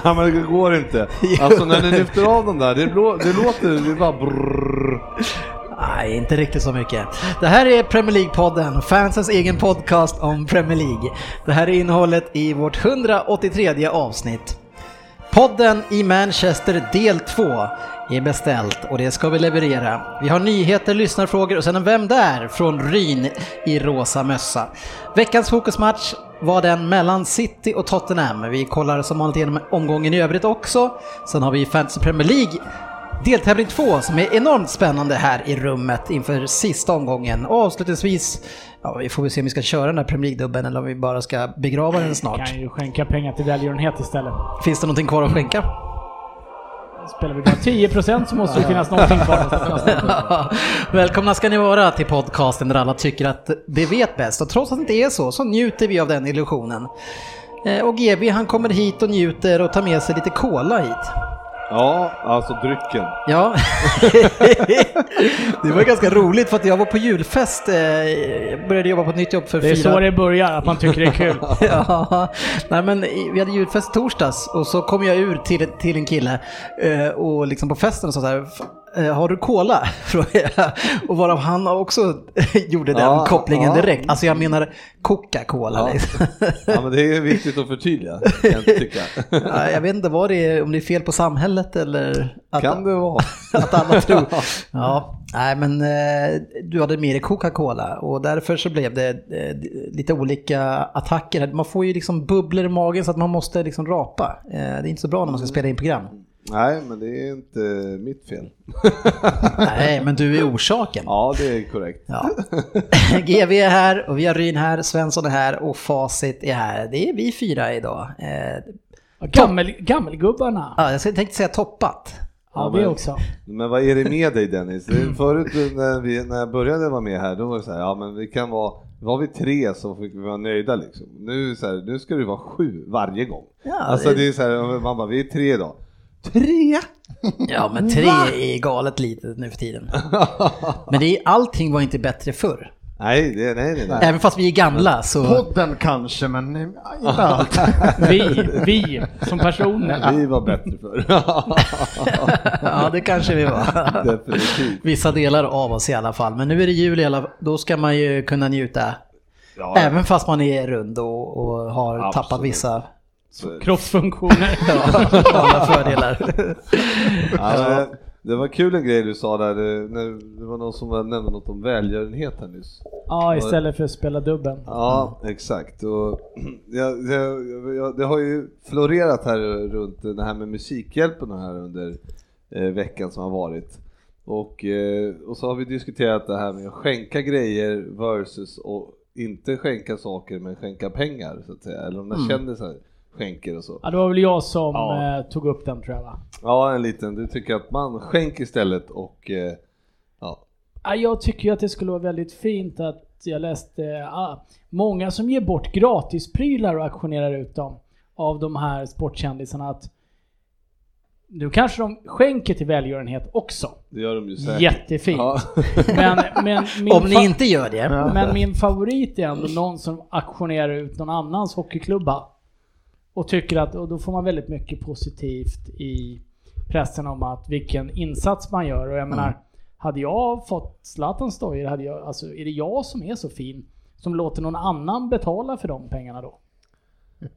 Ja men det går inte. Alltså när ni lyfter av dem där, det, blå, det låter, det bara brrrr. Nej, inte riktigt så mycket. Det här är Premier League-podden, fansens egen podcast om Premier League. Det här är innehållet i vårt 183 avsnitt. Podden i Manchester del 2 är beställt och det ska vi leverera. Vi har nyheter, lyssnarfrågor och sen en Vem där? från Ryn i rosa mössa. Veckans fokusmatch var den mellan City och Tottenham. Vi kollar som vanligt igenom omgången i övrigt också. Sen har vi Fantasy Premier League deltävling 2 som är enormt spännande här i rummet inför sista omgången. Och avslutningsvis, ja, vi får väl se om vi ska köra den där Premier League-dubben eller om vi bara ska begrava den snart. kan ju skänka pengar till välgörenhet istället. Finns det någonting kvar att skänka? Spelar vi bara 10% så måste det finnas någonting kvar. Välkomna ska ni vara till podcasten där alla tycker att de vet bäst och trots att det inte är så så njuter vi av den illusionen. Eh, och GB han kommer hit och njuter och tar med sig lite cola hit. Ja, alltså drycken. Ja, det var ganska roligt för att jag var på julfest, eh, jag började jobba på ett nytt jobb för Det är fyra... så det börjar, att man tycker det är kul. ja, nej men vi hade julfest torsdags och så kom jag ur till, till en kille eh, och liksom på festen och sa så här, "F- eh, har du cola? Frågade jag. Och varav han också gjorde den Ja, kopplingen ja. direkt. Alltså jag menar Coca-Cola. Ja. Liksom. Ja men det är viktigt att förtydliga, jag tycka. Ja, jag vet inte vad det är, om det är fel på samhället eller att, Kan det vara. att alla tror. Ja, nej men eh, du hade med dig Coca-Cola och därför så blev det eh, lite olika attacker. Man får ju liksom bubblor i magen så att man måste liksom rapa. Eh, det är inte så bra när man ska spela in program. Nej, men det är inte mitt fel. Nej, men du är orsaken. Ja, det är korrekt. Ja. GV är här och vi har Ryn här, Svensson är här och Facit är här. Det är vi fyra idag. Eh, Gammel, gammelgubbarna. ja, jag tänkte säga toppat. Ja, men- det också. Men vad är det med dig Dennis? Det- Förut när, vi, när jag började vara med här, då var det så här, ja men vi kan vara, var vi tre så fick vi vara nöjda liksom. Nu, så här, nu ska det vara sju varje gång. Ja, alltså det- det är så här, man bara, vi är tre idag. Tre? Ja, men tre är galet litet nu för tiden. Men det är, allting var inte bättre förr. Nej, det, nej, nej, nej. Även fast vi är gamla så... Podden kanske, men inte allt. Vi, vi som personer. Vi var bättre förr. Ja, det kanske vi var. Definitivt. Vissa delar av oss i alla fall. Men nu är det jul i alla Då ska man ju kunna njuta. Ja, Även fast man är rund och, och har Absolut. tappat vissa så- Kroppsfunktioner. alla fördelar. Men det var kul en grej du sa där, det- när det var någon som nämnde något om välgörenhet här nyss. Ja, istället för att spela dubben. Ja, exakt. Och, ja, det, ja, det har ju florerat här runt det här med Musikhjälpen här under eh, veckan som har varit. Och, eh, och så har vi diskuterat det här med att skänka grejer versus och inte skänka saker men skänka pengar så att säga. Eller om när kändisar skänker och så. Ja, det var väl jag som Ja. eh, tog upp den tror jag va? Ja, en liten. Du tycker att man skänker istället och eh, ja. Ja, jag tycker ju att det skulle vara väldigt fint att jag läste ah, många som ger bort gratisprylar och auktionerar ut dem av de här sportkändisarna att nu kanske de skänker till välgörenhet också. Det gör de ju säkert. Jättefint. Ja. Men, men, min Om ni inte gör det. men min favorit är ändå någon som auktionerar ut någon annans hockeyklubba. Och tycker att, och då får man väldigt mycket positivt i pressen om att vilken insats man gör. Och jag menar, hade jag fått Zlatans dojor, hade jag, alltså är det jag som är så fin som låter någon annan betala för de pengarna då?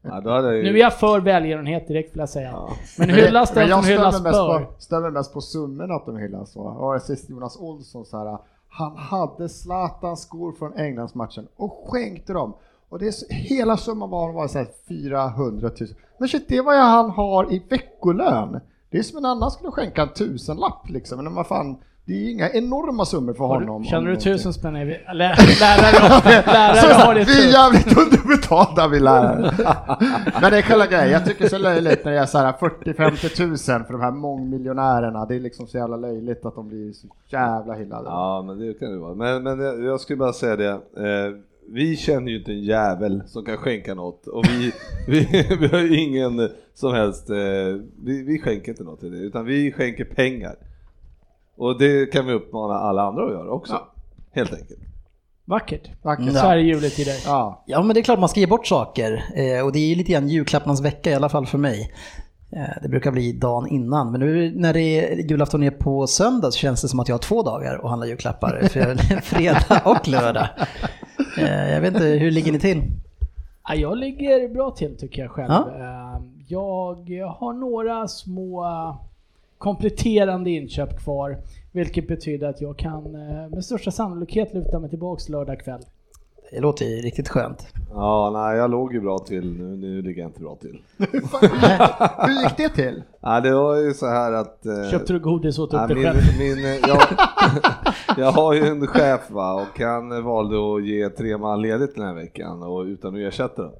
Ja, då hade jag ju... Nu är jag för välgörenhet direkt vill jag säga. Ja. Men hyllas den jag som hyllas bör. på, stämmer mest på summorna att de hyllas. Va? Och jag sist Jonas Olsson så här, han hade Zlatans skor från Englandsmatchen och skänkte dem. Och det är så, hela summan var, var så här 400 000. Men shit, det är vad han har i veckolön. Det är som en annan skulle skänka en tusenlapp liksom. Men vad fan, Det är ju inga enorma summor för honom. du, känner du tusen spänn är vi, lä, lärare, lärare har det vi är jävligt underbetalda vi lärare. Men det är själva grejen, jag tycker det är så löjligt när det är så här 40-50 tusen för de här mångmiljonärerna. Det är liksom så jävla löjligt att de blir så jävla hyllade. Ja, men det kan det vara. Men, men jag, jag skulle bara säga det. Vi känner ju inte en jävel som kan skänka något och vi, vi, vi har ju ingen som helst, eh, vi, vi skänker inte något till det utan vi skänker pengar. Och det kan vi uppmana alla andra att göra också. Helt enkelt. Vackert. Vackert. Så här är julet till dig. Ja. Ja men det är klart man ska ge bort saker eh, och det är ju lite grann julklapparnas vecka i alla fall för mig. Eh, Det brukar bli dagen innan men nu när det är julafton är på söndag så känns det som att jag har två dagar att handla julklappar. För fredag och lördag. Eh, Jag vet inte, hur ligger ni till? Ja, jag ligger bra till tycker jag själv. Ja. Eh, Jag har några små kompletterande inköp kvar. Vilket betyder att jag kan eh, med största sannolikhet luta mig tillbaks lördag kväll. Det låter ju riktigt skönt. Ja, nej, jag låg ju bra till nu, nu ligger jag inte bra till. Hur gick det till? Nej, det var ju så här att... eh, Köpte du godis åt Ja, upp dig min, själv? min, eh, jag, jag har ju en chef va, och han valde att ge tre man ledigt den här veckan och utan att ersätta dem.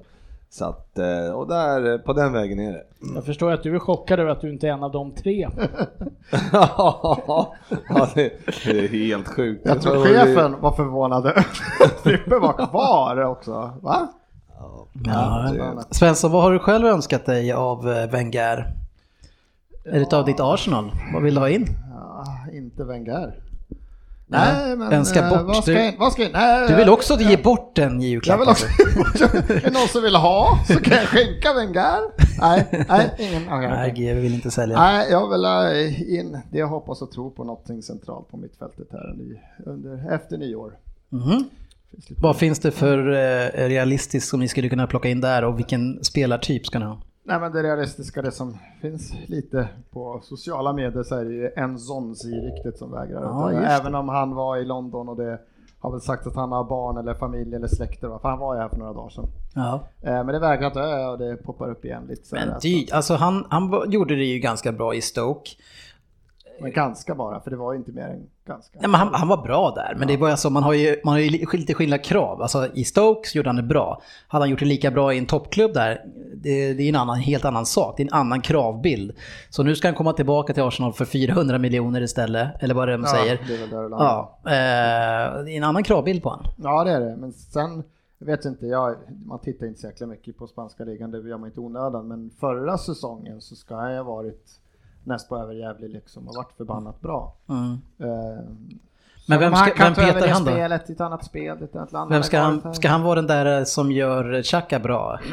Så att, eh, och där, på den vägen är det. Jag förstår att du är chockad över att du inte är en av de tre. ja, det, det är helt sjukt. Jag tror chefen var förvånad Frippe var kvar också. Va? Ja. Svensson, vad har du själv önskat dig av eh, Wenger? Är det av ditt Arsenal? Vad vill du ha in? Ja, inte Wenger. Nej, men önska eh, bort. Vad ska, Du- jag- vad ska, jag- nej, Du vill jag- också ge bort en julklapp? Jag vill också, är det någon som vill ha så kan jag skänka Wenger. Nej, nej, ingen. okej, Nej. GW vill inte sälja. Nej, jag vill ha in det jag hoppas och tror på någonting centralt på mittfältet här under, efter nyår. Finns lite- Vad finns det för eh, realistiskt som ni skulle kunna plocka in där och vilken spelartyp ska ni ha? Nej men det realistiska, det som finns lite på sociala medier så är det ju en Zonzi-riktigt som vägrar. Ja. Även om han var i London och det har väl sagt att han har barn eller familj eller släkter, va? för han var ju här för några dagar sedan. Ja. Eh, Men det vägrar dö och det poppar upp igen lite här. Men dy, alltså han, han gjorde det ju ganska bra i Stoke. Men ganska bara, för det var inte mer än ganska. Nej, men han, han var bra där, men det var alltså, man har ju, man har ju li- lite skilda krav. Alltså, I Stoke så gjorde han det bra. Hade han gjort det lika bra i en toppklubb där, det, det är en annan, helt annan sak. Det är en annan kravbild. Så nu ska han komma tillbaka till Arsenal för 400 miljoner istället, eller vad det är de Ja, säger. det är där det landar. Ja, eh, det är en annan kravbild på honom. Ja det är det, men sen jag vet inte, jag, man tittar inte så jäkla mycket på spanska ligan, det gör man inte onödan, men förra säsongen så ska jag ha varit näst på överjävlig liksom och varit förbannat bra. Mm. Eh, Men vem ska- vem ta över petar han då? spelet ett annat spel, ett annat land. Vem ska har han, ska han vara den där som gör Xhaka bra?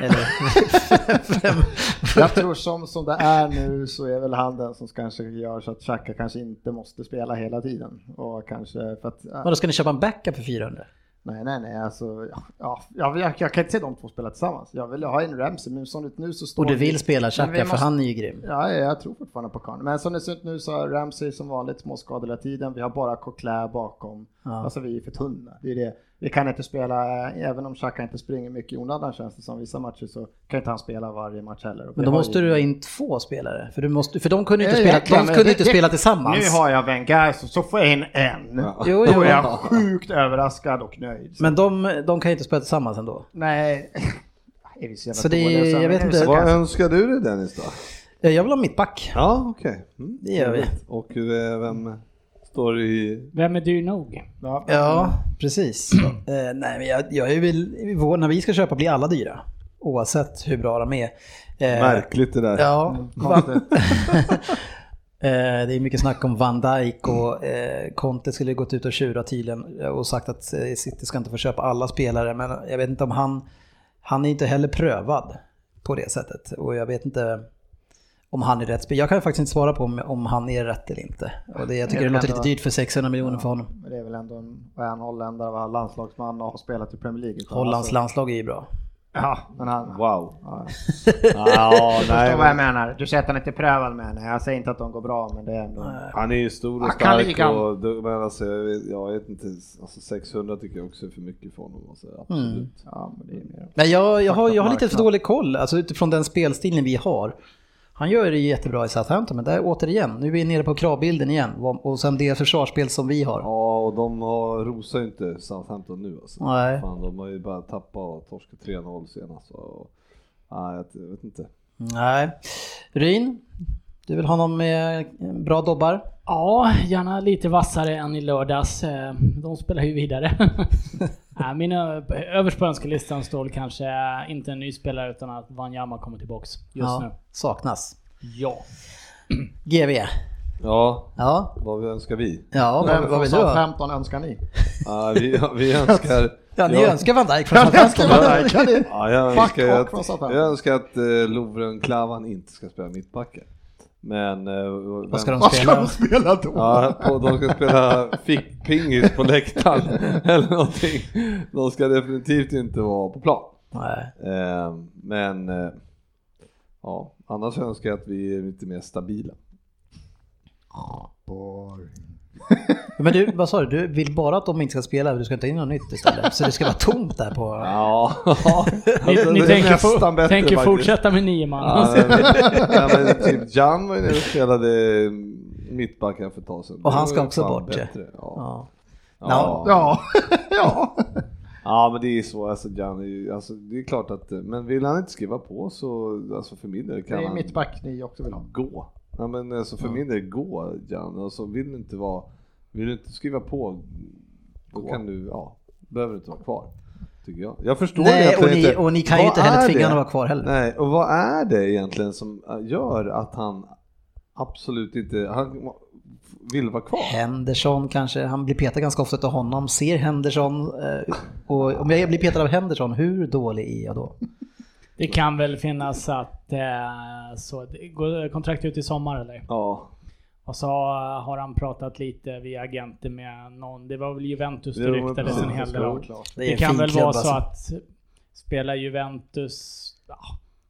Jag tror som, som det är nu så är väl han den som kanske gör så att Xhaka kanske inte måste spela hela tiden. Och kanske för att... Vadå, ska ni köpa en backup för 400? Nej, nej, nej, alltså, ja, ja, jag, jag, jag kan inte se de två spela tillsammans. Jag vill ha en Ramsey, men som det nu så står Och du vi- vill spela Men Xhaka vi för han är ju grym. Ja, jag tror fortfarande på Kahn. Men som det ser ut nu så har Ramsey som vanligt småskadad hela tiden. Vi har bara Coquelin bakom. Ja. Alltså vi är för tunna. Det är det. Vi kan inte spela, även om Xhaka inte springer mycket i onödan känns det som vissa matcher så kan inte han spela varje match heller. Men då måste ju- du ha in två spelare. För, du måste, för de kunde inte Ja, spela, de kunde det- inte det- spela tillsammans. Nu har jag Wenger så, så får jag in en. Ja. Jo, Då är jag sjukt överraskad och nöjd. Så, Men de, de kan ju inte spela tillsammans ändå. nej. Är så Så det- dåliga så- jag vet inte. Vad önskar du dig Dennis då? Eh, Jag vill ha mittback. Ja, okej. Mm. Det gör vi. Och eh, vem står i... Vem är dyr nog? Ja, Ja, precis. Eh, nej, men jag, jag är väl, vår- när vi ska köpa blir alla dyra. Oavsett hur bra de är. Eh, Märkligt det där. Ja, konstigt. Eh, Det är mycket snack om Van Dijk och eh, Conte skulle gått ut och tjurat tydligen och sagt att eh, City ska inte få köpa alla spelare men jag vet inte om han, han är inte heller prövad på det sättet och jag vet inte om han är rätt spelare. Jag kan faktiskt inte svara på om, om han är rätt eller inte. Och det, jag tycker det Jag låter kan lite ändå- dyrt för 600 miljoner för honom. Men det är väl ändå en, han holländare, var landslagsman och har spelat i Premier League. Hollands Alltså- landslag är ju bra. Ja, men han... Wow. Ja. Ja, Förstår nej, vad jag men, menar. Du säger att han inte är prövad med henne. Jag säger inte att de går bra, men det är ändå... han är ju stor och stark och du- men alltså, jag, vet, jag vet inte, alltså 600 tycker jag också är för mycket för honom. Alltså, absolut. Ja, men det är mer... Nej, jag, jag, har, jag har lite för dålig koll, alltså utifrån den spelstilen vi har. Han gör det jättebra i Southampton, men där återigen, nu är vi nere på kravbilden igen. Och sen det försvarsspel som vi har. Ja, och de har, rosar ju inte Southampton nu alltså. Nej. Fan, de har ju bara tappat och torskat 3-0 senast. Och, nej, jag vet inte. Nej. Ryn, du vill ha någon med bra dobbar? Ja, gärna lite vassare än i lördags. Eh, De spelar ju vidare. Nej, Min ö- överst på önskelistan står kanske inte en ny spelare utan att Wanyama kommer tillbaks just ja, nu. Saknas. Ja. GV. Ja, Ja, vad önskar vi? ja Vem vad, vad vill du ha? Southampton önskar ni? Ja, vi, vi önskar... Ja, ni Ja. önskar Van Dijk från Jag Southampton. önskar Van Dijk, kan ni? Ja, jag, önskar att, jag önskar att eh, Lovren Klavan inte ska spela mittbackar. Men... Eh, Vad ska de Vad ska spela? de spela då? Ja, på, de ska spela fickpingis på läktaren eller någonting. De ska definitivt inte vara på plan. Nej. Eh, men eh, ja, annars önskar jag att vi är lite mer stabila. Boring. Men du, vad sa du? Du vill bara att de inte ska spela, du ska inte in något nytt istället? Så det ska vara tomt där på... Ja, Ni, alltså, ni det är tänker, for, bättre tänker fortsätta med nio man? Ja, men, ja, men typ Jan var ju nere och spelade mittbacken för ett tag sedan. Och han Det ska också bort, ja. bättre. Ja. Ja. Ja. Ja, ja. Men det är så, alltså Jan är ju, alltså det är klart att, men vill han inte skriva på så, alltså för min del Det kan är han mittback ni också vill ha. gå. Ja men alltså för min del gå Jan, och så vill du inte vara, vill du inte skriva på, då kan du, ja, behöver du inte vara kvar. Tycker jag. Jag förstår Nej, och ni, inte. och ni kan ju inte heller tvinga honom att vara kvar heller. Nej, och vad är det egentligen som gör att han absolut inte, han vill vara kvar? Henderson kanske, han blir petad ganska ofta av honom. Ser Henderson, eh, och om jag blir petad av Henderson, hur dålig är jag då? Det kan väl finnas att eh, så, går kontrakt ut i sommar eller? Ja, Och så har han pratat lite via agenter med någon, det var väl Juventus det ryktades en hel det del om. Det, Det kan väl vara så alltså. att spela Juventus, ja,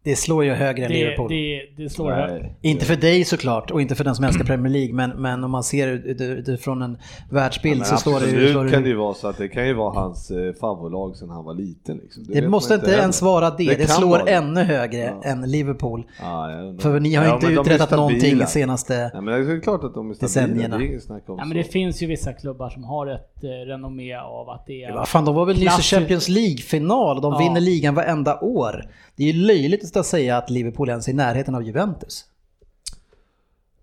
Det slår ju högre än det, Liverpool. det, det slår högt. Inte för dig såklart och inte för den som älskar Premier League men, men om man ser ut- ut- utifrån en världsbild Men så slår det ju... absolut Slår det, kan det ju vara så att det kan ju vara hans eh, favoritlag sedan han var liten. Liksom. det vet måste inte ens vara det, det, kan slår det. ännu högre Ja. än Liverpool. Ja. För ni har Ja, inte de uträttat någonting stabila. senaste... Men det är klart att de är stabila, decennierna. det är inget snack om Ja, men det finns ju vissa klubbar som har ett eh, renommé av att det är... Vad fan, de var väl nyss i. Champions League-final de Ja. vinner ligan varenda år. Det är ju löjligt att säga att Liverpool ens är i närheten av Juventus.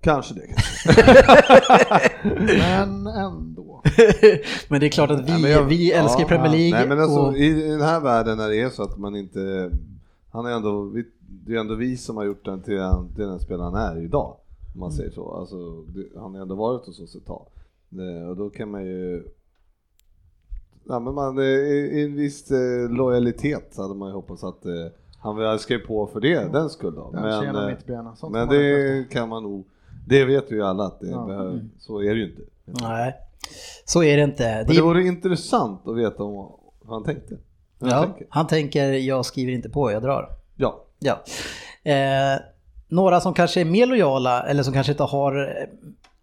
Kanske det. Men ändå. men det är klart att vi, Nej, jag- vi älskar ja, Premier League. Nej men alltså och, i den här världen när det är så att man inte, han är ändå, vi, det är ändå vi som har gjort den till, den- till den spelaren är idag. Om man säger så. Alltså, det, han har ändå varit hos oss ett tag. Eh, Och då kan man ju Ja, men man, eh, i en viss eh, lojalitet hade man ju hoppats att eh, han skrev på för det, den skull då. Den Men, eh, men inte det kan man nog, det vet vi ju alla att det Ja. behöver, så är det ju inte. Nej, så är det inte. Men Det det vore intressant att veta om hur han tänkte. Han ja, tänker. han tänker, jag skriver inte på, jag drar. Ja. Ja. Eh, några som kanske är mer lojala eller som kanske inte har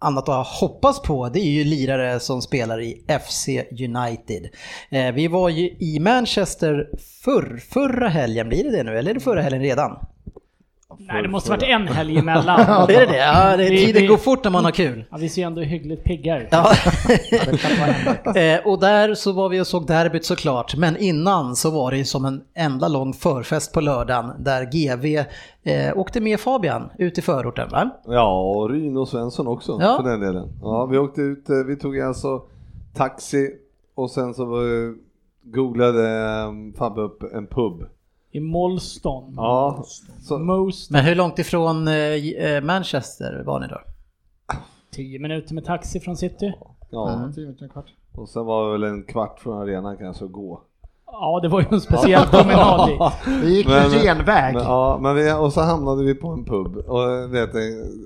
annat att hoppas på det är ju lirare som spelar i FC United. Eh, vi var ju i Manchester förr, förra helgen, blir det det nu eller är det förra helgen redan? Nej, det måste varit en helg emellan. Är det det? Ja, det, Vi- tiden vi- går fort när man har kul. Ja, vi ser ändå hyggligt pigga ut. Ja. Eh, och där så var vi och såg derbyt såklart, men innan så var det som en enda lång förfest på lördagen där GV eh, åkte med Fabian ut i förorten va? Ja, och Ryn och Svensson också Ja. för den delen. Ja, vi åkte ut, eh, vi tog alltså taxi och sen så eh, googlade Fabbe upp en pub. I Molston. Ja, så, Most Men hur långt ifrån eh, Manchester var ni då? 10 minuter med taxi från city. ja. Mm. Tio minuter, en kvart. och sen var det väl en kvart från arenan kanske att gå. Ja, det var ju en speciell promenad dit. Vi gick Men- ju genväg. Men, ja, men vi, och så hamnade vi på en pub och, vet,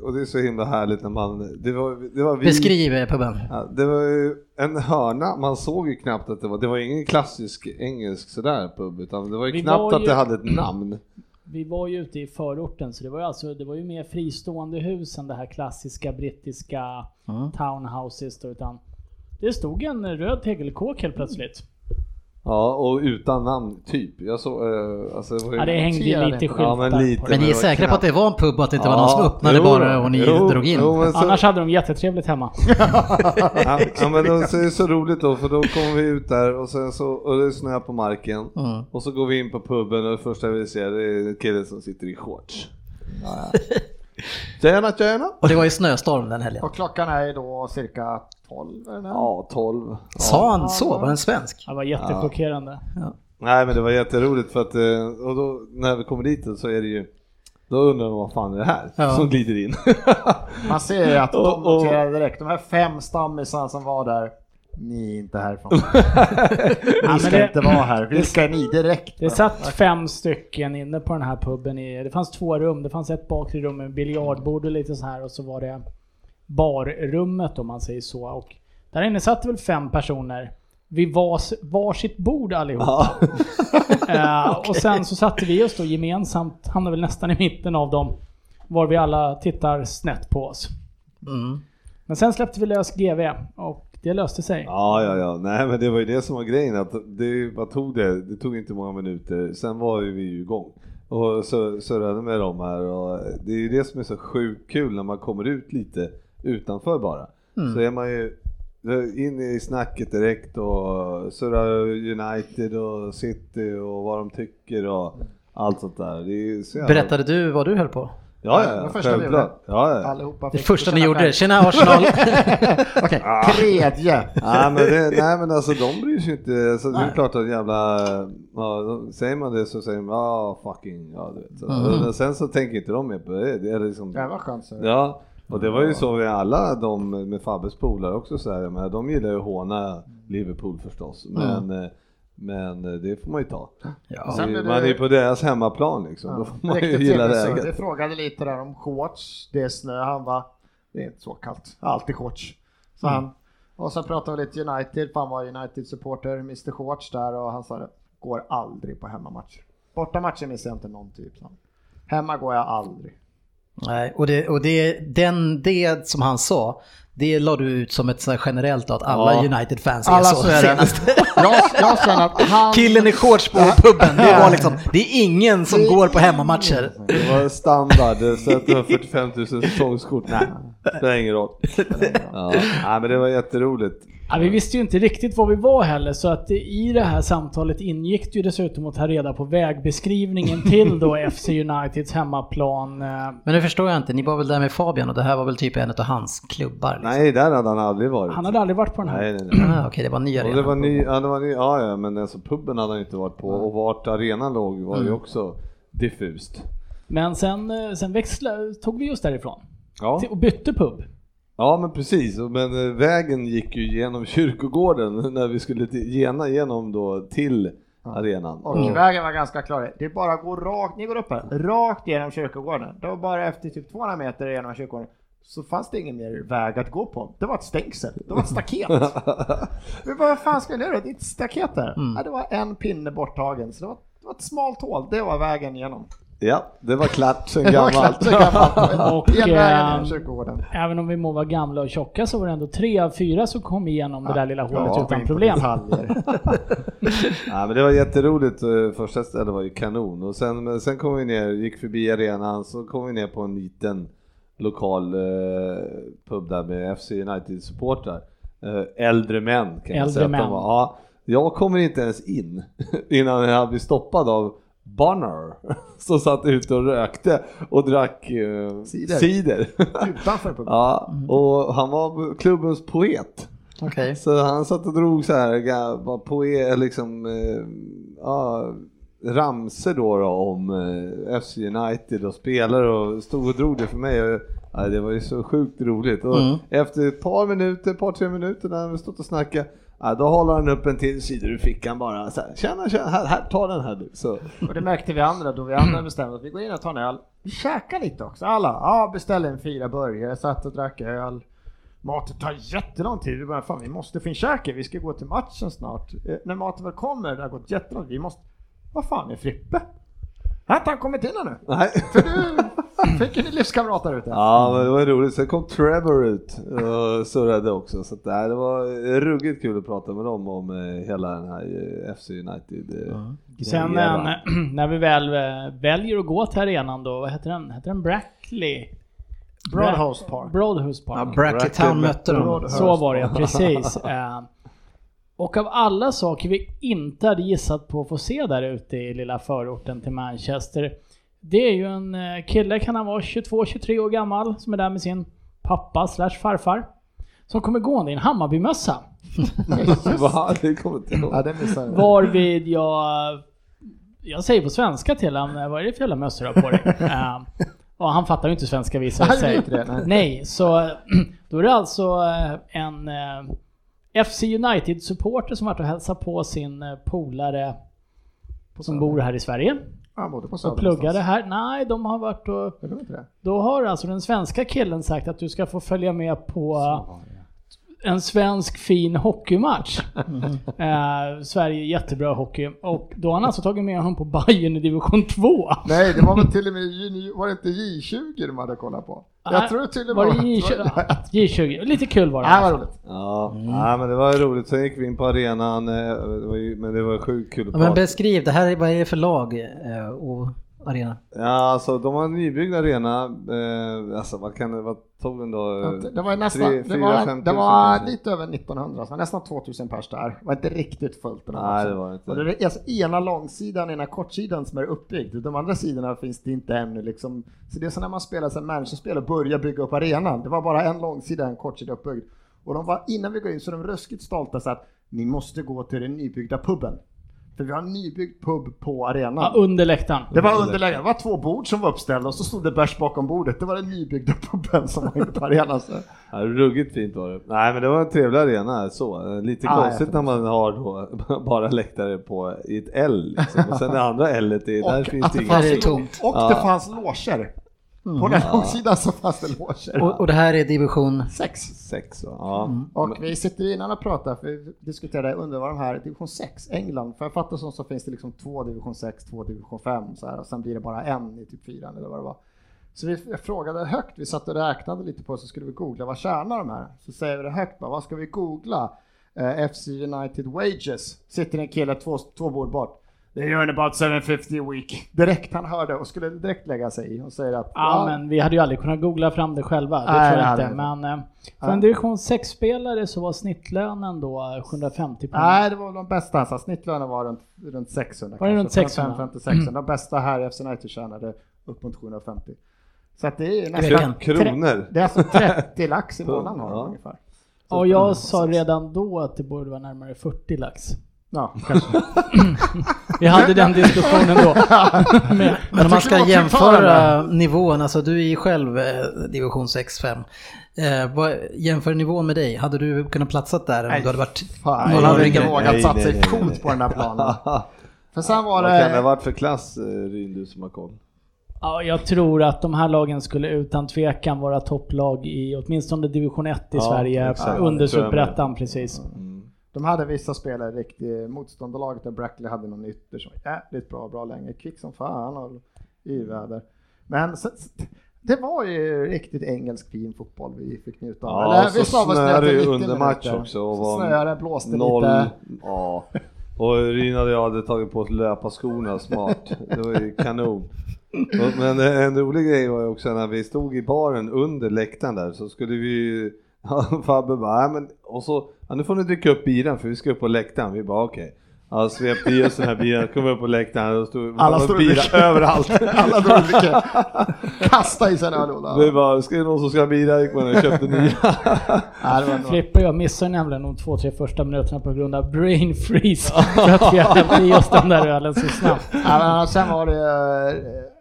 och det är så himla härligt när man, det var, det var vi, Beskriv eh, puben. Ja, det var ju en hörna, man såg ju knappt att det var, det var ingen klassisk engelsk sådär pub utan det var ju Vi knappt var att ju- det hade ett namn. Vi var ju ute i förorten så det var ju alltså, det var ju mer fristående hus än det här klassiska brittiska Mm. townhouses då, utan det stod en röd tegelkåk helt plötsligt. Ja, och utan namn, typ. Jag såg, eh, alltså det var ju... Ja, det hängde ju lite inte. Ja, skyltar men lite. Men det. ni är säkra på att det var en pub och att det inte var någon som öppnade jo, bara och ni jo, drog in? Jo, så, Annars hade de jättetrevligt hemma. ja, ja, men då, så är det så roligt då, för då kommer vi ut där och sen så, och det är snö på marken. Mm. Och så går vi in på puben och det första vi ser det är en kille som sitter i shorts. Tjena, tjena! Och det var ju snöstorm den helgen. Och klockan är ju då cirka 12 eller? Ja, 12. Sa han så? Var den svensk? Det var jättechockerande. Nej men det var jätteroligt för att, eh, och då när vi kommer dit så är det ju, då undrar de vad fan är det här Ja. som glider in? Man ser ju att de noterar direkt, de här fem stammisarna som var där, ni är inte härifrån. Ni ska det- inte vara här. Vilka är ni direkt? Det satt fem stycken inne på den här puben. I, det fanns två rum. Det fanns ett bakre rum med biljardbord och lite så här och så var det barrummet om man säger så. Och där inne satt det väl fem personer vid vars, varsitt bord allihop. Ja. Eh, Och sen så satte vi oss då gemensamt, hamnade väl nästan i mitten av dem. Var vi alla tittar snett på oss. Mm. Men sen släppte vi lös GV och det löste sig. Ja, ja, ja. Nej, men det var ju det som var grejen. Att det, vad tog det? Det tog inte många minuter. Sen var ju vi ju igång och så surrade med dem här. Och det är ju det som är så sjukt kul när man kommer ut lite utanför bara. Så är man ju in i snacket direkt och surrar United och City och vad de tycker och allt sånt där. Så jävla... Berättade du vad du höll på? Ja, ja, var första. Ja, ja. Allihopa Det första ni gjorde, tjena Arsenal! Okej, tredje. nej, men det, nej men alltså de bryr sig inte. Alltså, det är klart att jävla, ja, säger man det så säger de ja fucking, ja du vet. Så. Mm. Men sen så tänker inte de mer på det. det är liksom, Det var skönt. Så. ja, och det var ju så med alla de med Fabbes polare också så här, men de gillar ju att håna Liverpool förstås. Men, eh, men eh, det får man ju ta. Ja. Sen blev det- Man är ju på deras hemmaplan liksom. Då får man ju gilla läget. frågade lite där om shorts. Det är snö. Han var det är inte så kallt. Alltid shorts. Så han. Och så pratade vi lite United. Han var United-supporter, Mr Shorts där och han sa det. Går aldrig på hemmamatcher. Bortamatcher missar jag inte någon typ. Hemma går jag aldrig. Nej, och det, och det, den, det som han sa, det la du ut som ett så generellt att alla Ja. United-fans är Alla så är det. senast. Jag, jag känner att han... Killen i shorts på puben, det var liksom, det är ingen som går på hemmamatcher. Det var standard, så att du har 45 000 säsongskort. Nej, det spelar ingen roll. Ja, nej, men det var jätteroligt. Ja, vi visste ju inte riktigt var vi var heller så att i det här samtalet ingick det ju dessutom att ta reda på vägbeskrivningen till då FC Uniteds hemmaplan. eh, Men nu förstår jag inte, ni var väl där med Fabian och det här var väl typ en av hans klubbar? Liksom. Nej, där hade han aldrig varit. Han hade aldrig varit på den här. Nej, nej, nej. Ah, Okej, det var ny Och arena. det var ny, ja, det var ny, ja, ja, men alltså puben hade han inte varit på och vart arenan låg var ju också diffust. Men sen, eh, sen växlade, tog vi oss därifrån Ja, till- och bytte pub. Ja men precis. Men eh, vägen gick ju genom kyrkogården när vi skulle gena igenom då till arenan. Och vägen var ganska klar. Det är bara att gå rakt, ni går upp här, rakt genom kyrkogården. Det var bara efter typ 200 meter genom kyrkogården så fanns det ingen mer väg att gå på. Det var ett stängsel, det var ett staket. Men vad fan ska jag göra? Det är ett staket där. Nej, det var en pinne borttagen, så det var, det var ett smalt hål. Det var vägen igenom. Ja, det var klart sen gammalt. Och, vägen ehm. Även om vi må vara gamla och tjocka så var det ändå tre av fyra som kom igenom det där lilla hålet Ja, utan problem. Ja, men det var jätteroligt. eh, Första stället var ju kanon och sen, men sen kom vi ner, gick förbi arenan, så kom vi ner på en liten lokal eh, pub där med FC United supportrar. Eh, äldre män kan jag Äldre säga att män. de var. Ja, jag kommer inte ens in innan jag blir stoppad av Bonner som satt ute och rökte och drack eh, Cider. cider. Utanför puben. ja, och han var klubbens poet. Okej. Så han satt och drog så här, var poe, liksom, eh, ja, ramser då, då om eh, FC United och spelare och stod och drog det för mig. Och, ja, det var ju så sjukt roligt. Och Mm. efter ett par minuter, ett par tre minuter när vi stått och snackat, ja, då håller han upp en till sida ur fickan bara så här, tjena, tjena, här, här, ta den här du. Så, Och det märkte vi andra då vi andra bestämde att vi går in och tar en öl. Vi käkar lite också, alla. Ja, beställde en fyra burgare, satt och drack öl. Maten tar jättelång tid. Vi bara, fan vi måste finkäka, vi ska gå till matchen snart. Eh, när maten väl kommer, det har gått jättelång tid, vi måste... Vad fan är Frippe? Har inte han kommit in ännu? nej. För du Fick en livskamrat där ute. Ja, men det var roligt. Sen kom Trevor ut och surrade också. Så att, nej, det var ruggigt kul att prata med dem om eh, hela den här eh, FC United. eh, Sen när, vi väl väljer att gå till arenan då, vad heter den? Heter den Brackley? Broadhouse Park. Broadhouse Park. Ja, Brackletown mötte de. Så var det precis. Och av alla saker vi inte hade gissat på att få se där ute i lilla förorten till Manchester. Det är ju en eh, kille, kan han vara 22-23 år gammal, som är där med sin pappa slash farfar. Som kommer gående i en Hammarbymössa. Va? Det kommer inte ihåg. Ja, det missade jag. Varvid jag... Jag säger på svenska till honom, vad är det för jävla mössa du har på dig? Eh, och han fattar ju inte svenska visar det sig. nej. Nej, så då är det alltså eh, en eh, FC United-supporter som varit och hälsat på sin eh, polare som bor här i Sverige. Han bodde på Söder Och pluggade här. Nej, de har varit och... Då har alltså den svenska killen sagt att du ska få följa med på en svensk fin hockeymatch. Eh, Sverige jättebra hockey. Och då har han alltså tagit med honom på Bayern i division 2. Nej, det var väl till och med var det inte J20 de hade kollat på? Jag Nej, tror till och Var med det J20? J20? Lite kul var det. Nej, vad roligt. Ja, ja, men det var roligt. Sen gick vi in på arenan, eh, det var ju, men det var sjukt kul Ja, men beskriv, det här, är- vad är det för lag eh, och arena? Ja, alltså de har en nybyggd arena. Eh, alltså vad kan det, vad tog den då? Det var nästan, Tre, det fyra, var, det var lite över 1900, så nästan 2000 pers där. Det var inte riktigt fullt den här Nej, det var det inte. Och det är alltså ena långsidan, ena kortsidan som är uppbyggd. De andra sidorna finns det inte ännu liksom. Så det är så när man spelar som managerspel och börjar bygga upp arenan. Det var bara en långsida, en kortsida uppbyggd. Och de var, innan vi går in så är de ruskigt stolta så att ni måste gå till den nybyggda puben. För vi har en nybyggd pub på arenan. Ja, under läktaren. Det var underläge. Det var två bord som var uppställda och så stod det bärs bakom bordet. Det var den nybyggda puben som var inne på arenan. Så. Ja, ruggigt fint var det. Nej men det var en trevlig arena så. Lite Ja, konstigt när man har då bara läktare på i ett L liksom. Och sen det andra L är, där Och finns det tomt. och Ja. det fanns loger. På den långsidan så fanns det loger. Och, och det här är division... Sex. Sex va? Ja. Mm. Och vi sitter innan och pratar, för vi diskuterade under vad de här, division 6, England, för jag fattar som så finns det liksom två division 6, två division 5 så här, och sen blir det bara en i typ 4 eller vad det var. Så vi frågade högt, vi satt och räknade lite på så skulle vi googla, vad tjänar de här? Så säger vi det högt bara, vad ska vi googla? Eh, FC United Wages, sitter en kille två, två bord bort. They earn about 750 a week. Direkt han hörde och skulle direkt lägga sig i och säger att Ja, men vi hade ju aldrig kunnat googla fram det själva. Det Nej, tror jag inte. Men eh, för Ja. en division 6-spelare så var snittlönen då eh, 750 pund. Nej, det var de bästa. Alltså, snittlönen var runt, runt 600. Var det runt 600? 550, 600. De bästa här i FC United tjänade upp mot 750. Så att det är nästan... Kronor. Det är alltså 30 lax i månaden har de Ja. ungefär. Och jag sa redan då att det borde vara närmare 40 lax. Ja, kanske. Vi hade den diskussionen då. Men, Men om man det ska jämföra nivån, alltså du är ju själv eh, division 6-5. Eh, vad- jämför nivån med dig, hade du kunnat platsat där om Nej, du hade varit Fan, några jag hade inte vågat nej, sig fot på den där planen. För sen var Vad kan det ha det... varit för klass, eh, Ryn, du som har koll? ja, jag tror att de här lagen skulle utan tvekan vara topplag i åtminstone division 1 i Ja, Sverige. exakt. Under Det superettan precis. Mm. De hade vissa spelare riktigt, motståndarlaget där Brackley hade någon ytter som var jävligt bra, bra länge, kvick som fan och yväder. Men så, det var ju riktigt engelsk fin fotboll vi fick njuta av. Ja, Eller, så vi snöade ju 90 under match också och Så var snöade, blåste Noll, lite. ja. Och Ryn och jag hade tagit på oss löparskorna smart. Det var ju kanon. Men en rolig grej var ju också när vi stod i baren under läktaren där så skulle vi ju Fabbe bara, men, och så, ja, nu får ni dricka upp biran för vi ska upp på läktaren. Vi bara okej. Ja, svepte i oss den här biran, kom upp på läktaren och stod Alla och stod och dricker. överallt. Alla drog mycket. Kasta i sig en öl. Vi bara, ska det någon som ska ha bira? Gick man och köpte nya. Frippe och jag missade nämligen de två, tre första minuterna på grund av brain freeze. för att vi hade i oss den där ölen så snabbt. Ja, men sen var det...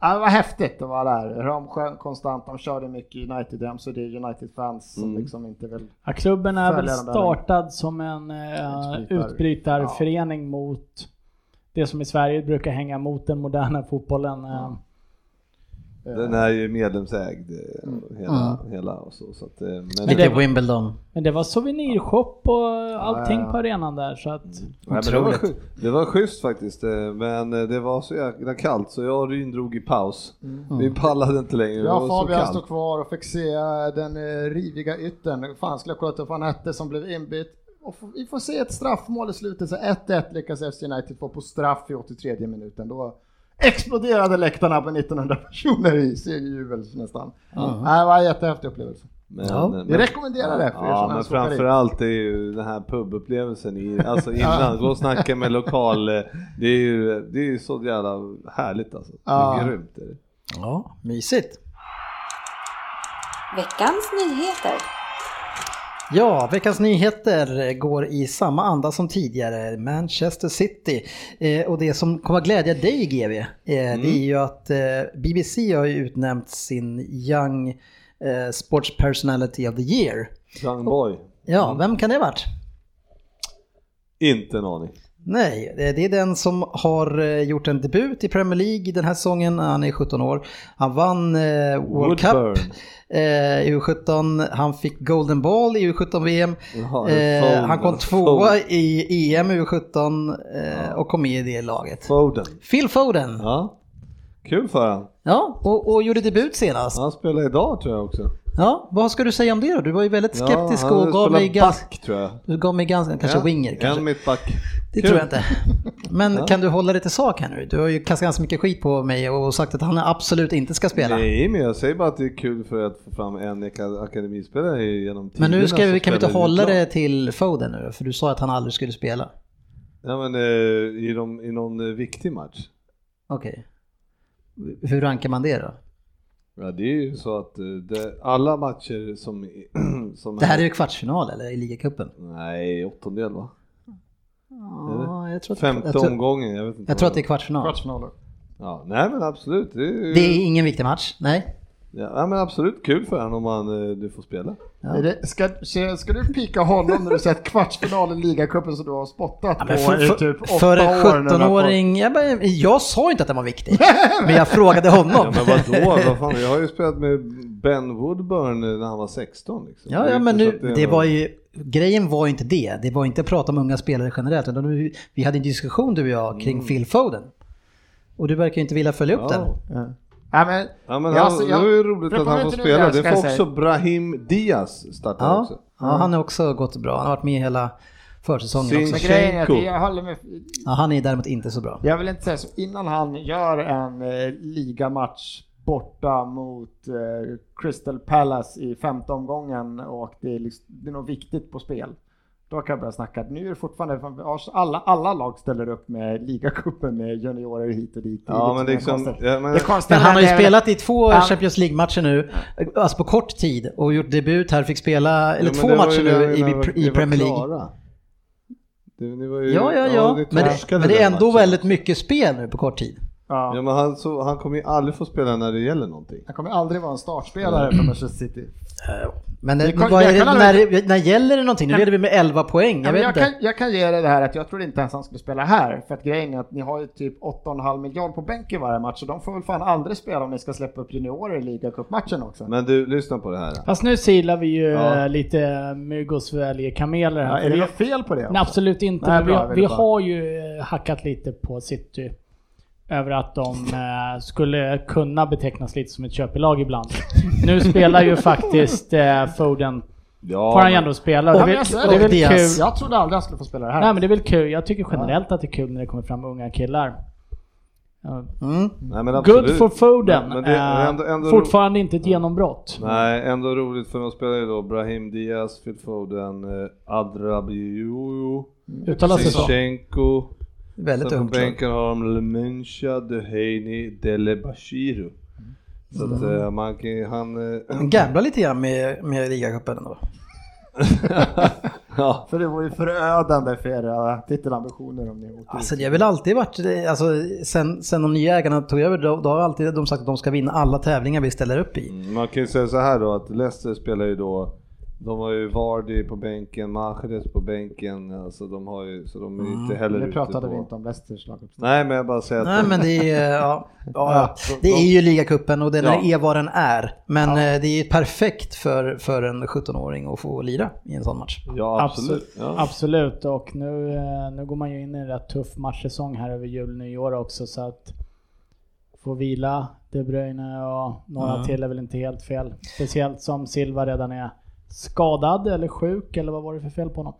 Ja, det var häftigt att vara där. De sjöng konstant, de körde mycket United så det är United-fans som Mm. liksom inte vill... Ja, klubben är väl startad som en Utbrytar- utbrytarförening mot det som i Sverige brukar hänga mot den moderna fotbollen. eh. Den är ju medlemsägd eh, hela, hela och så. så att, eh, men Lite det var- Wimbledon. Men det var souvenirshop och allting Ja, ja. på arenan där så att... Nej, men det, var, det var schysst faktiskt, eh, men det var så jäkla kallt så jag och Ryn drog i paus. Vi pallade inte längre, Ja, Fabian stod kvar och fick se den riviga yttern. Fan skulle jag kollat upp vad han hette som blev inbytt. Och vi får se ett straffmål i slutet, så 1-1 lyckas FC United få på straff i 83 minuten. Då exploderade läktarna på 1900 personer i segerjubel nästan. Nej, det var en jättehäftig upplevelse. Men, Ja. men- Vi rekommenderar det för er Ja, som men framförallt är ju den här pubupplevelsen i, alltså innan, gå och snacka med lokal, eh, det är ju, det är ju så jävla härligt alltså. Det Ja. är grymt. Är det. Ja, mysigt. Veckans nyheter. Ja, veckans nyheter går i samma anda som tidigare. Manchester City. Eh, och det som kommer att glädja dig GV, eh, det är ju att eh, BBC har ju utnämnt sin Young eh, Sports Personality of the Year. Young boy. Ja, vem kan det ha varit? Inte en aning. Nej, det är den som har eh, gjort en debut i Premier League den här säsongen. Han är 17 år. Han vann eh, World Woodburn. Cup eh, i U17. Han fick Golden Ball i U17-VM. Jaha, Eh, han kom tvåa i EM i U17 eh, och kom med i det laget. Foden. Phil Foden. Ja. Kul för han. Ja, och, och gjorde debut senast. Han spelar idag tror jag också. Ja, vad ska du säga om det då? Du var ju väldigt skeptisk ja, och gav mig, gans, back tror jag. du gav mig ganska, kanske Ja, winger kanske. En mittback. Det Kul. tror jag inte. Men Ja. kan du hålla dig till sak här nu? Du har ju kastat ganska mycket skit på mig och sagt att han absolut inte ska spela. Nej, men jag säger bara att det är kul för att få fram en aka- akademispelare genom Men nu ska vi, kan vi inte hålla det till Foden nu För du sa att han aldrig skulle spela. Ja men eh, i, de, i någon eh, viktig match. Okej. Hur rankar man det då? Ja det är ju så att eh, det, alla matcher som... som Det här är ju kvartsfinal eller i ligacupen? Nej, åttondel va? Ja, jag tror att, Femte jag tror, omgången, jag vet inte. jag tror att det är kvartsfinal. Kvartsfinaler. Ja, nej men absolut. Det är, ju- Det är ingen viktig match, nej. Ja, men absolut kul för honom om han, eh, du får spela. Ja. Det, ska, ska du pika honom när du sett kvartsfinal i ligacupen som du har spottat Ja, på för, i för, typ åtta för en år? när du har fått- 17-åring, jag, bara- jag sa inte att den var viktig. men jag frågade honom. Ja, men vadå, vad fan, jag har ju spelat med Ben Woodburn när han var 16 liksom. Ja, ja men nu, det var ju, grejen var ju inte det. Det var inte att prata om unga spelare generellt. Utan nu, vi hade en diskussion du och jag kring Phil Foden. Och du verkar ju inte vilja följa upp den. Mm. Ja. Ja. Ja, men, Ja men han, alltså, jag- det är ju roligt att han var får spela. Det får säga. också Brahim Diaz starta Ja, också. ja, han har också gått bra. Han har varit med hela försäsongen Sin- också. men grejen är att jag håller med. Ja, han är däremot inte så bra. Jag vill inte säga så, innan han gör en eh, ligamatch borta mot eh, Crystal Palace i femte omgången och det är, liksom, det är något viktigt på spel. Då kan jag börja snacka. Nu är det fortfarande, alla, alla lag ställer upp med ligacupen med juniorer hit och dit. Det Ja men liksom, ja, men, Det Men han har ju spelat i två Han- Champions League-matcher nu, alltså på kort tid, och gjort debut här, fick spela, eller Ja, men två det var matcher nu i, vi- i var Premier League. klara. Det, ni var ju, Ja, ja, ja, ni men, det, men det är ändå matchen. väldigt mycket spel nu på kort tid. Ja Ja. men han, så, han kommer ju aldrig få spela när det gäller någonting. Han kommer aldrig vara en startspelare för Manchester City. Men Det det, kan- vad är jag det, när, när gäller det någonting? Nu leder vi med 11 poäng, Ja, jag jag, inte. kan, jag kan ge dig det här att jag tror inte ens han skulle spela här. För att grejen är att ni har ju typ 8,5 miljard på bänken varje match. Så de får väl fan aldrig spela om ni ska släppa upp juniorer i ligacupmatchen också. Men du, lyssna på det här. Fast nu silar vi ju Ja. eh, lite mygg och sväljer kameler här. Ja, är det vi- något fel på det? Nej, absolut inte. Nej, vi, bra, vi bara- har ju eh, hackat lite på City. Över att de eh, skulle kunna betecknas lite som ett köpelag ibland. nu spelar ju faktiskt eh, Foden, Ja, får han ju ändå spela. Det ser det är det. väl Diaz. kul. Jag trodde aldrig han skulle få spela det här. Nej men det är väl kul. Jag tycker generellt att det är kul när det kommer fram unga killar. Mm. Nej, men absolut. Good for Foden. Men, men Eh, ändå, ändå Fortfarande inte ett genombrott. Nej, ändå roligt för de spelar ju då Brahim Diaz, Phil Foden, eh, Adrabioyo, Uttalas? Zinchenko. Väldigt Sen på ungt lag. bänken har de Lemencha, Dehaney, Delebashiru. Så att eh, man kan han... eh, Han gamblar lite grann med, med ligacupen ändå. ja. För det var ju förödande för era titelambitioner om ni åker Alltså det har väl alltid varit, alltså sen, sen de nya ägarna tog över, då, då har alltid de sagt att de ska vinna alla tävlingar vi ställer upp i. Mm, Man kan ju säga så här då att Leicester spelar ju då De har ju Vardy på bänken, Mahrez på bänken, alltså de har ju, så de är Mm. inte heller Nu ute pratade på... vi inte om Leicesters laguppställning. Nej men jag bara säger att Nej de- men det är, ja, ja, ja, Ja, det är ju ligacupen och den Ja. är vad den är. Men eh, det är perfekt för, för en 17-åring att få lira i en sån match. Ja absolut. Ja. Absolut, och nu, eh, nu går man ju in i en rätt tuff matchsäsong här över jul och nyår också så att få vila De Bruyne och några Mm. till är väl inte helt fel. Speciellt som Silva redan är skadad eller sjuk eller vad var det för fel på honom?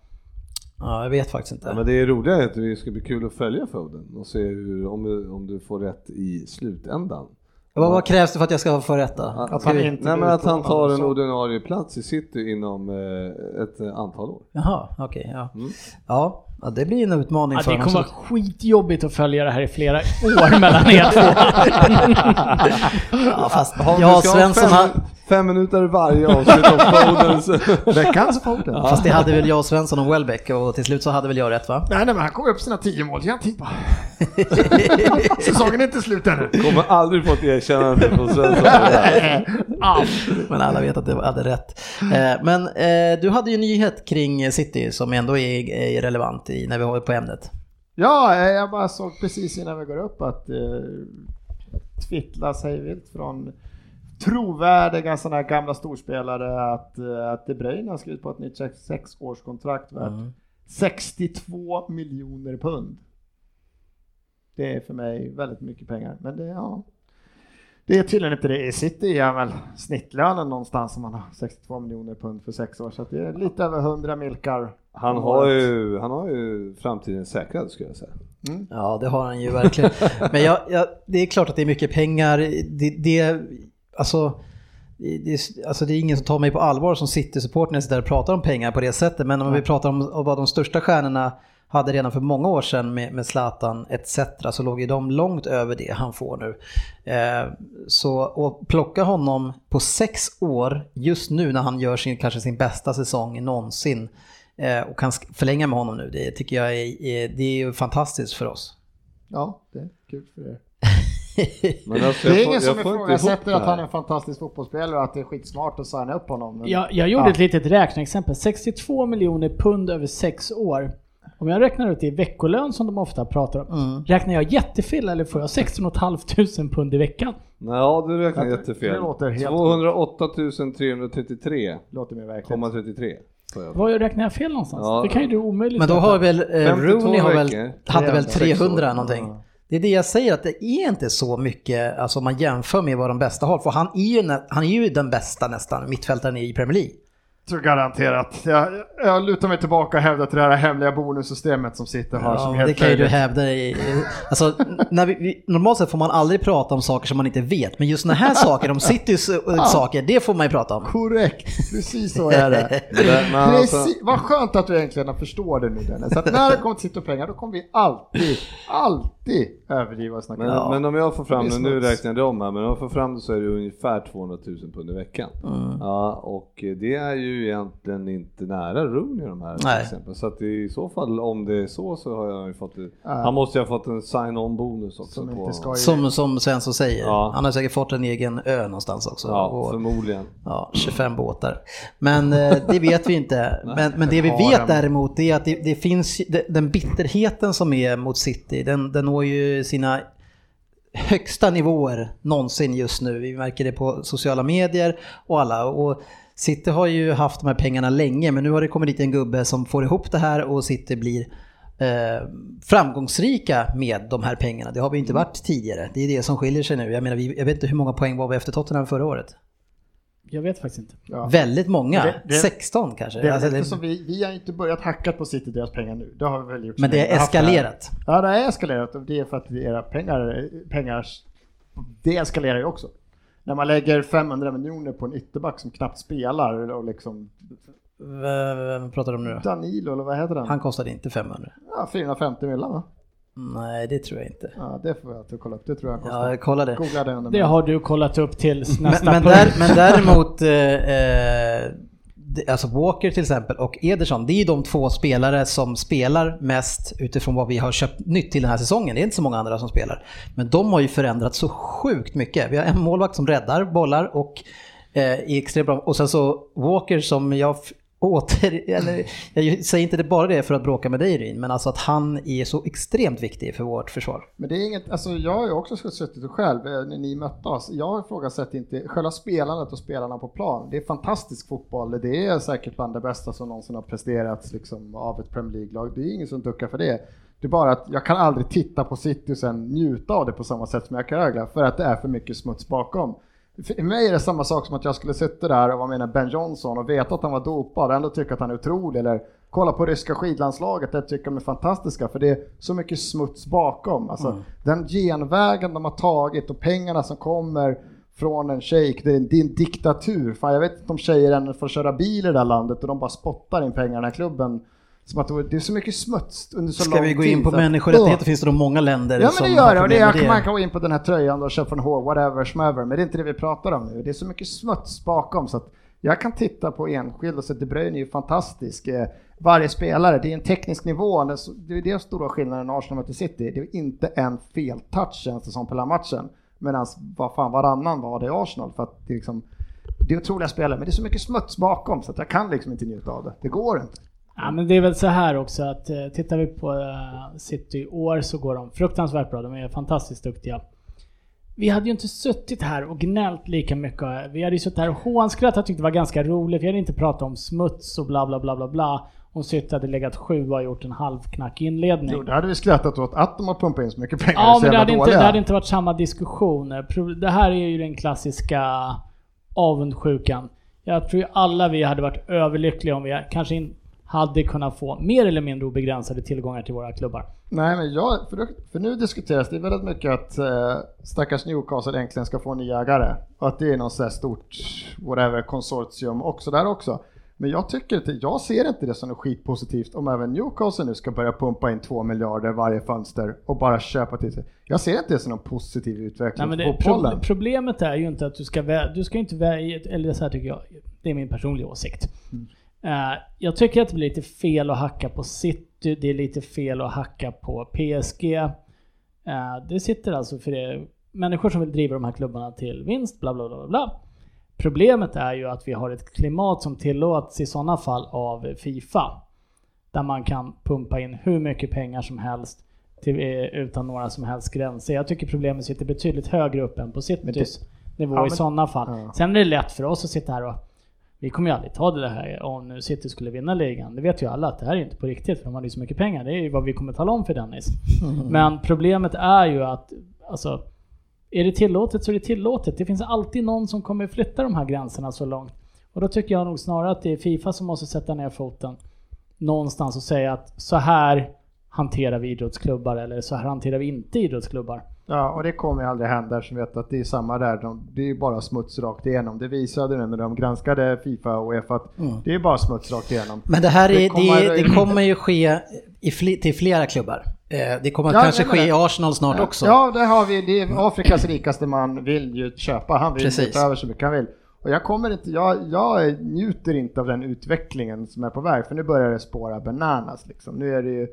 Ja, jag vet faktiskt Ja, inte. men det är roliga är att det ska bli kul att följa Foden och se hur, om, du, om du får rätt i slutändan. Vad, vad krävs det för att jag ska få rätt då? Att, han vi- inte nej men att han tar en ordinarie plats i city inom eh, ett eh, antal år. Jaha, okej. ja. Mm. Ja, ja, det blir en utmaning Ja, för det honom. kommer vara skitjobbigt att följa det här i flera år mellan er två. Ja, fast Ja, ja, Svensson, fem, han, fem minuter varje avsnitt om Fodens. Veckans Foden. fast det hade väl jag och Svensson och Welbeck och till slut så hade väl jag rätt va? Nej, nej, men han kom upp sina tio mål, jag tippa. Säsongen är inte slut ännu. Kommer aldrig få ett erkännande från Svensson. Men alla vet att det hade rätt. Eh, Men eh, du hade ju en nyhet kring City som ändå är, relevant i, när vi har på ämnet. Ja, eh, jag bara såg precis innan vi går upp att eh, twittla sig vilt från trovärdiga sådana här gamla storspelare att, eh, att De Bruyne har skrivit på ett nytt sex, sexårskontrakt värt Mm. 62 miljoner pund. Det är för mig väldigt mycket pengar, men det, ja. Det är tydligen inte det. I City är väl snittlönen någonstans om man har 62 miljoner pund för sex år, så att det är lite över 100 milkar. Han har ju, han har ju framtiden säkrad skulle jag säga. Ja, det har han ju verkligen. Men jag, jag, det är klart att det är mycket pengar. Det, det, alltså, det, det, alltså det är ingen som tar mig på allvar som City-supporter där och pratar om pengar på det sättet. Men om vi pratar om, om vad de största stjärnorna hade redan för många år sedan med, med Zlatan etc. så låg ju de långt över det han får nu. Eh, så att plocka honom på sex år just nu när han gör sin, kanske sin bästa säsong någonsin eh, och kan förlänga med honom nu, det tycker jag är, är, det är ju fantastiskt för oss. Ja, det är kul för er. Men alltså, Det är jag ingen som ifrågasätter att han är en fantastisk fotbollsspelare och att det är skitsmart att signa upp honom. Men, Jag, jag gjorde Ja. ett litet räkneexempel. 62 miljoner pund över sex år. Om jag räknar ut det i veckolön som de ofta pratar om. Mm. Räknar jag jättefel eller får jag 16 500 pund i veckan? Ja, du räknar Det- jättefel. det låter helt- 208 333,33. låter får jag. Vad räknar jag fel någonstans? Ja. Det kan ju du omöjligt Men då har väl eh, 52 Rooney har väl, hade väl 300, 300 år. någonting. Ja. Det är det jag säger att det är inte så mycket, alltså om man jämför med vad de bästa har. För han är ju, han är ju den bästa nästan, mittfältaren i Premier League. tror garanterat. Jag, jag lutar mig tillbaka och hävdar till det här hemliga bonussystemet som sitter som Ja, helt det kan ju du hävda i, alltså, när vi, vi, normalt sett får man aldrig prata om saker som man inte vet, men just sådana här saker, om Citys äh, saker, det får man ju prata om. Korrekt, precis så är det. Men alltså- Precis, vad skönt att du äntligen förstår det nu Dennis. Så att när det kommer till sitt och pengar då kommer vi alltid, alltid överdriva och snacka. Men, Ja. men om jag får fram Det nu räknar jag om här, men om jag får fram det så är det ungefär 200 000 pund i veckan. Mm. Ja, och det är ju egentligen inte nära Rooney de här till exempel. Så att i så fall, om det är så, så har jag ju fått det. Ja. Han måste ju ha fått en sign-on bonus också. Som på, ska Som, som Svensson säger, Ja. han har säkert fått en egen ö någonstans också. Ja, Och- förmodligen. Ja, 25 båtar. Men eh, det vet vi inte. Men, men det vi vet däremot är att det, det finns, det, den bitterheten som är mot City, den, den når ju sina högsta nivåer någonsin just nu. Vi märker det på sociala medier och alla. Och City har ju haft de här pengarna länge men nu har det kommit dit en gubbe som får ihop det här och City blir eh, framgångsrika med de här pengarna. Det har vi inte varit tidigare. Det är det som skiljer sig nu. Jag menar, jag vet inte hur många poäng var vi efter Tottenham förra året? Jag vet faktiskt inte. Ja. Väldigt många, Det- det- 16 kanske. Det är Alltså, det, som vi, vi har inte börjat hacka på City deras pengar nu. Det har vi väl gjort. men det är har eskalerat. Ja, det är eskalerat och det är för att era pengar, pengar det eskalerar ju också. När man lägger 500 miljoner på en ytterback som knappt spelar och liksom Vem pratar du om nu då? Danilo eller vad heter den? Han kostade inte 500. Ja, 450 miljoner va? Nej, det tror jag inte. Ja, det får jag inte kolla upp. Det tror jag Ja, kostar. jag kollade. Googla det Det har du kollat upp tills Men, nästa men, punkt. där, men däremot, eh, eh, det- alltså Walker till exempel och Ederson, det är ju de två spelare som spelar mest utifrån vad vi har köpt nytt till den här säsongen. Det är inte så många andra som spelar. Men de har ju förändrat så sjukt mycket. Vi har en målvakt som räddar bollar och Eh, i extremt bra. Och sen så Walker som jag åter, eller jag säger inte det bara det för att bråka med dig Ryn, men alltså att han är så extremt viktig för vårt försvar. Men det är inget, alltså jag har ju också suttit och själv eh, när ni mötte oss. Jag ifrågasätter inte själva spelandet och spelarna på plan. Det är fantastisk fotboll. Det är säkert bland det bästa som någonsin har presterats liksom, av ett Premier League-lag. Det är ingen som duckar för det. Det är bara att jag kan aldrig titta på City och sen njuta av det på samma sätt som jag kan Rögle för att det är för mycket smuts bakom. För mig är det samma sak som att jag skulle sitta där och vara med Ben Johnson och veta att han var dopad och ändå tycka att han är otrolig. Eller kolla på ryska skidlandslaget, det tycker de är fantastiska för det är så mycket smuts bakom. Alltså, Den genvägen de har tagit och pengarna som kommer från en shejk, det det är en diktatur. Fan, jag vet inte om tjejer ännu får köra bil i det där landet och de bara spottar in pengarna i klubben. Som att det det är så mycket smuts under så Ska lång vi gå tid, in på att- människorättigheter finns det då många länder Ja som men det gör det och det är, man kan gå in på den här tröjan och köpa från H, whatever, smever, men det är inte det vi pratar om nu. Det är så mycket smuts bakom så att jag kan titta på enskild och så De Bruyne är ju fantastisk. Eh, Varje spelare, det är en teknisk nivå, det är det stora skillnaden Arsenal möter City. Det är inte en feltouch känns det som på hela matchen. Medan vad fan varannan var det i Arsenal för att det är liksom det är otroliga spelare men det är så mycket smuts bakom så att jag kan liksom inte njuta av det. Det går inte. Ja, men det är väl så här också att eh, tittar vi på eh, City i år så går de fruktansvärt bra. De är fantastiskt duktiga. Vi hade ju inte suttit här och gnällt lika mycket. Vi hade ju suttit här och hånskrattat och tyckt det var ganska roligt. Vi hade inte pratat om smuts och bla bla bla bla bla. Om City hade legat sjua och gjort en halvknackig inledning. Jo, det hade vi skrattat åt att de har pumpat in så mycket pengar. Ja, men det hade, inte, det hade inte varit samma diskussion. Det här är ju den klassiska avundsjukan. Jag tror ju alla vi hade varit överlyckliga om vi kanske in, hade kunnat få mer eller mindre obegränsade tillgångar till våra klubbar. Nej, men jag, för, för nu diskuteras det väldigt mycket att eh, stackars Newcastle äntligen ska få en ny ägare. Och att det är något sådär stort, whatever, konsortium också där också. Men jag tycker inte, jag ser inte det som något skitpositivt om även Newcastle nu ska börja pumpa in två miljarder varje fönster och bara köpa till sig. Jag ser inte det som någon positiv utveckling Nej, fotbollen. pro, problemet är ju inte att du ska du ska inte välja, eller så här tycker jag, det är min personliga åsikt. Eh, jag tycker att det blir lite fel att hacka på City, det är lite fel att hacka på PSG. Eh, det sitter alltså för det, människor som vill driva de här klubbarna till vinst, bla bla bla bla. Problemet är ju att vi har ett klimat som tillåts i sådana fall av Fifa. Där man kan pumpa in hur mycket pengar som helst till, eh, utan några som helst gränser. Jag tycker problemet sitter betydligt högre upp än på Citys nivå Ja, i men- sådana fall. Ja. Sen är det lätt för oss att sitta här och vi kommer ju aldrig ta det här om nu City skulle vinna ligan. Det vet ju alla att det här är inte på riktigt för de hade ju så mycket pengar. Det är ju vad vi kommer tala om för Dennis. Men problemet är ju att alltså, är det tillåtet så är det tillåtet. Det finns alltid någon som kommer flytta de här gränserna så långt. Och då tycker jag nog snarare att det är Fifa som måste sätta ner foten någonstans och säga att så här hanterar vi idrottsklubbar eller så här hanterar vi inte idrottsklubbar. Ja, och det kommer ju aldrig hända eftersom vi vet att det är samma där. De, det är ju bara smuts rakt igenom. Det visade nu när de granskade Fifa och Uefa att det är bara smuts rakt igenom. Men det här är, Det det, kommer- det, kommer ju ske i fli, till flera klubbar. Eh, Det kommer Ja, kanske ske i det. Arsenal snart också. Ja, där har vi det. är Afrikas rikaste man vill ju köpa. Han vill Precis. ju ta över så mycket han vill. Och jag kommer inte, jag, jag njuter inte av den utvecklingen som är på väg. För nu börjar det spåra bananas liksom. Nu är det ju,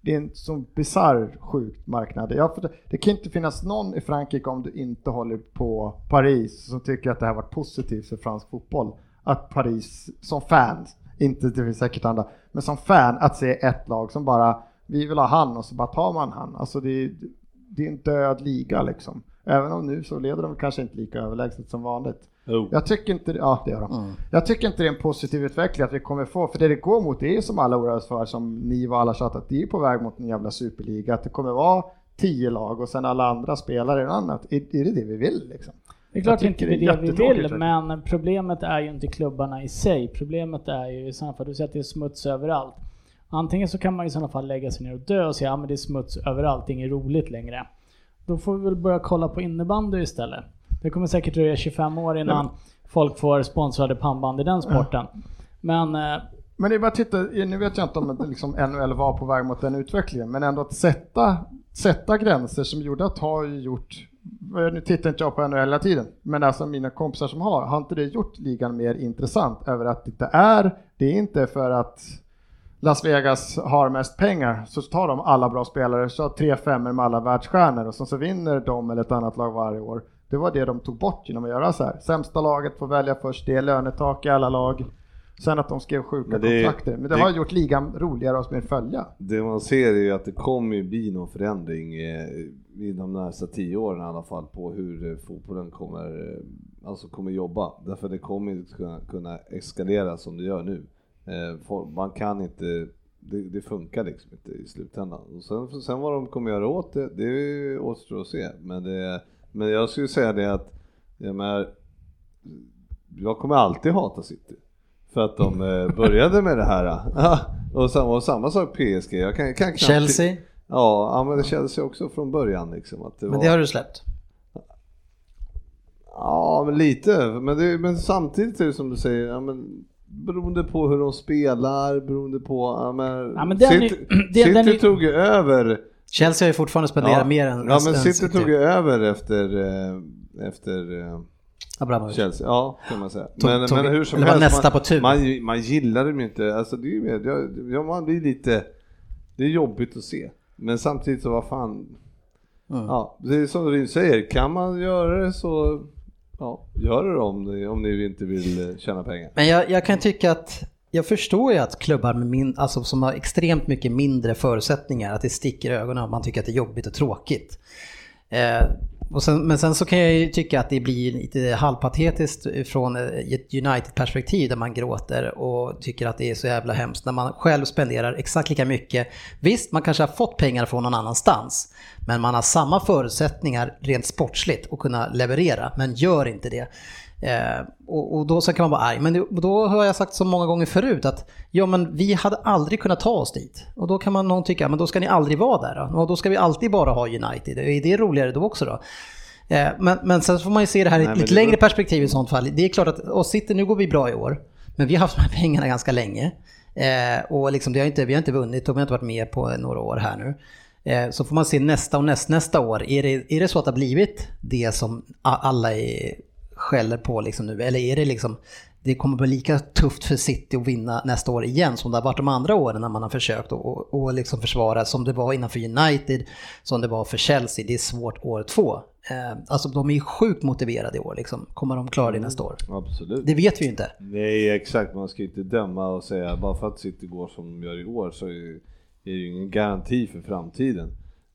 det är en sån bisarr sjuk marknad. Jag, det, det kan inte finnas någon i Frankrike om du inte håller på Paris som tycker att det här varit positivt för fransk fotboll. Att Paris som fan, inte det finns säkert andra, men som fan att se ett lag som bara vi vill ha han och så bara tar man han. Alltså det är, det är en död liga liksom. Även om nu så leder de kanske inte lika överlägset som vanligt. Oh. Jag tycker inte, ja det gör de. Mm. Jag tycker inte det är en positiv utveckling att vi kommer få, för det det går mot det är som alla oroar för, som ni och alla tjatat, det är på väg mot en jävla superliga, att det kommer vara tio lag och sen alla andra spelare i något annat. Är, är det det vi vill liksom? Det är klart inte det det är är det vi vill, men problemet är ju inte klubbarna i sig. Problemet är ju i sådana fall, du säger att det är smuts överallt. Antingen så kan man i sådana fall lägga sig ner och dö och säga att ja, det är smuts överallt, det är inget roligt längre. Då får vi väl börja kolla på innebandy istället. Det kommer säkert dröja 25 år innan folk får sponsrade pannband i den sporten. Men eh, Men det är bara att titta, nu vet jag inte om liksom NHL var på väg mot den utvecklingen, men ändå att sätta, sätta gränser som gjorde att har ju gjort, nu tittar inte jag på NHL hela tiden, men alltså mina kompisar som har, har inte det gjort ligan mer intressant över att det inte är, det är inte för att Las Vegas har mest pengar så tar de alla bra spelare, så har tre femmor med alla världsstjärnor och sen så vinner de eller ett annat lag varje år. Det var det de tog bort genom att göra så här. Sämsta laget får välja först, det är lönetak i alla lag. Sen att de skrev sjuka Men det- kontrakter. Men det, det- har gjort ligan roligare att mer följa. Det man ser är ju att det kommer ju bli någon förändring eh, i de närmsta tio åren i alla fall på hur eh, fotbollen kommer, eh, alltså kommer jobba. Därför det kommer inte kunna, kunna eskalera som det gör nu. Man kan inte, det, det funkar liksom inte i slutändan. Och sen, sen vad de kommer göra åt det, det återstår att se. Men, det, men jag skulle säga det att, jag menar, jag kommer alltid hata City. För att de eh, började med det här. Och, samma, och samma sak PSG. Jag kan, kan knappt, Chelsea, Ja, ja, men det Chelsea också från början liksom. Att det men var, det har du släppt. Ja, men lite. Men, det, men samtidigt är det som du säger, ja, men, beroende på hur de spelar, beroende på... Ja, men, Ja, men City, den- City är- tog ju över. Chelsea har ju fortfarande spenderat Ja, mer än ja, men än City tog ju över efter, eh, efter eh, Abramovic. Chelsea, ja kan man säga. Tog- men, tog- men hur som helst, nästa man, på tur. Man, man gillar dem ju inte, alltså det är ju med, ja, ja, man blir lite, det är jobbigt att se. Men samtidigt så vad fan, Mm. ja det är som du säger, kan man göra det så, ja gör det om ni, om ni inte vill eh, tjäna pengar. Men jag, jag kan tycka att jag förstår ju att klubbar med min, alltså som har extremt mycket mindre förutsättningar, att det sticker i ögonen och man tycker att det är jobbigt och tråkigt. Eh, och sen, men sen så kan jag ju tycka att det blir lite halvpatetiskt från eh, ett United-perspektiv där man gråter och tycker att det är så jävla hemskt när man själv spenderar exakt lika mycket. Visst, man kanske har fått pengar från någon annanstans, men man har samma förutsättningar rent sportsligt att kunna leverera, men gör inte det. Eh, och, och då så kan man vara arg. Men det, då har jag sagt så många gånger förut att ja, men vi hade aldrig kunnat ta oss dit. Och då kan man någon tycka, men då ska ni aldrig vara där då. Och då ska vi alltid bara ha United. Är det roligare då också då? Eh, men, men sen får man ju se det här i ett lite längre perspektiv i sånt fall. Det är klart att, och City, nu går vi bra i år. Men vi har haft de här pengarna ganska länge. Eh, och liksom, det har inte, vi har inte vunnit och vi har inte varit med på några år här nu. Eh, så får man se nästa och näst, nästa år. Är det, är det så att det har blivit det som alla är, skäller på liksom nu? Eller är det liksom, det kommer bli lika tufft för City att vinna nästa år igen som det har varit de andra åren när man har försökt att och, liksom försvara som det var innanför United, som det var för Chelsea. Det är svårt år två. Eh, alltså de är ju sjukt motiverade i år liksom. Kommer de klara det nästa år? Absolut. Det vet vi ju inte. Nej exakt, man ska inte döma och säga bara för att City går som de gör i år så är är det ju ingen garanti för framtiden.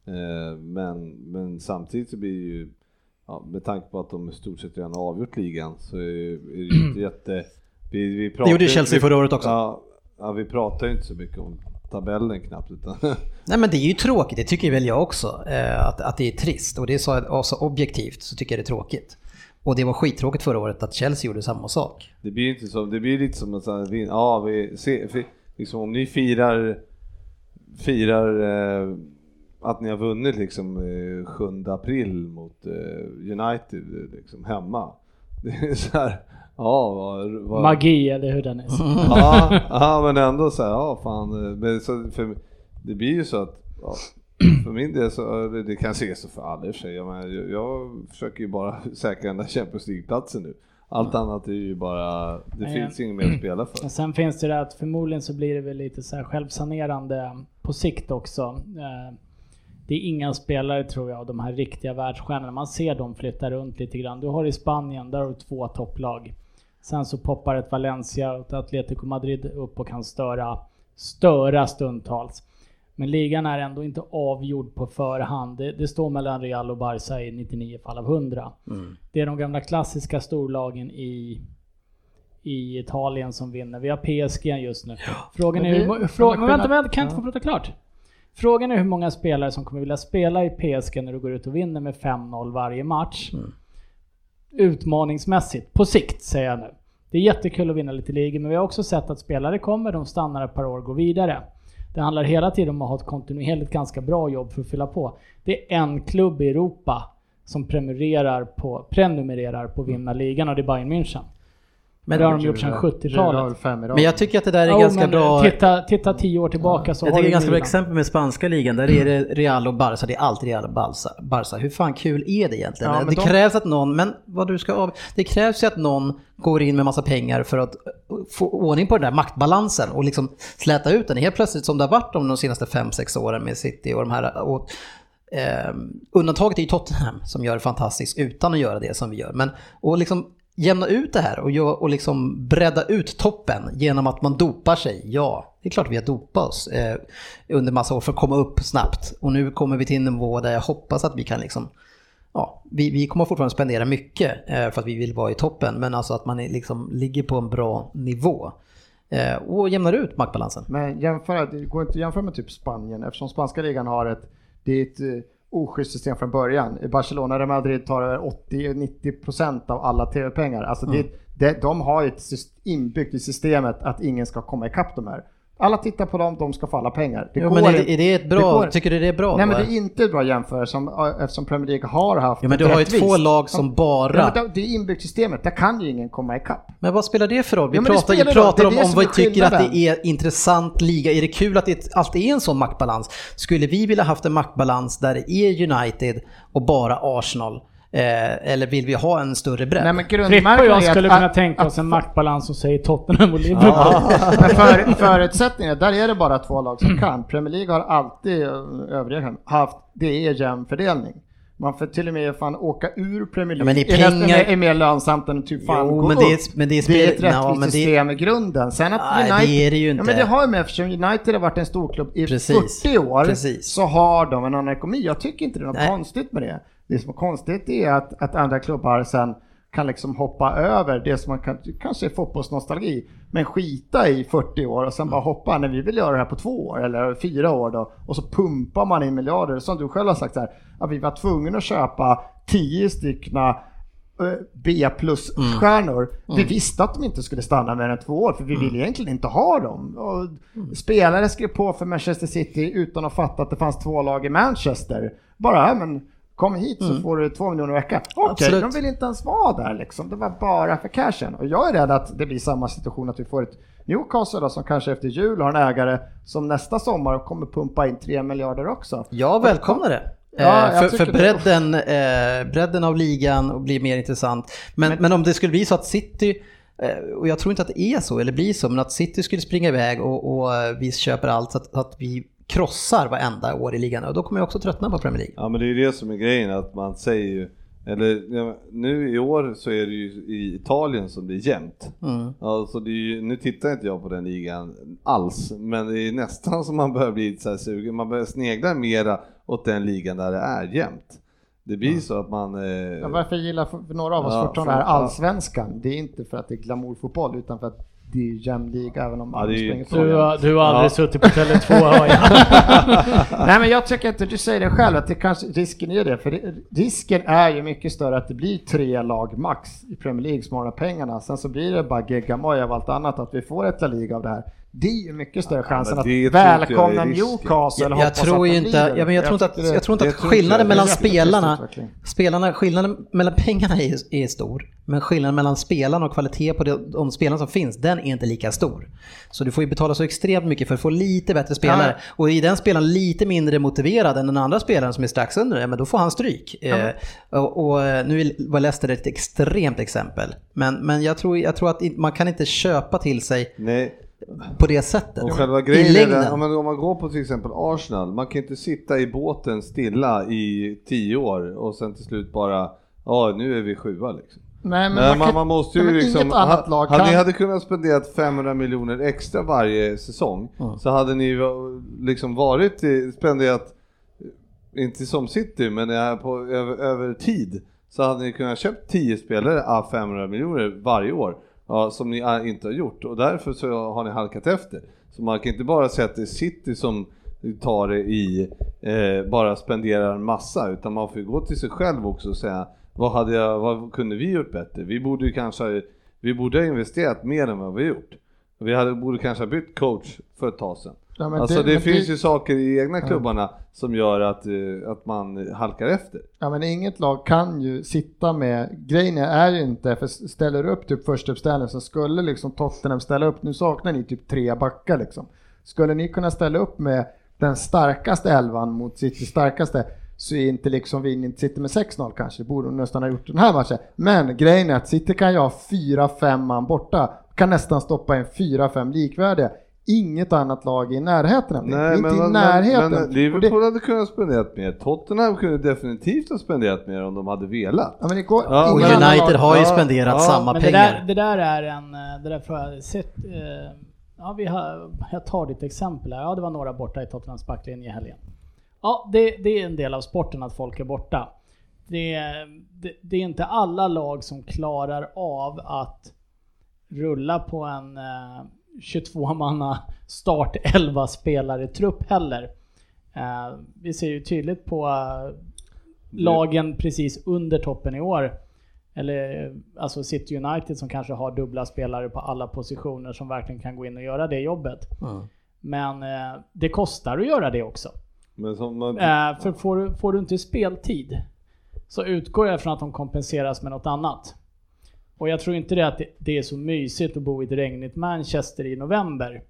Eh, Men, men samtidigt så blir det ju, ja, med tanke på att de i stort sett redan har avgjort ligan så är är det ju inte jätte... Vi, vi pratar, Det gjorde Chelsea förra året också. Ja, ja, vi pratar ju inte så mycket om tabellen knappt utan Nej men det är ju tråkigt, det tycker väl jag också. Eh, att, att det är trist och det är så alltså, objektivt så tycker jag det är tråkigt. Och det var skittråkigt förra året att Chelsea gjorde samma sak. Det blir inte så, det blir lite som att ja, vi, se, liksom om ni firar, firar eh, att ni har vunnit liksom eh, 7 april mot eh, United liksom hemma. Det är så här, ja vad, vad Magi eller hur den är. Ja, ja men ändå så här, ja fan. eh, Men så, för, det blir ju så att, ja, för min del så, det, kanske är så för alla i och för sig. Jag, menar, jag, jag försöker ju bara säkra den där Champions League-platsen nu. Allt annat är ju bara, det Nej, finns inget mer att spela för. Sen finns det det att förmodligen så blir det väl lite så här självsanerande på sikt också. Eh, Det är inga spelare tror jag av de här riktiga världsstjärnorna. Man ser dem flytta runt lite grann. Du har i Spanien, där har du två topplag. Sen så poppar ett Valencia och ett Atletico Madrid upp och kan störa, störa stundtals. Men ligan är ändå inte avgjord på förhand. Det, det står mellan Real och Barca i 99 fall av 100. Det är de gamla klassiska storlagen i, i Italien som vinner. Vi har PSG just nu. Frågan är Men hur... det- men vänta, vänta, kan jag inte ja. få prata klart? Frågan är hur många spelare som kommer vilja spela i PSG när du går ut och vinner med 5-0 varje match. Utmaningsmässigt, på sikt säger jag nu. Det är jättekul att vinna lite ligor, men vi har också sett att spelare kommer, de stannar ett par år och går vidare. Det handlar hela tiden om att ha ett kontinuerligt ganska bra jobb för att fylla på. Det är en klubb i Europa som prenumererar på, prenumererar på att vinna ligan och det är Bayern München. Men det har de gjort sedan Juve har 70-talet. väl fem i rad. Men jag tycker att det där är Jo, ganska men bra. Titta, titta tio år tillbaka så Jag tycker det är ganska bra exempel med spanska ligan, där är det Real och Barca, det är alltid Real och Barca. Barca. Hur fan kul är det egentligen? Ja, det de- krävs att någon, men vad du ska av, det krävs ju att någon går in med massa pengar för att få ordning på den där maktbalansen och liksom släta ut den. Helt plötsligt som det har varit de, de senaste 5-6 åren med City och de här, och Eh, undantaget är ju Tottenham som gör det fantastiskt utan att göra det som vi gör. Men att liksom jämna ut det här och, gör, och liksom bredda ut toppen genom att man dopar sig, ja, det är klart vi har dopat oss eh, under massa år för att komma upp snabbt. Och nu kommer vi till en nivå där jag hoppas att vi kan liksom Ja, vi, vi kommer fortfarande spendera mycket eh, för att vi vill vara i toppen, men alltså att man är, liksom ligger på en bra nivå. Eh, och jämnar ut maktbalansen. Men jämföra, det går inte att jämföra med typ Spanien eftersom spanska ligan har ett, det är ett eh, oschysst system från början. I Barcelona, Real Madrid tar över 80-90% av alla tv-pengar. Alltså Mm. det, det, de har ett inbyggt i systemet att ingen ska komma ikapp de här. Alla tittar på dem, de ska få alla pengar. Det Jo, går men är det, är det ett det bra, går- tycker du det är bra? Nej men då? det är inte ett bra jämförelse som, eftersom Premier League har haft Ja, men du har ju två lag som bara... Ja, men det- det är inbyggt systemet, där kan ju ingen komma ikapp. Men vad spelar det för roll? Vi Ja, men det pratar, vi pratar Det om det om som vi tycker att det är intressant liga. Är det kul att det alltid är en sån maktbalans? Skulle vi vilja haft en maktbalans där det är United och bara Arsenal? Eh, eller vill vi ha en större bredd? Nej men Frippe och jag är skulle att- kunna att- tänka oss en maktbalans som säger Tottenham och Liverpool. Men för, förutsättningen, där är det bara två lag som kan. Premier League har alltid, eh, övriga haft, det är jämn fördelning. Man får till och med fan åka ur Premier Ja, men League. i är, pengar- är mer lönsamt än typ fan Jo, gå men det är- upp. men det är det är ett spel- ja, rättvist men det- system i grunden. Sen att Nej, United, det är det ju Ja, inte. men det har ju med eftersom United har varit en storklubb i Precis. 40 år Precis. så har de en annan ekonomi. Jag tycker inte det är något Nej. konstigt med det. Det som är konstigt är att, att andra klubbar sen kan liksom hoppa över det som man kan, kanske är fotbollsnostalgi, men skita i 40 år och sen bara hoppa, när vi vill göra det här på två år eller fyra år då, och så pumpar man in miljarder, som du själv har sagt här, att vi var tvungna att köpa 10 styckna eh, B plus-stjärnor. Vi visste att de inte skulle stanna mer än två år, för vi ville egentligen inte ha dem. Och spelare skrev på för Manchester City utan att fatta att det fanns två lag i Manchester. Bara, men kom hit så får du två miljoner i veckan. Okej, Absolut. de vill inte ens vara där liksom. Det var bara för cashen. Och jag är rädd att det blir samma situation att vi får ett Newcastle då, som kanske efter jul har en ägare som nästa sommar kommer pumpa in 3 miljarder också. Jag välkomnar det. Ja, Eh, för för bredden, eh, bredden av ligan och blir mer intressant. Men, men, om det skulle bli så att City, eh, och jag tror inte att det är så eller blir så, men att City skulle springa iväg och, och eh, vi köper allt så att, att vi krossar varenda år i ligan. Och då kommer jag också tröttna på Premier League. Ja men det är ju det som är grejen, att man säger ju, eller nu i år så är det ju i Italien som det är jämnt. Mm. Alltså det är ju, nu tittar inte jag på den ligan alls, men det är nästan som man börjar bli så här sugen, man börjar snegla mera åt den ligan där det är jämnt. Det blir så att man... Eh, Ja, varför gillar för, för några av oss Ja, fortfarande för- här allsvenskan? Det är inte för att det är glamourfotboll utan för att det är jämn liga även om Ja, är ju springer på. Du, har- du har aldrig Ja. suttit på Tele2 hör jag. Nej men jag tycker inte, du säger det själv, att det kanske, risken är det. För det, risken är ju mycket större att det blir tre lag max i Premier League som har pengarna. Sen så blir det bara geggamoj av allt annat, att vi får ett La Liga av det här. Det är ju mycket större chans än men att välkomna. Newcastle Jag, jag tror att ju inte, ja, men jag tror inte att, jag tror inte att skillnaden mellan spelarna, spelarna, skillnaden mellan pengarna är, är stor. Men skillnaden mellan spelarna och kvalitet på de, de spelarna som finns, den är inte lika stor. Så du får ju betala så extremt mycket för att få lite bättre spelare. Och är den spelaren lite mindre motiverad än den andra spelaren som är strax under, ja, men då får han stryk. Eh, och, och eh, nu var Leicester ett extremt exempel. Men, men jag, tror, jag tror att man kan inte köpa till sig nej, på det sättet. och själva I grejen är om, man, om man går på till exempel Arsenal, man kan inte sitta i båten stilla i tio år och sen till slut bara, ja nu är vi sjua liksom. Nej, men Nej, man, man, kan, man måste ju liksom, annat lag hade kan... ni hade kunnat spendera 500 miljoner extra varje säsong så hade ni liksom varit, i- spenderat, inte som City, men på, över, över tid så hade ni kunnat köpt 10 spelare av 500 miljoner varje år. Ja, som ni äh, inte har gjort och därför så har ni halkat efter. Så man kan inte bara säga att det är City som tar det i, eh, bara spenderar en massa, utan man får ju gå till sig själv också och säga vad, hade jag, vad kunde vi gjort bättre? Vi borde ju kanske, vi borde ha investerat mer än vad vi gjort. Vi hade, borde kanske ha bytt coach för ett tag sedan. Ja, alltså det, men finns ju saker i egna klubbarna som gör att, eh, att man halkar efter. Ja men inget lag kan ju sitta med, grejen är ju inte, för ställer du upp typ första uppställning så skulle liksom Tottenham ställa upp, nu saknar ni typ tre backar liksom. Skulle ni kunna ställa upp med den starkaste elvan mot City starkaste så är inte liksom vi inte sitter med 6-0 kanske, det borde de nästan ha gjort den här matchen. Men grejen är att City kan ju ha 4-5 man borta, kan nästan stoppa in 4-5 likvärdiga. Inget annat lag i närheten av det. Nej, inte men, i närheten. men, Liverpool det, hade kunnat spenderat mer. Tottenham kunde definitivt ha spenderat mer om de hade velat. ja, men det går, Ja, Och United lag- har ju Ja, spenderat ja, samma Men det pengar. där, det där är en, eh, det där får jag sett, eh, ja vi har, jag tar ditt exempel här, ja det var några borta i Tottenhams backlinje i helgen. Ja, det, det är en del av sporten att folk är borta. Det, det, det är inte alla lag som klarar av att rulla på en eh, 22-manna start 11 spelare trupp heller. Eh, vi ser ju tydligt på eh, lagen precis under toppen i år. Eller eh, alltså City United som kanske har dubbla spelare på alla positioner som verkligen kan gå in och göra det jobbet. Mm. Men det kostar att göra det också. Man, för får du, får du inte speltid så utgår jag från att de kompenseras med något annat. Och jag tror inte det att det, är så mysigt att bo i ett regnigt Manchester i november.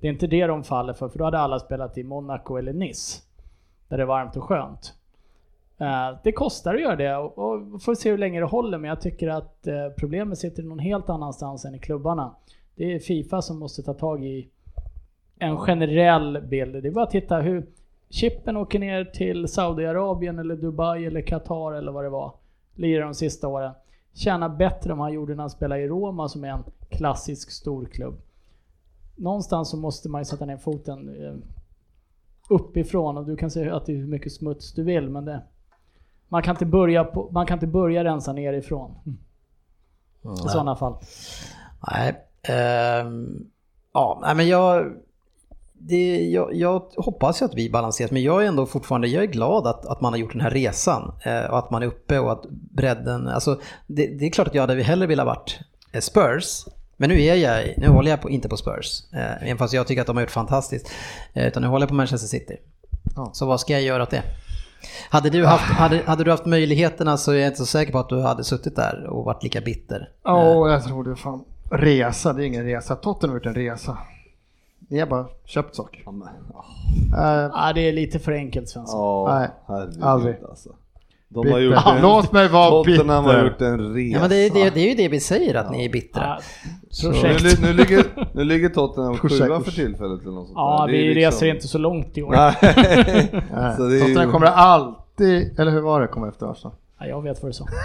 Det är inte det de faller för, för då hade alla spelat i Monaco eller Nice. Där det är varmt och skönt. Eh, det kostar att göra det och, får se hur länge det håller, men jag tycker att eh, problemet sitter någon helt annanstans än i klubbarna. Det är Fifa som måste ta tag i en generell bild. Det är bara att titta hur Chippen åker ner till Saudiarabien eller Dubai eller Qatar eller vad det var. Lirar de sista åren. Tjänar bättre än vad han gjorde när han spelade i Roma som är en klassisk storklubb. Någonstans så måste man ju sätta ner foten eh, uppifrån och du kan säga att det är hur mycket smuts du vill men det... Man kan inte börja, på, man kan inte börja rensa nerifrån. I sådana fall. Nej. ehm, ja, men jag, det, jag, jag hoppas ju att vi balanseras, men jag är ändå fortfarande jag är glad att, att man har gjort den här resan eh, och att man är uppe och att bredden, alltså det, det är klart att jag hade hellre velat varit eh, Spurs, men nu är jag, nu håller jag på, inte på Spurs, eh, även fast jag tycker att de har gjort fantastiskt, eh, utan nu håller jag på Manchester City. Ja. Så vad ska jag göra åt det? Hade du, haft, hade, hade du haft möjligheterna så är jag inte så säker på att du hade suttit där och varit lika bitter. Ja, jag tror det. Fan. Resa, det är ingen resa. Tottenham har gjort en resa. Ni har bara köpt saker. ja, men, ja, Uh, Ja, det är lite för enkelt Svensson. Nej, herregud aldrig. alltså. De har gjort bitter. en, Låt mig vara Tottenham har bitter. gjort en resa. Ja, men det, det, det är ju det vi säger, att ni är bittra. Ja, Nu, nu, ligger, nu ligger Tottenham sjua för tillfället eller något sånt Ja, är vi liksom- reser inte så långt i år. Nej. Nej. Så det är ju- Tottenham kommer alltid, eller hur var det, komma efter Arsenal? Ja, jag vet vad du sa.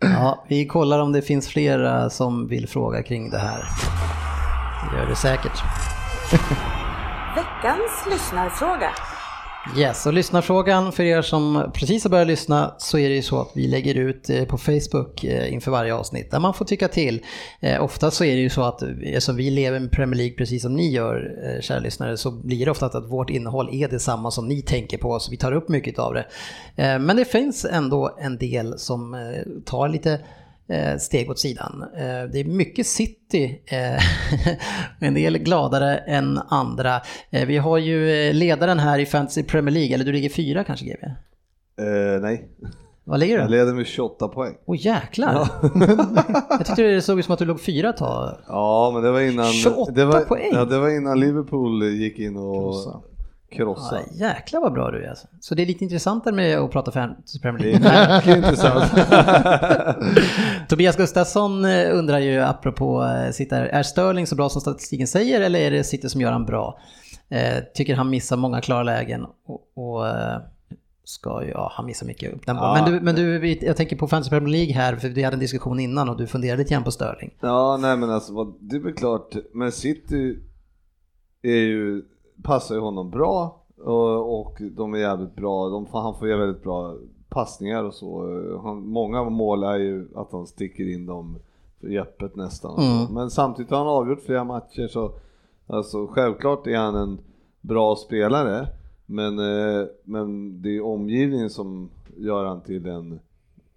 Ja, vi kollar om det finns flera som vill fråga kring det här. Det gör det säkert. Veckans lyssnarfråga. Yes, och lyssnarfrågan för er som precis har börjat lyssna så är det ju så att vi lägger ut eh, på Facebook eh, inför varje avsnitt där man får tycka till. Eh, ofta så är det ju så att eftersom vi lever med Premier League precis som ni gör, kära lyssnare, så blir det ofta att vårt innehåll är detsamma som ni tänker på, så vi tar upp mycket av det. Men det finns ändå en del som tar lite steg åt sidan. Eh, Det är mycket City, eh, en del gladare än andra. Eh, Vi har ju eh, ledaren här i Fantasy Premier League, eller du ligger fyra kanske GB? Eh, nej, Vad ligger jag du? leder med 28 poäng. Åh jäklar! Jag tyckte det såg ut som att du låg fyra ett tag. Ja, men det var innan... 28 det var, poäng. Ja, det var innan Liverpool gick in och Krossa. Krossade. Ja, jäklar vad bra du är alltså. Så det är lite intressantare med att prata Fantasy Premier Det League. är mycket intressant. Tobias Gustafsson eh, undrar ju apropå eh, sitta här, är Sterling så bra som statistiken säger eller är det City som gör han bra? Eh, tycker han missar många klara lägen och, och eh, ska ju, ja han missar mycket uppenbart. Ja. Men, du, men du, jag tänker på Fantasy Premier League här, för vi hade en diskussion innan och du funderade lite grann på Sterling. Ja, nej men alltså det är väl klart, men City är ju, passar ju honom bra och, och de är jävligt bra, de, han får ju väldigt bra passningar och så. Han, många mål är ju att han sticker in dem i öppet nästan. Mm. Men samtidigt har han avgjort flera matcher så alltså, självklart är han en bra spelare men, eh, men det är omgivningen som gör han till en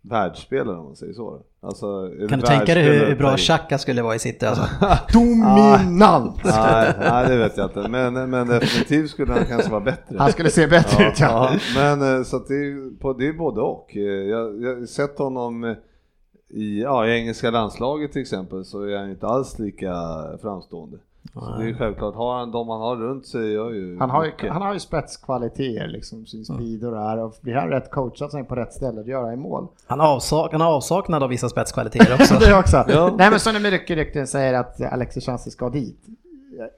världsspelare om man säger så. Alltså, Kan du tänka dig hur, hur bra Xhaka skulle vara i City alltså? Dominant! nej, nej, det vet jag inte. Men, men definitivt skulle han kanske vara bättre. Han skulle se bättre Ja, ut ja. ja, men eh, så att det är, på, det är både och. Eh, Jag, jag har sett honom i, ja, i engelska landslaget till exempel så är han inte alls lika framstående. Så det är ju självklart, har han de han har runt sig gör ju Han har ju, mycket. han har ju spetskvaliteter, liksom sin speed och det här. Och blir han rätt coachad så är han på rätt ställe att göra i mål. Han avsak, han har avsaknad av vissa spetskvaliteter också. det också. Ja. Nej men så när mycket rykten säger att Alexis Chances ska dit.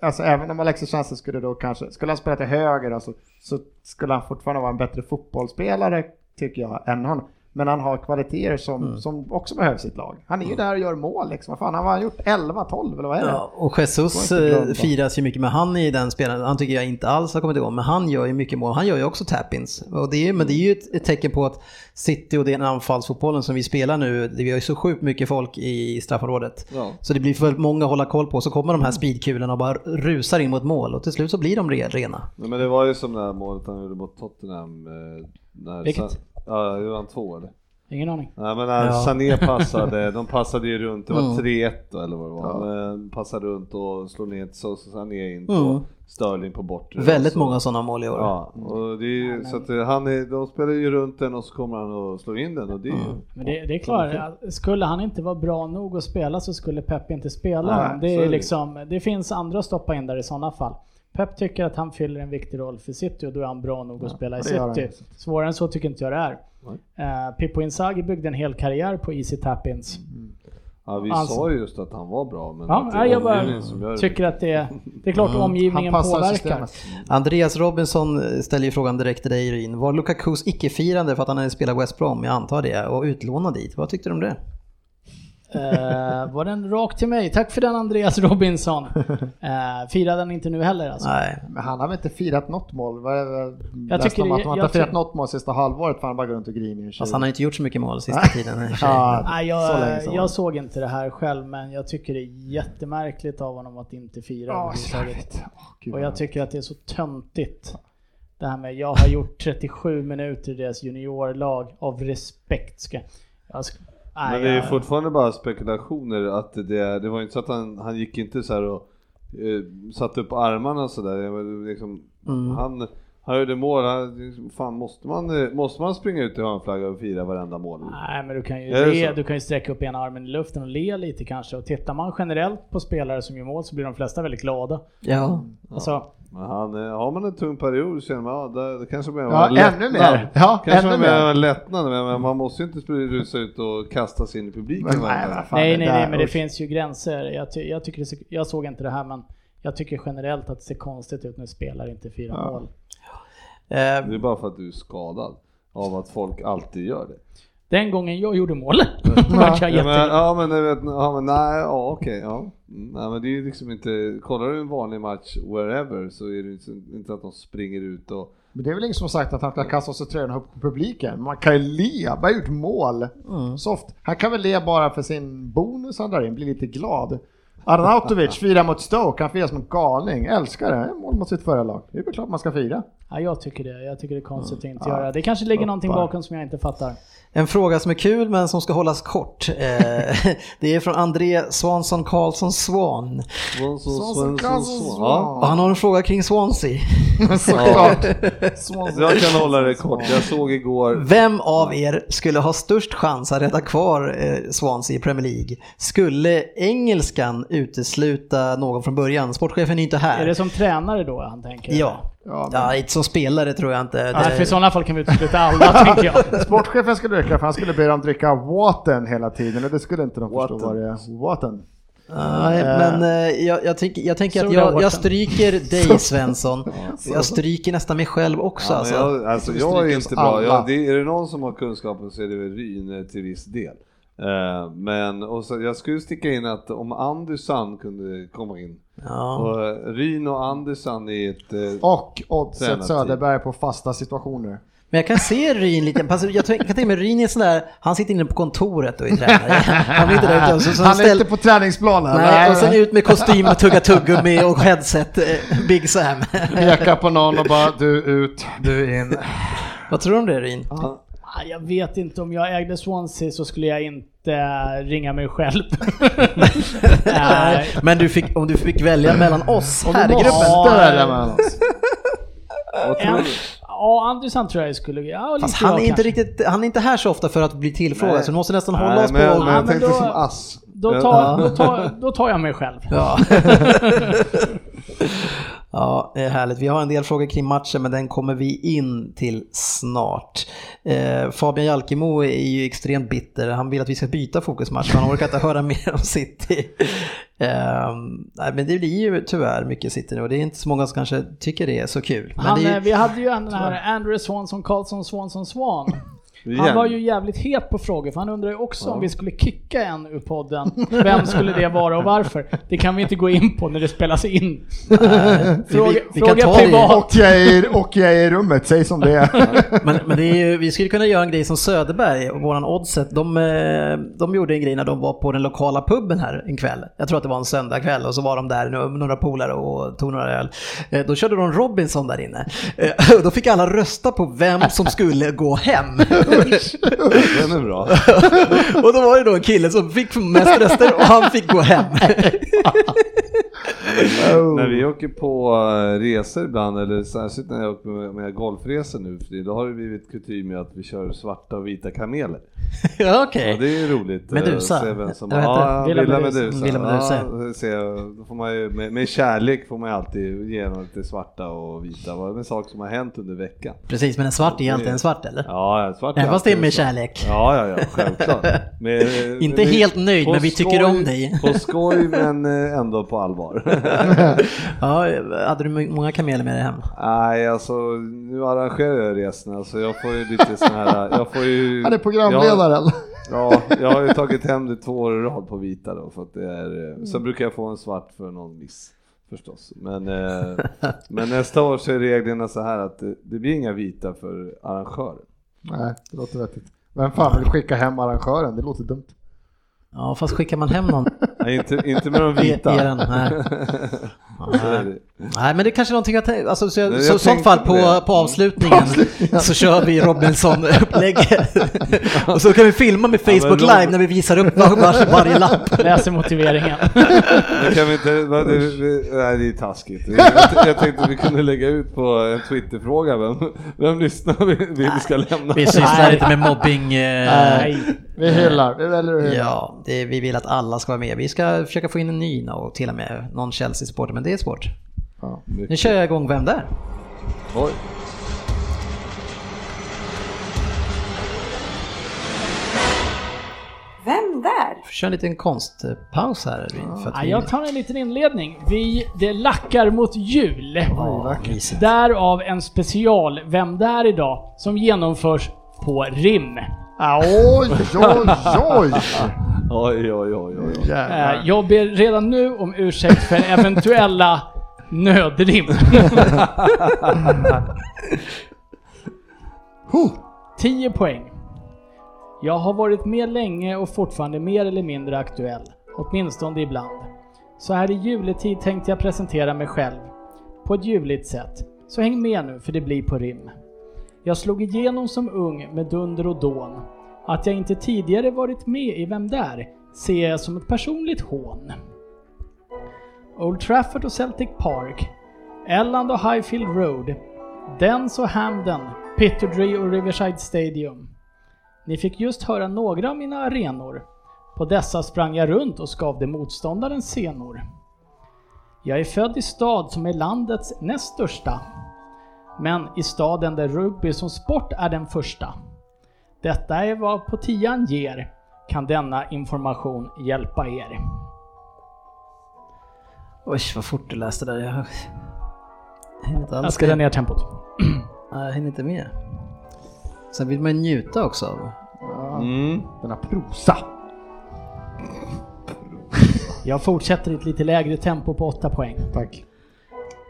Alltså även om Alexis Chances skulle då kanske, skulle han spela till höger då, så, så skulle han fortfarande vara en bättre fotbollsspelare tycker jag än han. Men han har kvaliteter som, Mm. som också behövs i ett lag. Han är ju där och gör mål liksom. Vad fan, han har gjort 11, 12 eller vad är det? Ja, och Jesus eh, firas ju mycket, men han i den spelaren, han tycker jag inte alls har kommit igång, men han gör ju mycket mål. Han gör ju också tap-ins. Och det är, men det är ju ett, ett tecken på att City och den anfallsfotbollen som vi spelar nu, det- vi har ju så sjukt mycket folk i straffområdet. Ja. Så det blir för många att hålla koll på, så kommer de här speedkulorna och bara rusar in mot mål och till slut så blir de re- rena. Nej, men det var ju som det här målet han gjorde mot Tottenham. eh, När Vilket? Ja, gjorde han två eller? Ingen aning. Nej men när Ja. Sané passade, de passade ju runt, det var Mm. 3-1 då, eller vad det var. Men Passade runt och slog ner så så Sané in på Mm. Sterling på bortre. Väldigt Så- många sådana mål i år. Ja, och det är ju, så att eh, han är, de spelar ju runt den och så kommer han och slår in den och det är ju... Men det, det är klart, skulle han inte vara bra nog att spela så skulle Pep inte spela Nej, honom. Det, är är det. liksom, det finns andra att stoppa in där i sådana fall. Pep tycker att han fyller en viktig roll för City och då är han bra nog att spela i. City. Svårare än så tycker inte jag det är. Uh, Pippo Inzaghi byggde en hel karriär på easy tap-ins. Ja vi Alltså- sa ju just att han var bra men Ja, att det nej, är jag bara omgivningen som gör det. tycker att det, det är klart Han omgivningen påverkar. systemet. Andreas Robinson ställer ju frågan direkt till dig Ryn. Var Lukakus icke-firande för att han hade spelat West Brom, jag antar det, och utlånad dit? Vad tyckte du om det? Eh, var den rak till mig? Tack för den Andreas Robinson. Uh, firade han inte nu heller alltså? Nej. Men han har väl inte firat något mål? Jag Läste tycker om att han jag inte firat ty- något mål sista halvåret för han bara går runt och griner. Fast han har inte gjort så mycket mål sista tiden. Ja, Nej, så länge jag, sedan. jag såg inte det här själv men jag tycker det är jättemärkligt av honom att inte fira Ja, överhuvudtaget. Gud, Och jag tycker att det är så töntigt. Det här med jag har gjort 37 minuter i deras juniorlag av respekt. Ska, jag ska, nej, Men det är fortfarande bara spekulationer att det, det var inte så att han, han gick inte så här och eh, satte upp armarna sådär. Liksom, Mm. Han, han gjorde mål, han, fan måste man, måste man springa ut i hörnflagga och fira varenda mål? Nej men du kan ju le, du kan ju sträcka upp ena armen i luften och le lite kanske. Och tittar man generellt på spelare som gör mål så blir de flesta väldigt glada. Ja. Alltså, Men han, eh, har man en tung period så känner man, ja, det, det kanske blir Ja, ännu mer. Ja, Kanske ännu mer mer. en lättnad, men man måste ju inte springa- rusa ut och kasta sig in i publiken Men nej, nej det nej där- nej men det finns ju gränser. Jag, ty, jag, tycker det, jag såg inte det här men jag tycker generellt att det ser konstigt ut när spelare inte firar Ja. mål. Eh, Det är bara för att du är skadad av att folk alltid gör det. Den gången jag gjorde mål var jag Ja men, ja, men, vet, ja, men nej, ja okej, ja. Mm, Nej men det är ju liksom inte, kollar du en vanlig match wherever så är det inte, inte att de springer ut och Men det är väl ingen som har sagt att han ska kasta sig tröjan upp på publiken. Man kan ju le, bara gjort mål. Mm. Soft. Han kan väl le bara för sin bonus han drar in, bli lite glad. Arnautovic firar mot Stoke, han firar som en galning. Älskar det, mål mot sitt förra lag. Det är väl klart man ska fira. Ja, jag tycker det. Jag tycker det är konstigt att inte Ja. göra. Det kanske ligger någonting bakom som jag inte fattar. En fråga som är kul men som ska hållas kort. Eh, det är från André Svansson Karlsson Svan. Svensson, Svensson, Svensson, Svensson, Ja. Han har en fråga kring Swansea. Såklart. Jag kan hålla det kort, jag såg igår Vem av er skulle ha störst chans att rädda kvar eh, Swansea i Premier League? Skulle engelskan utesluta någon från början? Sportchefen är inte här. Är det som tränare då han tänker? Ja. Ja, men- ja, inte som spelare tror jag inte. Nej, för i sådana fall kan vi utesluta alla, tänker jag. Sportchefen skulle dricka, för han skulle be dem dricka waten hela tiden och det skulle inte de förstå vad det är. Waten. nej, men eh, jag, jag, tänker, jag tänker att jag, jag stryker dig Svensson. Jag stryker nästan mig själv också Ja, alltså. jag, alltså jag är inte bra, alla. jag, det, är det någon som har kunskapen så är det väl Ryn eh, till viss del. Eh, men och så, jag skulle sticka in att om Andersson kunde komma in, Ja. och eh, Ryn och Andersson i ett... eh, Och Oddset Tränartid. Söderberg på fasta situationer. Men jag kan se Ryn lite, jag kan tänka mig Ryn är sån där, han sitter inne på kontoret och är tränare. Han blir inte där ute så, så Han är ställ- inte på träningsplanen. Nej, och sen ut med kostym och tugga tuggummi och headset, eh, Big Sam. Peka på någon och bara du ut, du in. Vad tror du om det Ryn? Ah, Jag vet inte, om jag ägde Swansea så skulle jag inte ringa mig själv. Nej. Men du fick, om du fick välja mellan oss här i måste gruppen. Ja, välja mellan oss. du? ja, Andersson tror jag skulle... Ja, Fast han är, jag inte riktigt, han är inte här så ofta för att bli tillfrågad, Nej. så du måste nästan hålla Nej, oss men, på... men Ja, jag men tänkte då- som Ass. Då Ja. tar, då, tar, då tar jag mig själv. Ja. ja, det är härligt. Vi har en del frågor kring matchen men den kommer vi in till snart. Eh, Fabian Jalkemo är ju extremt bitter. Han vill att vi ska byta fokusmatch men han orkar inte höra mer om City. Eh, nej, men det blir ju tyvärr mycket City nu och det är inte så många som kanske tycker det är så kul. Han, är ju, Vi hade ju en den här Andrew Swanson, Karlsson, Swanson, Swan. Han var ju jävligt het på frågor för han undrar ju också om vi skulle kicka en ur podden. Vem skulle det vara och varför? Det kan vi inte gå in på när det spelas in. Fråga, vi- vi kan fråga privat. Och jag, är, och jag är i rummet, säg som det är. men, men det är ju, vi skulle kunna göra en grej som Söderberg och våran Oddset. De, eh, de gjorde en grej när de var på den lokala puben här en kväll. Jag tror att det var en söndagkväll och så var de där med några polare och tog några öl. Eh, Då körde de Robinson där inne. Eh, Då fick alla rösta på vem som skulle gå hem. Den är bra. Och då var det då en kille som fick mest röster och han fick gå hem. När vi åker på eh, resor ibland, eller särskilt när jag åker med, med golfresor nu för då har det blivit kutym med att vi kör svarta och vita kameler. ja, Ja, okej. det är ju roligt. Medusa. eh, se vem som ja, Villa Villa Medusa. Medusa. Villa Medusa. Ja, se, då får man ju, med, med kärlek får man ju alltid ge dem lite svarta och vita. Vad är en sak som har hänt under veckan? Precis, men en svart är alltid en svart eller? Ja, svart Även fast det är med kärlek. Ja, ja, ja, självklart. Eh, Inte helt nöjd, men vi tycker skoj- om dig. På skoj, men eh, ändå på allvar. Ja, hade du många kameler med dig hem? Nej, alltså nu arrangerar jag resorna så jag får ju lite sån här, jag får ju... Han är programledaren. Ja, jag har ju tagit hem det två år i rad på vita då för att det är, eh, sen brukar jag få en svart för någon miss förstås. Men, eh, men nästa år så är reglerna så här att det, det blir inga vita för arrangören. Nej, det låter vettigt. Vem fan vill skicka hem arrangören? Det låter dumt. Ja, fast skickar man hem någon Nej, inte, inte med de vita. Ge- ge den, nej. Det. Men det är kanske är någonting jag tänkte, alltså så, jag, så, jag i sånt fall på på, det. på avslutningen så kör vi Robinson-upplägget. och så kan vi filma med Facebook Rob- live när vi visar upp var, var, varje lapp. Läser motiveringen. Men kan vi inte, det, nej det är taskigt. Jag, jag tänkte att vi kunde lägga ut på en Twitterfråga vem, vem lyssnar vi vi ska lämna. Vi sysslar inte med mobbing. Eh, Nej. Vi hyllar, vi väljer att hylla. ja, det, vi vill att alla ska vara med. Vi ska försöka få in en ny och till och med någon Chelsea-supporter, men det är svårt. Ja. Nu kör jag igång Vem där? Oj. Vem där? Kör en liten konstpaus här. För att Ja, vi, jag tar en liten inledning. Vi, det lackar mot jul. Mysigt. Därav en special Vem där idag som genomförs på rim. Ah, Oj, oj, oj! Oj, oj, oj, oj. Eh, Jävlar. Jag ber redan nu om ursäkt för eventuella nödrim. 10 poäng. Jag har varit med länge och fortfarande mer eller mindre aktuell. Åtminstone ibland. Så här i juletid tänkte jag presentera mig själv. På ett juligt sätt. Så häng med nu för det blir på rim. Jag slog igenom som ung med dunder och dån. Att jag inte tidigare varit med i Vem där? ser jag som ett personligt hån. Old Trafford och Celtic Park, Elland och Highfield Road, Dens och Hamden, Pittodrie och Riverside Stadium. Ni fick just höra några av mina arenor. På dessa sprang jag runt och skavde motståndarens senor. Jag är född i stad som är landets näst största. Men i staden där rugby som sport är den första. Detta är vad på tian ger. Kan denna information hjälpa er? Oj, vad fort du läste där. Jag hinner inte Jag alls ska dra ner tempot. Nej, Jag hinner inte med. Sen vill man ju njuta också. av- Ja, Mm. denna prosa. Jag fortsätter i ett lite lägre tempo på 8 poäng. Tack.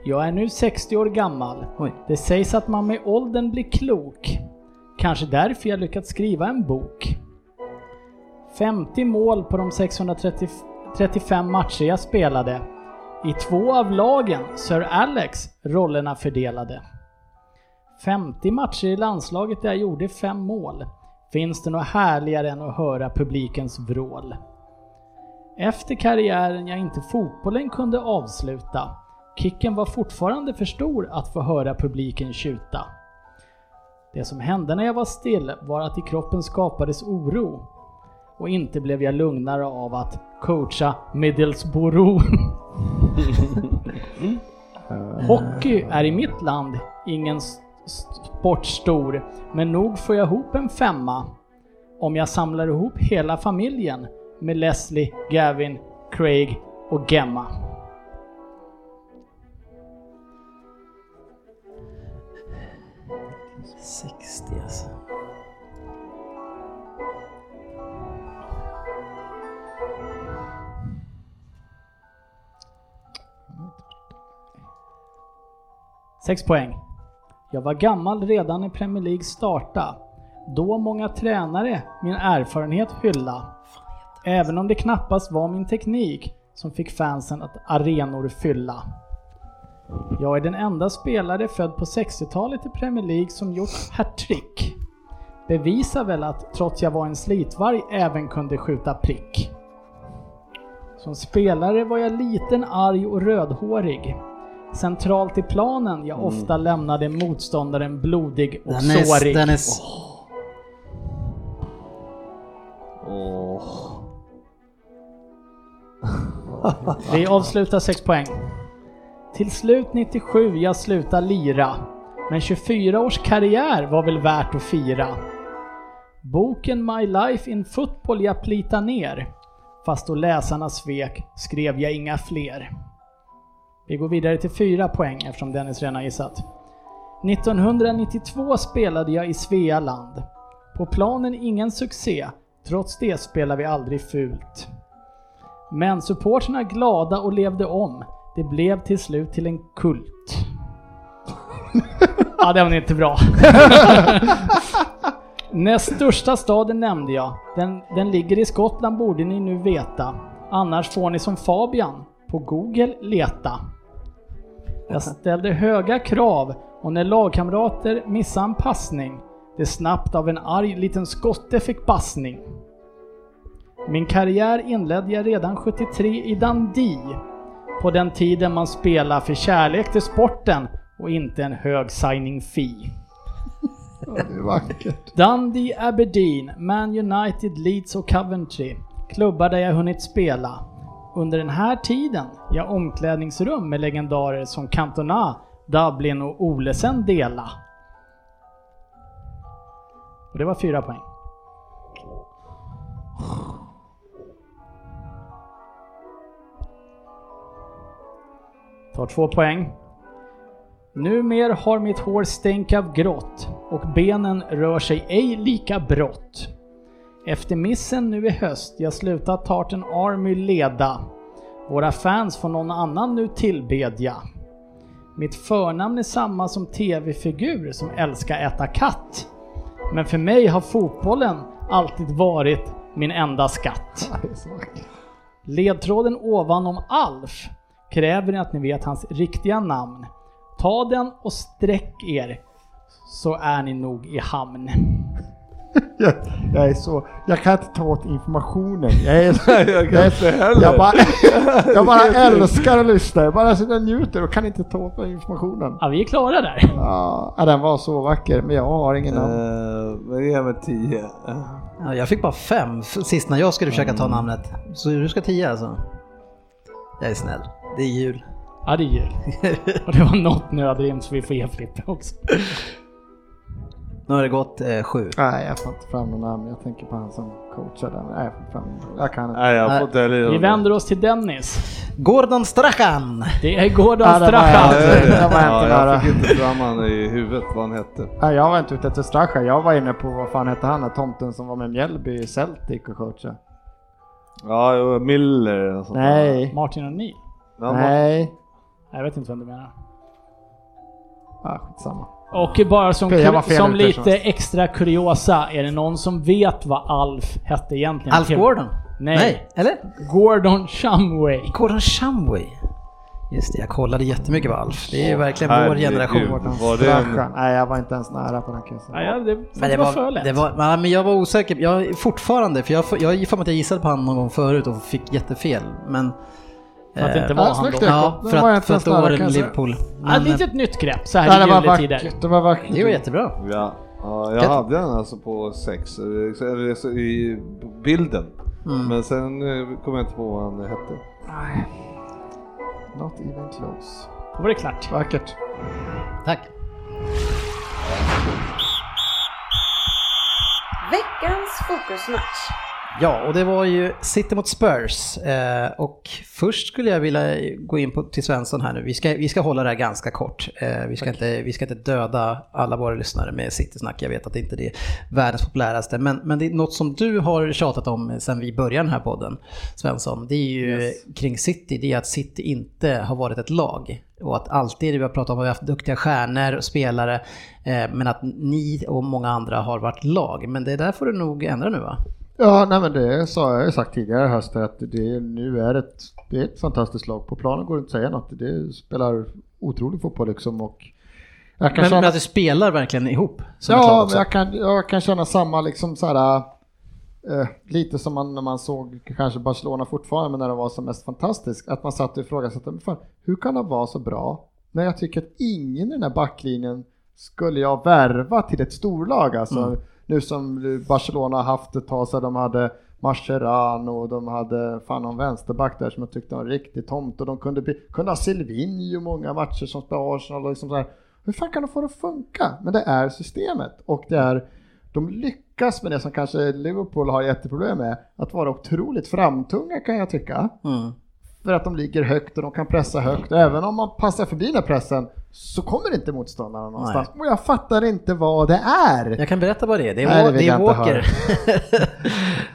Jag är nu 60 år gammal. Oj. Det sägs att man med åldern blir klok. Kanske därför jag lyckats skriva en bok. 50 mål på de 635 matcher jag spelade. I två av lagen Sir Alex rollerna fördelade. 50 matcher i landslaget där jag gjorde fem mål. Finns det något härligare än att höra publikens vrål? Efter karriären jag inte fotbollen kunde avsluta. Kicken var fortfarande för stor att få höra publiken tjuta. Det som hände när jag var still var att i kroppen skapades oro. och inte blev jag lugnare av att coacha Middlesbrough. Hockey är i mitt land ingen sport stor, men nog får jag ihop en femma om jag samlar ihop hela familjen med Leslie, Gavin, Craig och Gemma. Sextio alltså. Sex poäng. Jag var gammal redan när Premier League starta. Då många tränare min erfarenhet hylla. Även om det knappast var min teknik som fick fansen att arenor fylla. Jag är den enda spelare född på 60-talet i Premier League som gjort hattrick. Bevisar väl att trots jag var en slitvarg även kunde skjuta prick. Som spelare var jag liten, arg och rödhårig. Centralt i planen jag ofta lämnade motståndaren blodig och Den sårig. är... s- Åh. Vi avslutar 6 poäng. Till slut 97 jag slutar lira. Men 24 års karriär var väl värt att fira. Boken My Life in Football jag plita ner. Fast då läsarna svek skrev jag inga fler. Vi går vidare till 4 poäng eftersom Dennis redan har gissat. 1992 spelade jag i Svealand. På planen ingen succé. Trots det spelar vi aldrig fult. Men supporterna glada och levde om. Det blev till slut till en kult. ja, det var inte bra. Näst största staden nämnde jag. Den, den ligger i Skottland borde ni nu veta. Annars får ni som Fabian på Google leta. Jag ställde höga krav och när lagkamrater missade en passning, det snabbt av en arg liten skotte fick bassning. Min karriär inledde jag redan 73 i Dundee. På den tiden man spelar för kärlek till sporten och inte en hög signing fee. Ja, det är vackert. Dundee, Aberdeen, Man United, Leeds och Coventry. Klubbar där jag hunnit spela. Under den här tiden jag omklädningsrum med legendarer som Cantona, Dublin och Olesen dela. Och det var fyra poäng. Tar två poäng. Numer har mitt hår stänk av grått och benen rör sig ej lika brått. Efter missen nu i höst jag slutat Tartan Army leda. Våra fans får någon annan nu tillbedja. Mitt förnamn är samma som tv-figur som älskar äta katt. Men för mig har fotbollen alltid varit min enda skatt. Ledtråden ovanom Alf kräver att ni vet hans riktiga namn. Ta den och sträck er så är ni nog i hamn. Jag, jag är så, jag kan inte ta åt informationen. Jag är så, Jag kan inte heller. jag bara, jag bara älskar att lyssna. Jag bara sitter och njuter och kan inte ta åt mig informationen. Ja, vi är klara där. Ja, den var så vacker, men jag har ingen namn. Eh, Men ge mig tio. Ja, jag fick bara fem sist när jag skulle försöka ta namnet. Så du ska tio alltså? Jag är snäll. Det är jul. Ja, det är jul. Och det var något nödrim så vi får ge Frippe också. Nu har det gått eh, sju. Nej, jag får inte fram någon namn. Jag tänker på han som coachar den. Nej, jag får fram Jag kan inte. Nej, jag får inte heller Vi vänder oss till Dennis. Gordon Strachan! Det är Gordon Ja, det var Strachan. jag. Det var Ja, inte nära. jag fick inte fram han i huvudet vad han hette. Nej, jag var inte ute efter Stracha. Jag var inne på, vad fan hette han, tomten som var med Mjällby i Celtic och coachade. Ja, jo, Miller och sånt Nej, Martin O'Neill. Ja, nej. Jag vet inte vem du menar. Ah, skitsamma. Och bara som, jag som lite extra kuriosa, är det någon som vet vad Alf hette egentligen? Alf Gordon? Nej. Nej, eller? Gordon Shumway. Gordon Shumway. Just det, jag kollade jättemycket på Alf. Det är ju verkligen vår herregud. generation. Var det en-. Nej, jag var inte ens nära på den kusen. Ja, ja, det, Men det var, var, för lätt. det var, men jag var osäker, jag fortfarande, för jag, jag har för mig att jag gissade på honom någon gång förut och fick jättefel. Men... För att det inte eh, var Ja, han då. Ja, för att, för att då var det. Liverpool. Ja, ett nytt grepp så här Nej, i juletider. Det var vackert. det var jättebra. Ja. Ja, jag hade den alltså på sex, eh, eller i bilden. Mm. Men sen eh, kommer jag inte på vad han hette. Not even close. Då var det klart. Vackert. Tack. Veckans fokusmatch. Ja, och det var ju City mot Spurs. Eh, och först skulle jag vilja gå in på, till Svensson här nu. Vi ska, vi ska hålla det här ganska kort. Eh, vi, ska inte, vi ska inte döda alla våra lyssnare med City-snack. Jag vet att det inte är världens populäraste. Men, men det är något som du har tjatat om sedan vi började den här podden, Svensson. Det är ju Yes. kring City, det är att City inte har varit ett lag. Och att alltid, vi har pratat om att vi har haft duktiga stjärnor och spelare, eh, men att ni och många andra har varit lag. Men det där får du nog ändra nu va? Ja, nej men det sa jag ju sagt tidigare i höst att det nu är ett, det är ett fantastiskt lag. På planen går det inte att säga något. Det spelar otrolig fotboll liksom och Men, känna, men att du spelar verkligen ihop ja, jag kan, jag kan känna samma liksom så här eh, lite som man när man såg kanske Barcelona fortfarande men när det var som mest fantastiskt att man satt och ifrågasatte men fan, hur kan de vara så bra när jag tycker att ingen i den här backlinjen skulle jag värva till ett storlag alltså Mm nu som Barcelona har haft ett tag så de hade Mascherano och de hade fan någon vänsterback där som jag tyckte var riktigt tomt och de kunde, bli, kunde ha Silvinho många matcher som spelade Arsenal och liksom så här. Hur fan kan de få det att funka? Men det är systemet och det är de lyckas med det som kanske Liverpool har jätteproblem med, att vara otroligt framtunga kan jag tycka. Mm. För att de ligger högt och de kan pressa högt. Och även om man passar förbi den här pressen så kommer inte motståndarna någonstans. Och jag fattar inte vad det är. Jag kan berätta vad det är. Det är, Nej, det det är Walker.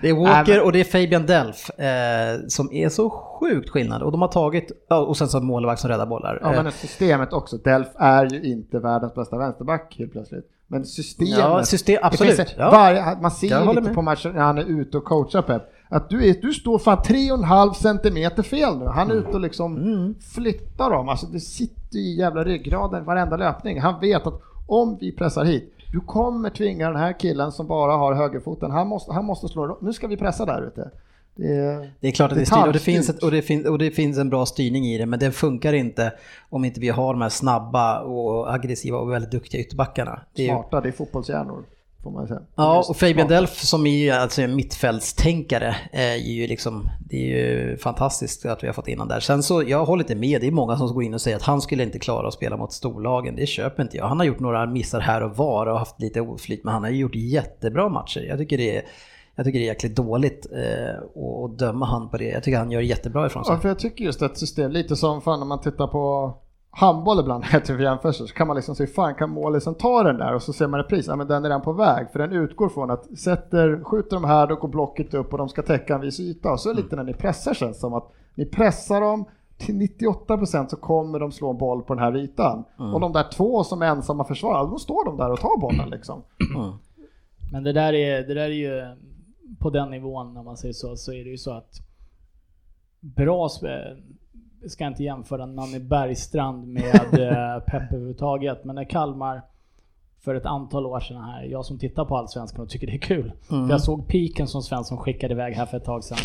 det är Nej, Walker och det är Fabian Delf eh, som är så sjukt skillnad. Och de har tagit, och sen så målvakt som räddar bollar. Ja Eh, men systemet också. Delf är ju inte världens bästa vänsterback helt plötsligt. Men systemet. Ja, system, absolut. finns- Ja. varje, man ser ju lite på matchen när han är ute och coachar Pep. Att du, är, du står fan 3,5 centimeter fel nu. Han är ute och liksom Mm. flyttar dem. Alltså det sitter i jävla ryggraden varenda löpning. Han vet att om vi pressar hit, du kommer tvinga den här killen som bara har högerfoten, han måste, han måste slå Nu ska vi pressa där ute. Det är, Det är klart att det är styrt och det, finns ett, och, det finns, och det finns en bra styrning i det, men det funkar inte om inte vi har de här snabba och aggressiva och väldigt duktiga ytterbackarna. Det är smarta, det är fotbollshjärnor. Får man säga. ja, och Fabian. Delf som är ju alltså en mittfältstänkare är ju liksom, det är ju fantastiskt att vi har fått in honom där. Sen så, jag håller inte med, det är många som går in och säger att han skulle inte klara att spela mot storlagen. Det köper inte jag. Han har gjort några missar här och var och haft lite oflyt, men han har ju gjort jättebra matcher. Jag tycker det är jag tycker det är jäkligt dåligt eh, att- att döma han på det. Jag tycker han gör jättebra ifrån sig. Ja, för jag tycker just att system, lite som fan när man tittar på handboll ibland, heter det för jämförelse, så kan man liksom se, fan kan målisen ta den där och så ser man repris, ja men den är redan på väg, för den utgår från att sätter, skjuter de här, då går blocket upp och de ska täcka en viss yta. Och så lite när ni pressar känns det som att ni pressar dem, till 98% så kommer de slå en boll på den här ytan. Och de där två som är ensamma försvarare, då står de där och tar bollen liksom. Mm. Men det där är, det där är ju på den nivån när man säger så, så är det ju så att bra sp- ska inte jämföra Nanny Bergstrand med eh, Pep överhuvudtaget, men när Kalmar för ett antal år sedan här, jag som tittar på Allsvenskan och tycker det är kul. Mm. För jag såg piken som Svensson skickade iväg här för ett tag sedan.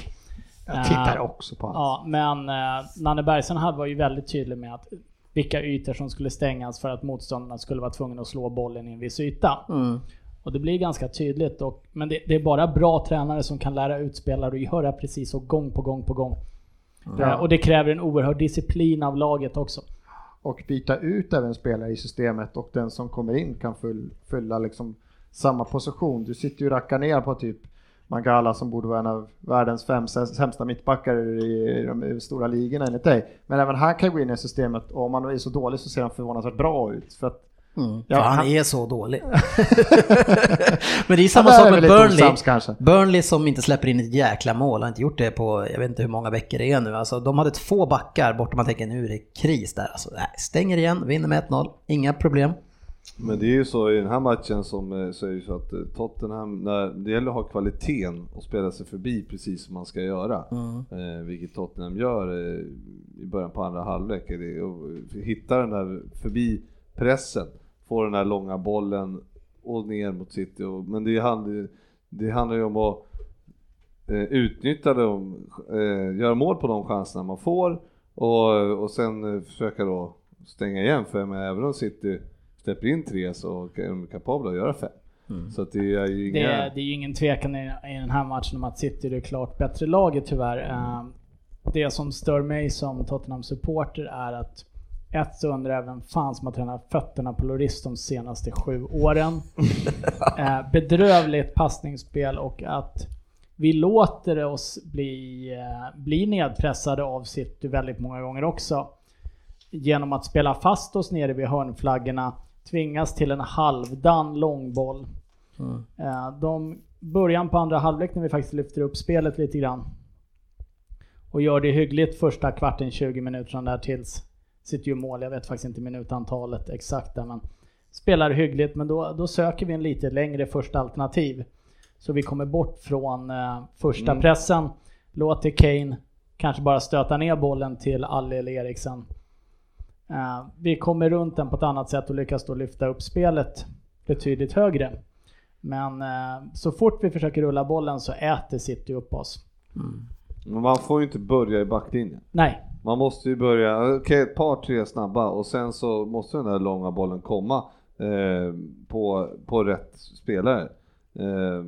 Jag tittar Eh, också på allt. Ja, men eh, Nanne Bergstrand hade var ju väldigt tydlig med att vilka ytor som skulle stängas för att motståndarna skulle vara tvungna att slå bollen i en viss yta. Mm. Och det blir ganska tydligt. Och, men det, det är bara bra tränare som kan lära ut spelare att göra precis så gång på gång på gång. Eh, och det kräver en oerhörd disciplin av laget också. och byta ut även spelare i systemet och den som kommer in kan fyll, fylla liksom samma position. Du sitter ju och rackar ner på typ Mangala som borde vara en av världens fem sämsta mittbackar i de stora ligorna enligt dig. Men även han kan gå in i systemet och om han är så dålig så ser han förvånansvärt bra ut. För att, Mm. Ja, För han, han- är så dålig. Men det är samma där sak med Burnley. osams. Burnley som inte släpper in ett jäkla mål, har inte gjort det på, jag vet inte hur många veckor det är nu. Alltså, de hade två backar borta, man tänker nu är det kris där. Alltså, nej, stänger igen, vinner med 1-0, inga problem. Men det är ju så i den här matchen som eh, så är det så att eh, Tottenham, när det gäller att ha kvaliteten och spela sig förbi precis som man ska göra. Eh, vilket Tottenham gör eh, i början på andra halvlek. Hitta den där förbi pressen, få den där långa bollen och ner mot City. Och, men det handlar, det handlar ju om att eh, utnyttja dem, eh, göra mål på de chanserna man får och, och sen eh, försöka då stänga igen för menar, även om City släpper in tre så är de kapabla att göra fem. Så att det är ju Det, inga... är- det är ju ingen tvekan i, i den här matchen om att City är det klart bättre laget tyvärr. Eh, Det som stör mig som Tottenham-supporter är att ett så undrar jag vem fan som har tränat fötterna på Lloris de senaste sju åren. Eh, bedrövligt passningsspel och att vi låter oss bli, eh, bli nedpressade av City väldigt många gånger också. Genom att spela fast oss nere vid hörnflaggorna, tvingas till en halvdan långboll. Eh, De, början på andra halvlek när vi faktiskt lyfter upp spelet lite grann. Och gör det hyggligt första kvarten, 20 minuter där tills sitter ju mål. Jag vet faktiskt inte minutantalet exakt där men spelar hyggligt men då, då söker vi en lite längre första alternativ. Så vi kommer bort från eh, första Mm. pressen. Låter Kane kanske bara stöta ner bollen till Ali eller Eriksen. Eh, vi kommer runt den på ett annat sätt och lyckas då lyfta upp spelet betydligt högre. Men eh, så fort vi försöker rulla bollen så äter City upp oss. Men man får ju inte börja i backlinjen. Nej, Man måste ju börja, okej ett par tre snabba och sen så måste den där långa bollen komma eh, på, på rätt spelare. Eh,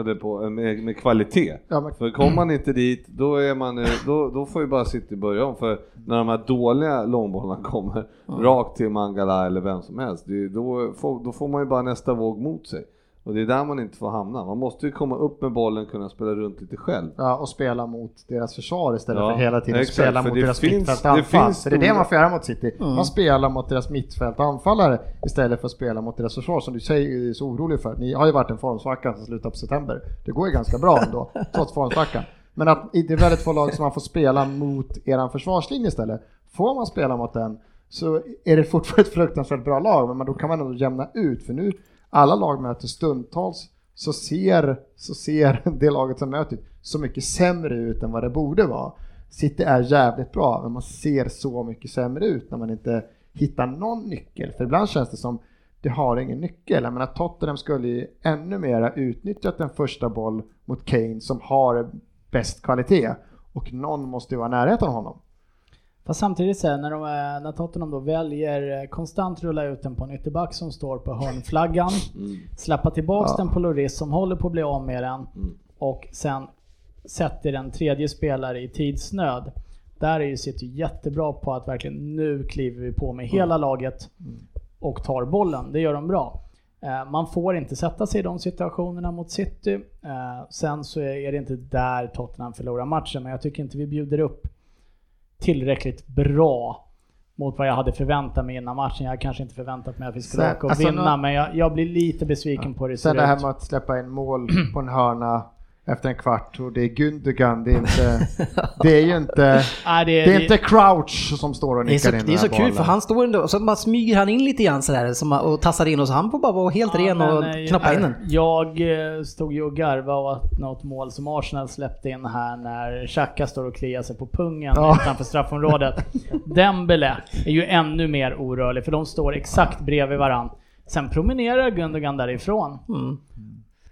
eller på, med, med kvalitet. Ja, men- För kommer man inte dit, då, är man, eh, då, då får ju bara City börja om. För när de här dåliga långbollarna kommer rakt till Mangala eller vem som helst, det, då, får, då får man ju bara nästa våg mot sig. Och det är där man inte får hamna. Man måste ju komma upp med bollen, kunna spela runt lite själv. Ja, och spela mot deras försvar istället Ja, för hela tiden exakt, spela mot det deras finns- mittfält det anfall. finns För det är det man får göra mot City. Man spelar mot deras mittfält anfallare istället för att spela mot deras försvar som du säger är så orolig för. Ni har ju varit en formsvacka som slutar på september. Det går ju ganska bra ändå, trots formsvackan. Men att det är väldigt få lag som man får spela mot eran försvarslinje istället. Får man spela mot den så är det fortfarande ett fruktansvärt bra lag, men då kan man ändå jämna ut. För nu, alla lag möter stundtals så ser, så ser det laget som möter så mycket sämre ut än vad det borde vara. City är jävligt bra, men man ser så mycket sämre ut när man inte hittar någon nyckel. För ibland känns det som det har ingen nyckel. Jag menar Tottenham skulle ju ännu mera utnyttjat en första boll mot Kane som har bäst kvalitet. Och någon måste ju vara i närheten av honom. Fast samtidigt här, när, de, eh, när Tottenham då väljer eh, konstant rulla ut den på en ytterback som står på hörnflaggan, släppa tillbaks Ja. den på Lloris som håller på att bli av med den Mm. och sen sätter en tredje spelare i tidsnöd. Där är ju City jättebra på att verkligen nu kliver vi på med hela laget och tar bollen. Det gör de bra. Eh, Man får inte sätta sig i de situationerna mot City. Sen så är det inte där Tottenham förlorar matchen, men jag tycker inte vi bjuder upp tillräckligt bra mot vad jag hade förväntat mig innan matchen. Jag hade kanske inte förväntat mig att vi skulle Sen- åka och alltså, vinna, nå- men jag, jag blir lite besviken på hur det Sen ser det här med att släppa in mål på en hörna efter en kvart och det är Gundogan, det är inte, det är ju inte, Nej, det, det är inte Crouch som står och Det är så, nickar in det är den så kul för han står ändå och så bara smyger han in lite grann sådär och tassar in och så han får bara vara helt ren Ja, och men, eh, knappa in den. Jag eh, stod ju och garvade åt något mål som Arsenal släppte in här när Xhaka står och kliar sig på pungen Ja. utanför straffområdet. Dembele är ju ännu mer orörlig för de står exakt bredvid varann. Sen promenerar Gundogan därifrån. Mm.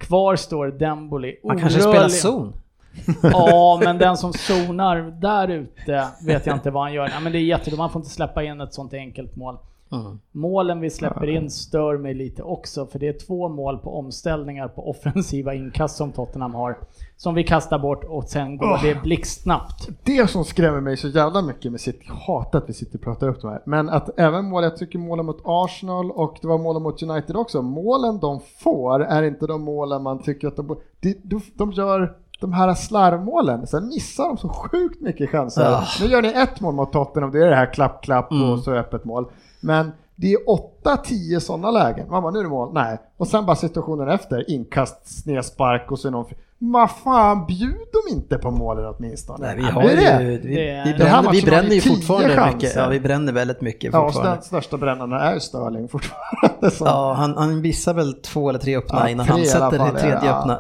Kvar står Dembele Han kanske spelar zon. Ja, men den som zonar där ute vet jag inte vad han gör. Nej, men det är jättedumt, man får inte släppa in ett sånt enkelt mål. Mm. Målen vi släpper in stör mig lite också, för det är två mål på omställningar på offensiva inkast som Tottenham har. Som vi kastar bort och sen går det blixtsnabbt. Det som skrämmer mig så jävla mycket med City, jag hatar att vi sitter och pratar upp de här, men att även mål, jag tycker målen mot Arsenal och det var målen mot United också, målen de får är inte de målen man tycker att de de, de, de gör de här slarvmålen, sen missar de så sjukt mycket chanser. Ja. Nu gör ni ett mål mot Tottenham, det är det här klapp-klapp Mm. och så öppet mål. Men det är 8-10 sådana lägen. Man bara, nu är det mål. Nej. Och sen bara situationen efter. Inkast, snedspark och så är någon... Vad fan, bjud dem inte på målen åtminstone. Nej, vi Ja, har är det. ju, vi, Det är- vi Den här bränner, vi bränner vi ju fortfarande chanser. mycket. Ja, vi bränner väldigt mycket Ja, och fortfarande. den största brännarna är ju Störling fortfarande. Som, Ja, han, han missar väl två eller tre öppna Ja, innan tre han sätter det tredje ja. öppna.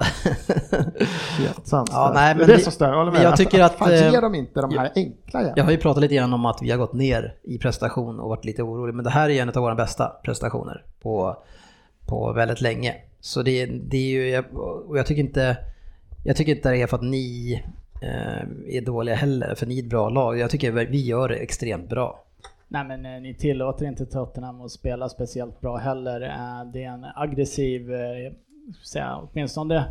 Ja, nej, det men är det vi- som stör, jag jag tycker att, Fan, eh, ge dem inte de här enkla igen. Jag har ju pratat lite grann om att vi har gått ner i prestation och varit lite orolig, men det här är en av våra bästa prestationer på, på väldigt länge. Så det, det är ju, och jag tycker inte, jag tycker inte det är för att ni eh, är dåliga heller, för ni är ett bra lag. Jag tycker vi gör det extremt bra. Nej men eh, ni tillåter inte Tottenham att spela speciellt bra heller. Eh, Det är en aggressiv, eh, säga, åtminstone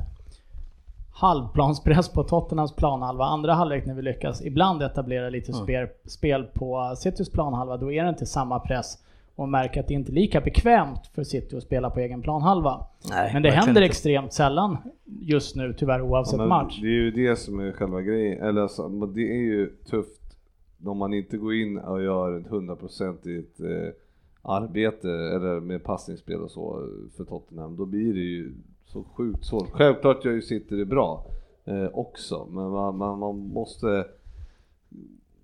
halvplanspress på Tottenhams planhalva. Andra halvlek när vi lyckas ibland etablera lite spel, spel på Citys planhalva, då är det inte samma press och märker att det inte är lika bekvämt för City att spela på egen planhalva. Nej, Men det händer inte. extremt sällan just nu tyvärr oavsett men match. Det är ju det som är själva grejen, eller alltså, det är ju tufft om man inte går in och gör ett hundraprocentigt eh, arbete eller med passningsspel och så för Tottenham, då blir det ju så sjukt svårt. Självklart gör ju City det bra eh, också, men man, man, man måste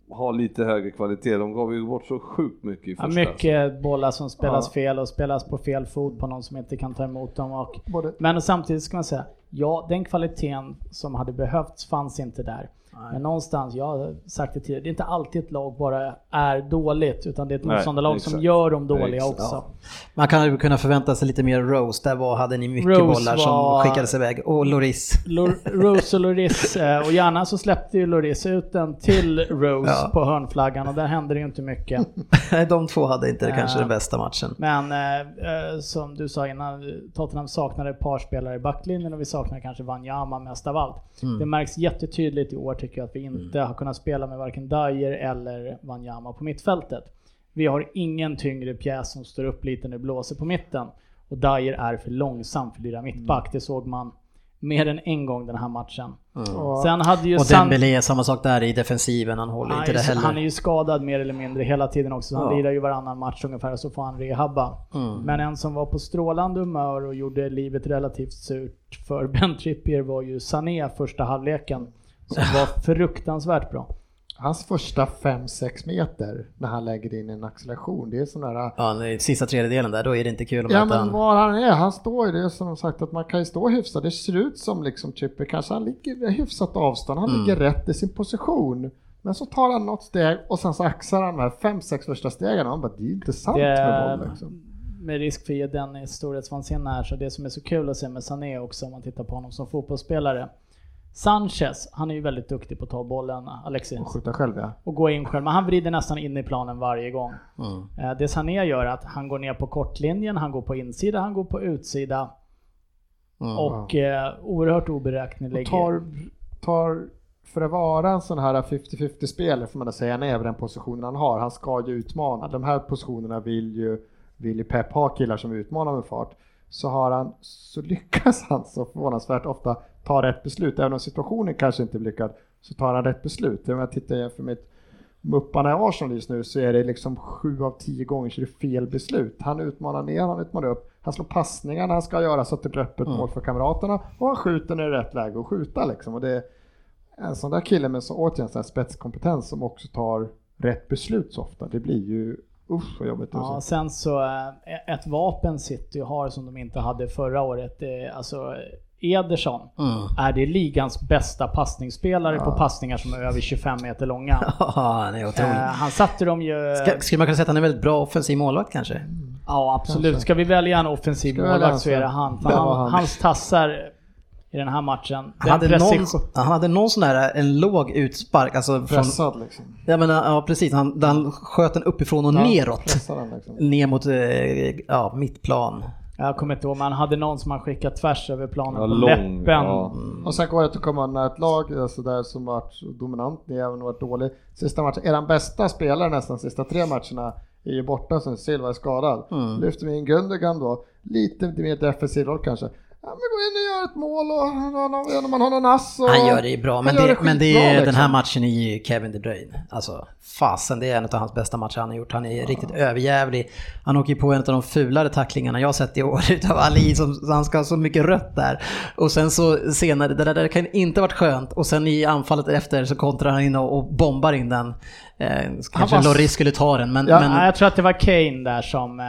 ha lite högre kvalitet. De gav ju bort så sjukt mycket i Ja, första. mycket bollar som spelas Ja. fel och spelas på fel fot på någon som inte kan ta emot dem. Och, Både- men samtidigt ska man säga, ja den kvaliteten som hade behövts fanns inte där. Men någonstans, jag har sagt det tidigare, det är inte alltid ett lag bara är dåligt utan det är ett motståndarlag som gör dem dåliga Exakt. också. Man kan ju kunna förvänta sig lite mer Rose, där var, hade ni mycket Rose bollar som var- skickades iväg. Och Loris. Lor- Rose och Loris, eh, och gärna så släppte ju Loris ut den till Rose Ja. på hörnflaggan och där hände det ju inte mycket. De två hade inte kanske Ja. den bästa matchen. Men eh, eh, som du sa innan, Tottenham saknade ett par spelare i backlinjen och vi saknar kanske Wanyama mest av allt. Mm. Det märks jättetydligt i år tycker jag att vi inte har kunnat spela med varken Dyer eller Wanyama på mittfältet. Vi har ingen tyngre pjäs som står upp lite när det blåser på mitten. Och Dyer är för långsam för att lira mittback. Mm. Det såg man mer än en gång den här matchen. Och- Sen hade ju Och Dembélé, samma sak där i defensiven, han håller han, inte är det ju- heller. han är ju skadad mer eller mindre hela tiden också. så Han Ja. lirar ju varannan match ungefär och så får han rehabba. Mm. Men en som var på strålande humör och gjorde livet relativt surt för Ben Trippier var ju Sané första halvleken. Som var fruktansvärt bra. Hans första 5-6 meter när han lägger in en acceleration, det är sån där... Ja, sista tredjedelen där, då är det inte kul att Ja men han. var han är, han står ju, det är som sagt att man kan ju stå hyfsat, det ser ut som liksom Trippier kanske han ligger hyfsat avstånd, han Mm. ligger rätt i sin position. Men så tar han något steg och sen så axar han de här 5-6 första stegen och han bara, det är inte sant med Det, boll liksom. med risk för att ge Dennis storhetsvansinne här, så det som är så kul att se med Sané också om man tittar på honom som fotbollsspelare. Sanchez, han är ju väldigt duktig på att ta bollen, Alexis. Och skjuta själv ja. och gå in själv. Men han vrider nästan in i planen varje gång. Mm. Eh, Det Sané gör är att han går ner på kortlinjen, han går på insida, han går på utsida. Mm. Och eh, oerhört Och oberäknelig. tar, tar, för att vara en sån här 50-50 spelare får man säga, han är över den positionen han har. Han ska ju utmana. De här positionerna vill ju, vill ju Pep ha killar som utmanar med fart. Så har han, så lyckas han så förvånansvärt ofta ta rätt beslut. Även om situationen kanske inte är lyckad så tar han rätt beslut. Om jag tittar jämför med Mupparna i Arsenal just nu så är det liksom sju av tio gånger så är det fel beslut. Han utmanar ner, han utmanar upp, han slår passningar när han ska göra så att det blir öppet mål för kamraterna och han skjuter när det är rätt läge att skjuta liksom. Och det är en sån där kille med så återigen sån här spetskompetens som också tar rätt beslut så ofta. Det blir ju usch vad jobbigt. Ja, sen så eh, ett vapen City har som de inte hade förra året, det är alltså Ederson Mm. är det ligans bästa passningsspelare på passningar som är över 25 meter långa. Ja, han är Eh, otrolig. han satte dem ju... Ska, skulle man kunna säga att han är en väldigt bra offensiv målvakt kanske? Ja absolut. Ska vi välja en offensiv Ska målvakt så är det han. För han, han. Hans tassar i den här matchen. Han hade, någon, precision- han hade någon sån där, en låg utspark, alltså från, Pressad liksom. ja, men, ja precis, han, han sköt den uppifrån och neråt. Pressad han liksom. Ner mot, eh, ja, mittplan. Jag kommer inte ihåg, men han hade någon som han skickade tvärs över planen Ja, på lång, läppen. ja. Och sen går det att komma när ett lag alltså där som varit dominant, ni har även varit dålig. Sista matchen, eran bästa spelare nästan sista tre matcherna är ju borta sen Silva är skadad. Mm. Lyfter vi in Gundogan då, lite mer defensiv roll kanske. Ja men gå in och gör ett mål och när man har någon ass och... Han gör det ju bra, men, gör det, men det är, den liksom. här matchen är ju Kevin De Bruyne. Alltså fasen, det är en av hans bästa matcher han har gjort. Han är riktigt överjävlig. Han åker ju på en av de fulare tacklingarna jag har sett i år utav Ali, som, han ska ha så mycket rött där. Och sen så senare, det där, det kan inte varit skönt. Och sen i anfallet efter så kontrar han in och, och bombar in den. Eh, kanske var- Loris skulle ta den, men... Ja, men jag tror att det var Kane där som äh,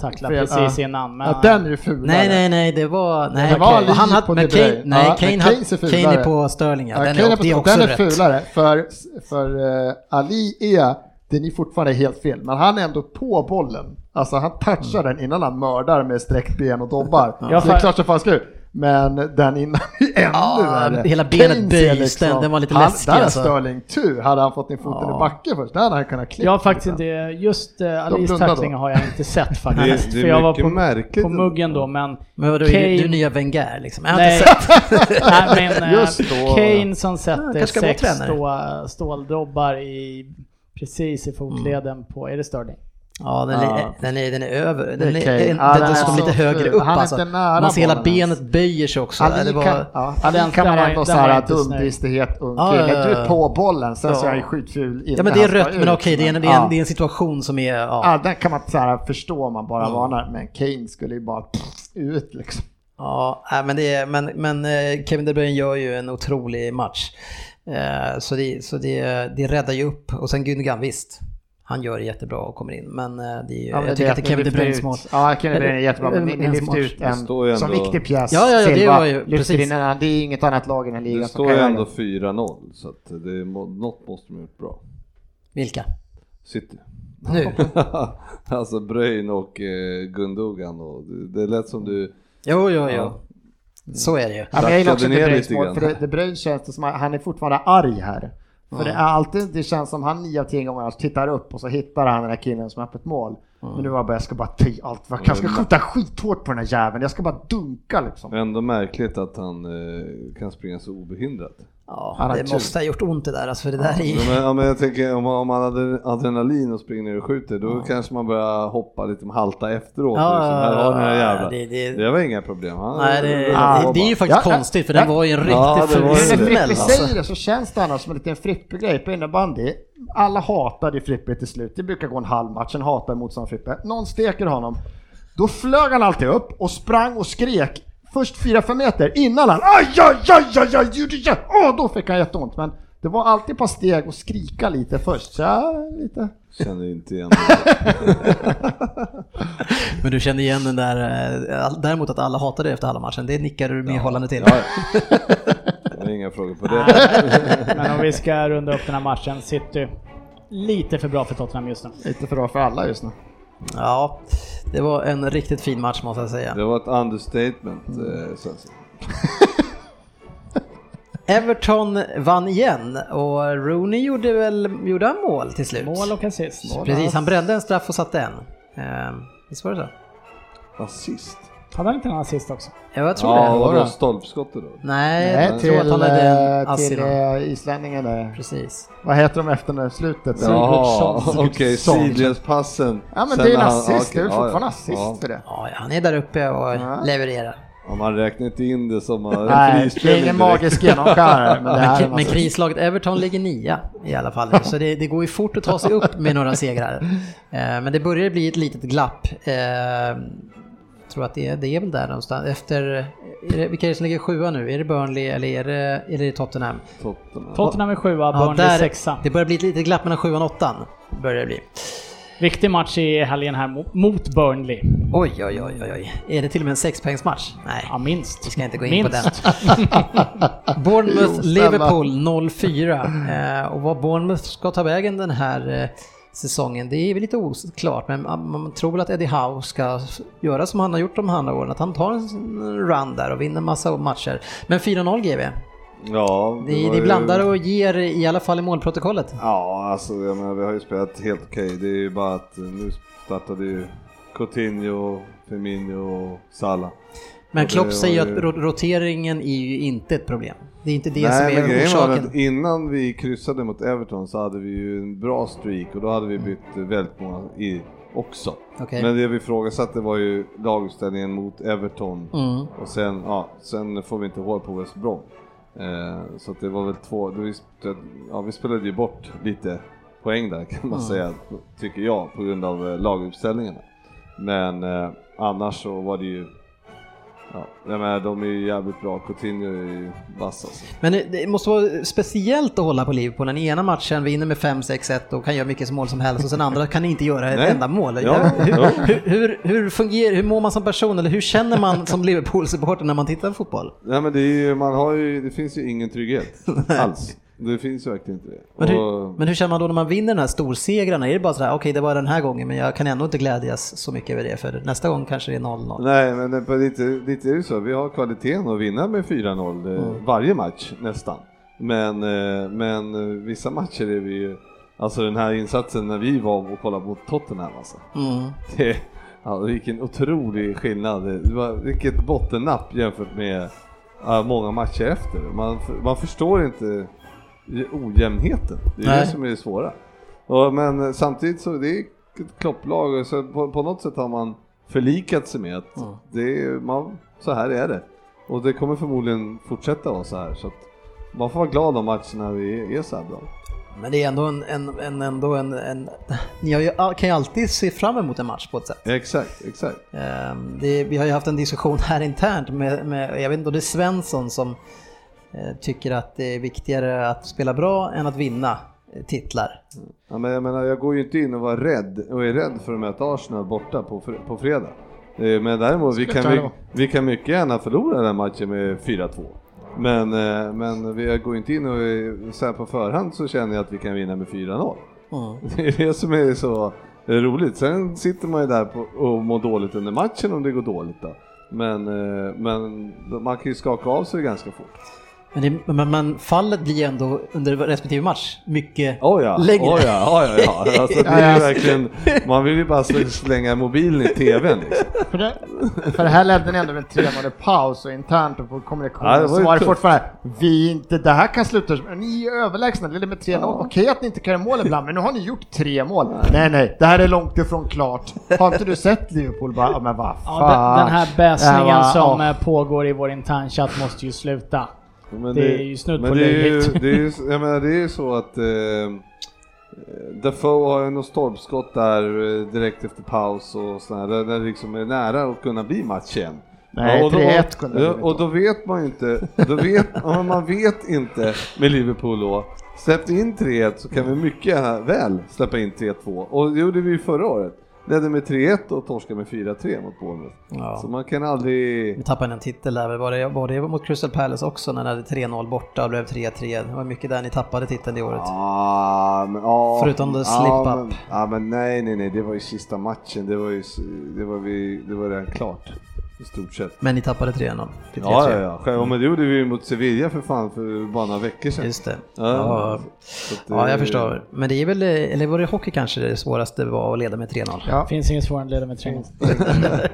tacklade Fel, precis ja. innan. Men, Ja, den är ju fulare. Nej, nej, nej, det var... Nej, Det var. Ali han hade, men. Kane, nej, Ja, Kane, Kane ser Kane är på Sterling, ja. Den, Kane är, på, det är också den är rätt. fulare, för, för uh, Ali är, den är fortfarande helt fel, men han är ändå på bollen. Alltså han touchar den innan han mördar med sträckt ben och dobbar. Ja, Så det är klart som fan ska ut. Men den innan är ännu Ja, värre. hela benet böjs, den- den var lite han, läskig, Där är alltså. Sterling tur. Hade han fått in foten Ja. i backen först, där hade han kunnat klippa. Jag har faktiskt inte, just uh, Alis blundar då. tackling har jag inte sett faktiskt. det är för jag var på, märkligt. på muggen då, men Men vadå, Kane- är du, du är nya Wenger liksom? Jag har Nej. inte sett. Nej, men eh, Just då. Kane som Ja, sätter vara sex stå, ståldrobbar i, precis i fotleden på, är det Sterling? Ja, den, Ja. Är, den, är, den är över. Det Den är den, Ja, den, den är står lite högre upp Han är alltså. inte nära Man ser hela benet böjer sig också. Ali det var, kan, ja, Ali Den- kan man ändå såhär dumdristighet, ung Ja, kille. ja, Du är på bollen, sen så är han skitful ja men det är rött, men okej, det, är en- men- det, är en- det är en situation som är... Ja, Ja, den kan man såhär förstå om man bara Mm. varnar, men Kane skulle ju bara pff, ut liksom. Ja, nej, men, det är, men, men eh, Kevin De Bruyne gör ju en otrolig match. Eh, Så, det, så det, det räddar ju upp. Och sen Gundogan, visst. Han gör det jättebra och kommer in. Men eh, det är ju, jag tycker att det Kevin De Bruynes mål. Ja, Kevin De Bruyne är jättebra, men ni, ni Hans lyfter ut Det en står ju som ändå- viktig pjäs. Ja, ja, ja, det var ju- precis. in det är inget annat lag i den ligan Det som står kan ju göra ändå det. 4-0 så att det är, något måste de ha gjort bra. Vilka? City. Nu? alltså Bröjn och eh, Gundogan och det, det lät som du... Jo, jo, jo. Ja. Så är det ju. Ja, men jag gillar också De grann. för det- De Bruyne känns det som att han är fortfarande arg här. För det är alltid, det känns som han nio av tio gånger tittar upp och så hittar han den här killen som har öppet mål. Men nu var jag bara, jag ska bara ta allt, jag kanske ska skjuta skithårt på den här jäveln, jag ska bara dunka liksom. Ändå märkligt att han eh, kan springa så obehindrat. Ja, det måste ha gjort ont det där alltså, för det där är Ja, men, ja, men jag tänker om man, om man hade adrenalin och springer ner och skjuter då kanske man börjar hoppa lite med halta efteråt. Ja, liksom. Här har den här jävla. det- Det, det- var inga problem. Han, Nej, det, Ja, det, det är ju faktiskt Ja, ja, konstigt för den ja. var ju en riktig Ja, det När det. smäll alltså. säger det så känns det annars som en liten Frippe-grej på innebandy. Alla hatade Frippe till slut, det brukar gå en halv match, en hatar motståndaren Frippe. Någon steker honom. Då flög han alltid upp och sprang och skrek först 4-5 meter innan han aj, aj, aj, aj, aj, aj, aj. Åh, då fick han jätteont. Men det var alltid ett par steg och skrika lite först. Så ja, lite. Känner inte igen. Men du kände igen den där, eh, däremot att alla hatade det efter alla matchen, det nickar du medhållande till. Ja, ja. Jag har inga frågor på det. Men om vi ska runda upp den här matchen, City lite för bra för Tottenham just nu. Lite för bra för alla just nu. Ja, det var en riktigt fin match måste jag säga. Det var ett understatement. Eh. Everton vann igen och Rooney gjorde väl gjorde han mål till slut? Mål och assist. Precis, han brände en straff och satte en. Eh, Visst var det så? Assist? Hade han inte en assist också? Ja, jag tror Ja, det. vadå då. stolpskottet då? Nej, Nej, jag tror att till, han hade en eh, ass till eh, islänningen där. Precis. Vad heter de efter det slutet? Ja, okej, sidledspassen. Ja men Sen det är en assist, det är väl ja, fortfarande ja. assist för det. Ja, ja, han är där uppe och Ja. levererar. Ja, man räknar inte in det som en Nej, det är ingen magisk genomskärare. Men, det Men, assist. krislaget Everton ligger nia i alla fall. Så det, det går ju fort att ta sig upp med några segrar. Eh, men det börjar bli ett litet glapp. Tror att det är, det är väl där någonstans. Efter, är det, vilka är det som ligger sjua nu? Är det Burnley eller är det, eller är det Tottenham? Tottenham. Tottenham är sjua, Ja, Burnley där- sexa. Det börjar bli ett litet glapp mellan sjuan och åttan. Börjar det bli. Viktig match i helgen här mo- mot Burnley. Oj, oj, oj, oj, oj. Är det till och med en sexpoängsmatch? Nej. Ja, minst. Vi ska inte gå in på Minst. den. Bournemouth, Jo, snälla. Liverpool 0-4. Eh, och vad Bournemouth ska ta vägen den här eh, säsongen, det är väl lite oklart. Men man, tror väl att Eddie Howe ska göra som han har gjort de andra åren, att han tar en run där och vinner massa matcher. Men 4-0 GV, Ja, det, det ju- blandar och ger i alla fall i målprotokollet. Ja, alltså jag menar, vi har ju spelat helt okej. Det är ju bara att eh, nu startade ju Coutinho, Firmino och Salah. Men Klopp säger ju- att ro- roteringen är ju inte ett problem. Det är inte det Nej, som men är grejen var orsaken. att innan vi kryssade mot Everton så hade vi ju en bra streak och då hade vi bytt väldigt många i också. Okej. Men det vi ifrågasatte var ju laguppställningen mot Everton Mm. och sen, ja, sen får vi inte hål på West Brom. Eh, så det var väl två, vi, ja, vi spelade ju bort lite poäng där kan man Mm. säga, tycker jag, på grund av eh, laguppställningarna. Men eh, annars så var det ju, ja, jag menar, de är ju jävligt bra, Coutinho är ju vass alltså. Men det- måste vara speciellt att hålla på Liverpool. Den ena matchen vinner med 5-6-1 och kan göra mycket mål som helst och sen andra kan inte göra ett Nej. enda mål. Ja, hur, hur, hur, hur, fungerar, hur mår man som person eller hur känner man som Liverpool-supporter när man tittar på fotboll? Nej men det, är ju, man har ju, det finns ju ingen trygghet alls. Det finns ju verkligen inte det. Men hur, Och- men hur känner man då när man vinner de här storsegrarna? Är det bara sådär, okej det var den här gången men jag kan ändå inte glädjas så mycket över det för nästa gång kanske det är 0-0. Nej, men det- lite, lite är det så. Vi har kvaliteten att vinna med 4-0 eh, Mm. varje match nästan. Men, eh, men eh, vissa matcher är vi ju, alltså den här insatsen när vi var och kollade mot Tottenham alltså. Mm. Det, ja, vilken otrolig skillnad. Det var, vilket bottennapp jämfört med många matcher efter. Man, man förstår inte ojämnheten. Det är Nej. det som är det svåra. Och, men samtidigt så det är ett klopplag så på, på något sätt har man förlikat sig med att Mm. det är, man, så här är det. Och det kommer förmodligen fortsätta vara så här. Så man får vara glad om matcherna vi är så här bra. Men det är ändå en, en, en, ändå en, en ni har ju, kan ju alltid se fram emot en match på ett sätt. Exakt, exakt. Ehm, Det, vi har ju haft en diskussion här internt med, med jag vet inte om det är Svensson som tycker att det är viktigare att spela bra än att vinna eh, titlar. Ja, men jag menar, jag går ju inte in och var rädd och är rädd för att möta Arsenal borta på, på fredag. Eh, Men däremot, vi kan, vi, kan mycket gärna förlora den här matchen med 4-2. Men, eh, men vi går inte in och så här på förhand så känner jag att vi kan vinna med 4-0. Mm. Det är det som är så roligt. Sen sitter man ju där på, och mår dåligt under matchen om det går dåligt då. Men, eh, men man kan ju skaka av sig ganska fort. Men, det, men, men fallet blir ändå under respektive match mycket Oh ja, längre. oh ja, oh ja, ja. Alltså, det är verkligen, man vill ju bara slänga mobilen i tvn liksom. För det, för det här ledde ni ändå med tre månader paus och internt och på kommunikationen Ja, så var det fortfarande vi inte, det här kan sluta, ni är överlägsna, det ledde med 3-0. Okej att ni inte kan göra mål ibland, men nu har ni gjort tre mål. Nej nej, det här är långt ifrån klart. Har inte du sett Liverpool bara, ja men vad Ja, fan. den, den här bäsningen Ja, som ja. eh, pågår i vår internchatt måste ju sluta. Men Det är ju snudd på det är ju, löjligt. det är jag menar, det är ju så att eh, Defoe har ju något stolpskott där eh, direkt efter paus och sådär, där det liksom är nära att kunna bli match igen. Nej, och då, 3-1 kunde det ja, blivit Och då. vet man ju inte, då vet, ja, man vet inte med Liverpool då. Släppte in 3-1 så kan vi mycket väl släppa in 3-2 och det gjorde vi ju förra året. Ledde med 3-1 och torskade med 4-3 mot Bournemouth. Ja. Så man kan aldrig... Vi tappade en titel där, var det, var det mot Crystal Palace också när ni hade 3-0 borta och blev 3-3? Det var mycket där ni tappade titeln det året. Ah, men, ja, Förutom the ja, slip-up. Men, ja men nej nej nej, det var ju sista matchen, det var ju det var, vi, det var redan klart. I stort sett. Men ni tappade 3-0 till 3-3. Ja, ja, ja. Själv, men det gjorde vi ju mot Sevilla för fan för bara några veckor sedan. Just det. Ja, Ja, att, ja, eh, jag förstår. Men det är väl, eller var det hockey kanske det svåraste var att leda med 3-0? Ja. Finns inget svårare än att leda med 3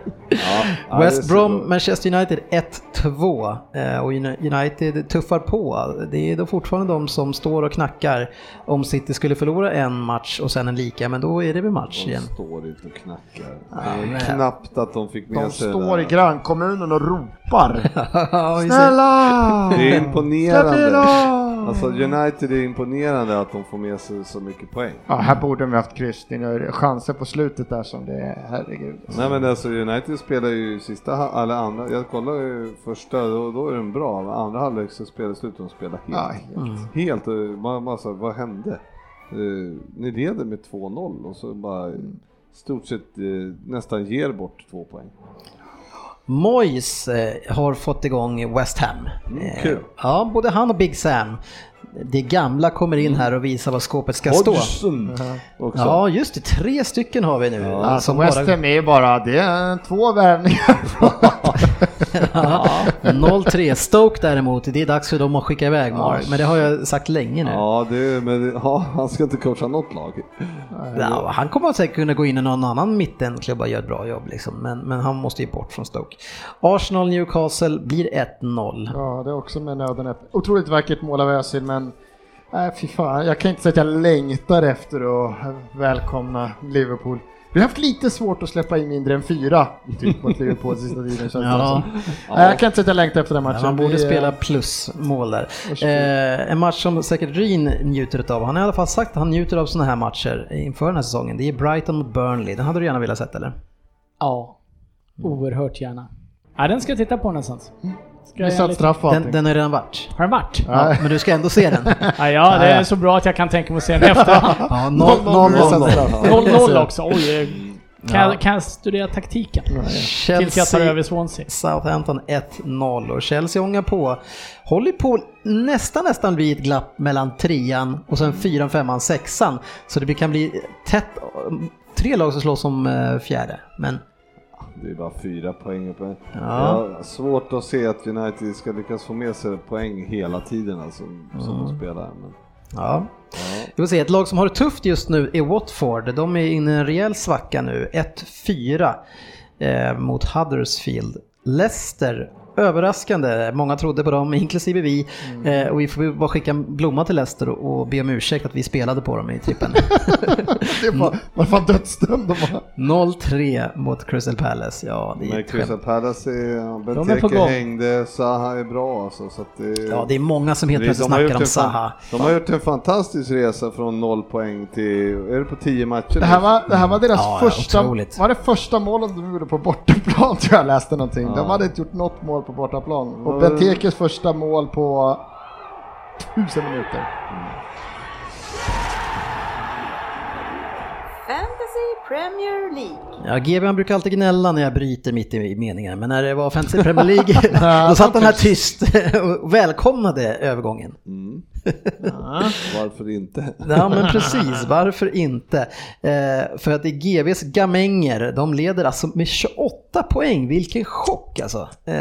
Ja, West det Brom. Manchester United 1-2 eh, och Uni- United tuffar på. Det är då fortfarande de som står och knackar om City skulle förlora en match och sen en lika, men då är det väl match De igen. står inte och knackar. Ja, det är knappt att de fick med De sig står det. Grannkommunen och ropar. Snälla! Det är imponerande. Alltså United är imponerande att de får med sig så mycket poäng. Ja, här borde vi haft kryss. Det är chanser på slutet där som det är, herregud. Nej men alltså United spelar ju sista, eller andra, jag kollade ju första, då, då är den bra, andra halvlek så spelar slut de spelar Ja, helt. Mm. Helt, eh, man, man sa, vad hände? Eh, ni leder med 2-0 och så bara stort sett eh, nästan ger bort två poäng. Moyes eh, har fått igång West Ham. Mm, Eh, kul. Ja, både han och Big Sam. Det gamla kommer in här och visar var skåpet ska stå. Hodgson också. Ja, just det. Tre stycken har vi nu. Alltså som West bara- Ham är ju bara, det är två värvningar. Ja, 0-3. Stoke däremot, det är dags för dem att skicka iväg Mark. Men det har jag sagt länge nu. Ja, det, men, ja, han ska inte coacha något lag. Ja, han kommer säkert kunna gå in i någon annan mittenklubb och göra ett bra jobb liksom. men, men han måste ju bort från Stoke. Arsenal Newcastle blir 1-0. Ja, det är också med nöden. Otroligt vackert mål av Özil, men nej, fy fan. Jag kan inte säga att jag längtar efter att välkomna Liverpool. Vi har haft lite svårt att släppa in mindre än fyra typ, mot Liverpool sista tiden känns det Ja. Nej, jag kan inte säga att jag längtar efter den matchen. Man borde Vi, eh, spela plusmål där. Eh, en match som säkert Ryn njuter av. Han har i alla fall sagt att han njuter av sådana här matcher inför den här säsongen. Det är Brighton mot Burnley. Den hade du gärna velat sett eller? Ja, oerhört gärna. Ja, den ska jag titta på någonstans. Ska jag Missat straff och Den, allting. den har redan varit. Har den varit? Ja, men du ska ändå se den. Ja, ja, det är så bra att jag kan tänka mig att se den efter. Ja, 0-0 missat straff. 0-0 också, oj. Kan, Ja. jag, kan jag studera taktiken? Tills jag tar Chelsea, över Swansea. Southampton 1-0 och Chelsea ångar på. Håller på nästan nästan bli ett glapp mellan trean och sen fyran, femman, sexan. Så det kan bli tätt. Tre lag som slåss om eh, fjärde. Men Det är bara fyra poäng upp. Ja. Ja. svårt att se att United ska lyckas få med sig poäng hela tiden alltså, som de spelar. Men, ja, ja. Vi får se, ett lag som har det tufft just nu är Watford. De är inne i en rejäl svacka nu. 1-4 eh, mot Huddersfield. Leicester, överraskande. Många trodde på dem, inklusive vi. Eh, och vi får bara skicka en blomma till Leicester och, och be om ursäkt att vi spelade på dem i trippen. Det var, var fan dödsdömd de var. 0-3 mot Crystal Palace. Ja, det är Men Crystal. Palace är, ja, på Benteke gång. hängde, Zaha är bra alltså. Så att det, Ja, det är många som helt plötsligt de har snackar gjort om Zaha. De har gjort en fantastisk resa från noll poäng till, är det på 10 matcher? Det här var, det här var deras Ja, första, otroligt. var det första målet de gjorde på bortaplan tror jag läste någonting. De Ja. hade inte gjort något mål på bortaplan. Och. Bentekes första mål på tusen minuter. Fantasy Premier League. Ja, GB brukar alltid gnälla när jag bryter mitt i meningen, men när det var Fantasy Premier League, då satt han här tyst och välkomnade övergången. Mm. Varför inte? Ja men precis, varför inte? Eh, för att det är GVs gamänger, de leder alltså med 28 poäng, vilken chock alltså. Eh,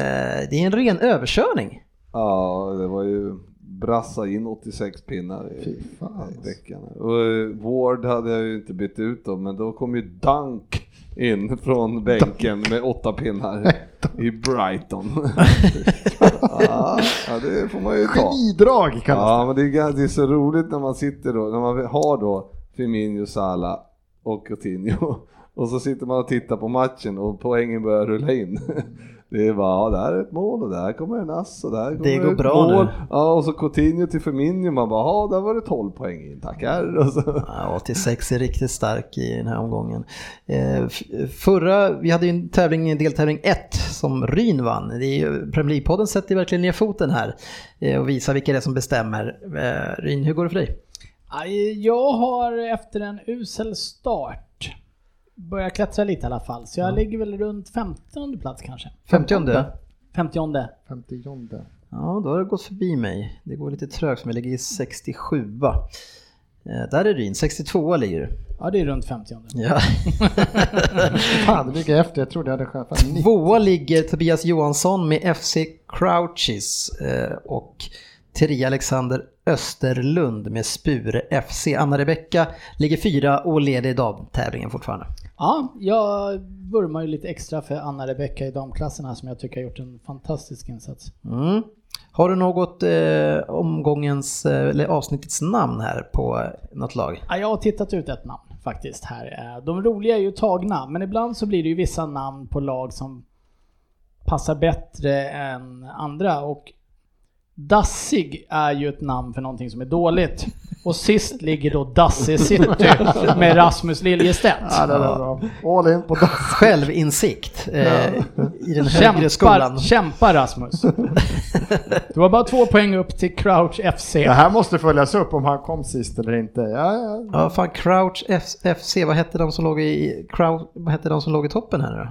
det är en ren överkörning. Ja, det var ju brassa in 86 pinnar i, i veckan. Och eh, Ward hade jag ju inte bytt ut då, men då kom ju Dunk in från bänken med åtta pinnar i Brighton. ja, det får man ju ta. Genidrag kallas Ja, men det är, det är så roligt när man sitter då, när man har då Firmino, Salah och Coutinho och så sitter man och tittar på matchen och poängen börjar rulla in. Det är bara, ja, där är ett mål och där kommer en ass och där kommer Det går ett bra mål. nu. Ja, och så Coutinho till Firmino, man bara, ja, där var det 12 poäng in, tackar. Och så. Ja, 86 är riktigt stark i den här omgången. Eh, förra, vi hade ju en tävling, deltävling 1 som Ryn vann. Det är ju, Premier League-podden sätter verkligen ner foten här eh, och visar vilka det är som bestämmer. Eh, Ryn, hur går det för dig? Jag har efter en usel start börjat klättra lite i alla fall, så jag ligger väl runt 15 plats kanske. 50 50 50 Ja, då har det gått förbi mig. Det går lite trögt för jag ligger i 67. Eh, där är Ryn, 62 ligger du. Ja, det är runt 50 Ja. Fan, det ligger efter. Jag trodde jag hade chans. Fan, 90. Tvåa ligger Tobias Johansson med FC Crouches eh, och trea Alexander Österlund med Spure FC. Anna-Rebecka ligger fyra och leder i damtävlingen fortfarande. Ja, jag vurmar ju lite extra för Anna-Rebecka i damklassen här som jag tycker har gjort en fantastisk insats. Mm. Har du något eh, omgångens, eh, eller avsnittets namn här på något lag? Ja, jag har tittat ut ett namn faktiskt här. Eh, De roliga är ju tagna, men ibland så blir det ju vissa namn på lag som passar bättre än andra. Och Dassig är ju ett namn för någonting som är dåligt. Och sist ligger då Dasse City med Rasmus Liljestedt. Ja, det bra. All in på das. Självinsikt eh, i den högre Kämpa, skolan. kämpa Rasmus! Det var bara två poäng upp till Crouch FC. Det här måste följas upp om han kom sist eller inte. Ja, ja. Ja, fan Crouch F- FC, vad hette de som låg i, Crouch, vad hette de som låg i toppen här nu då?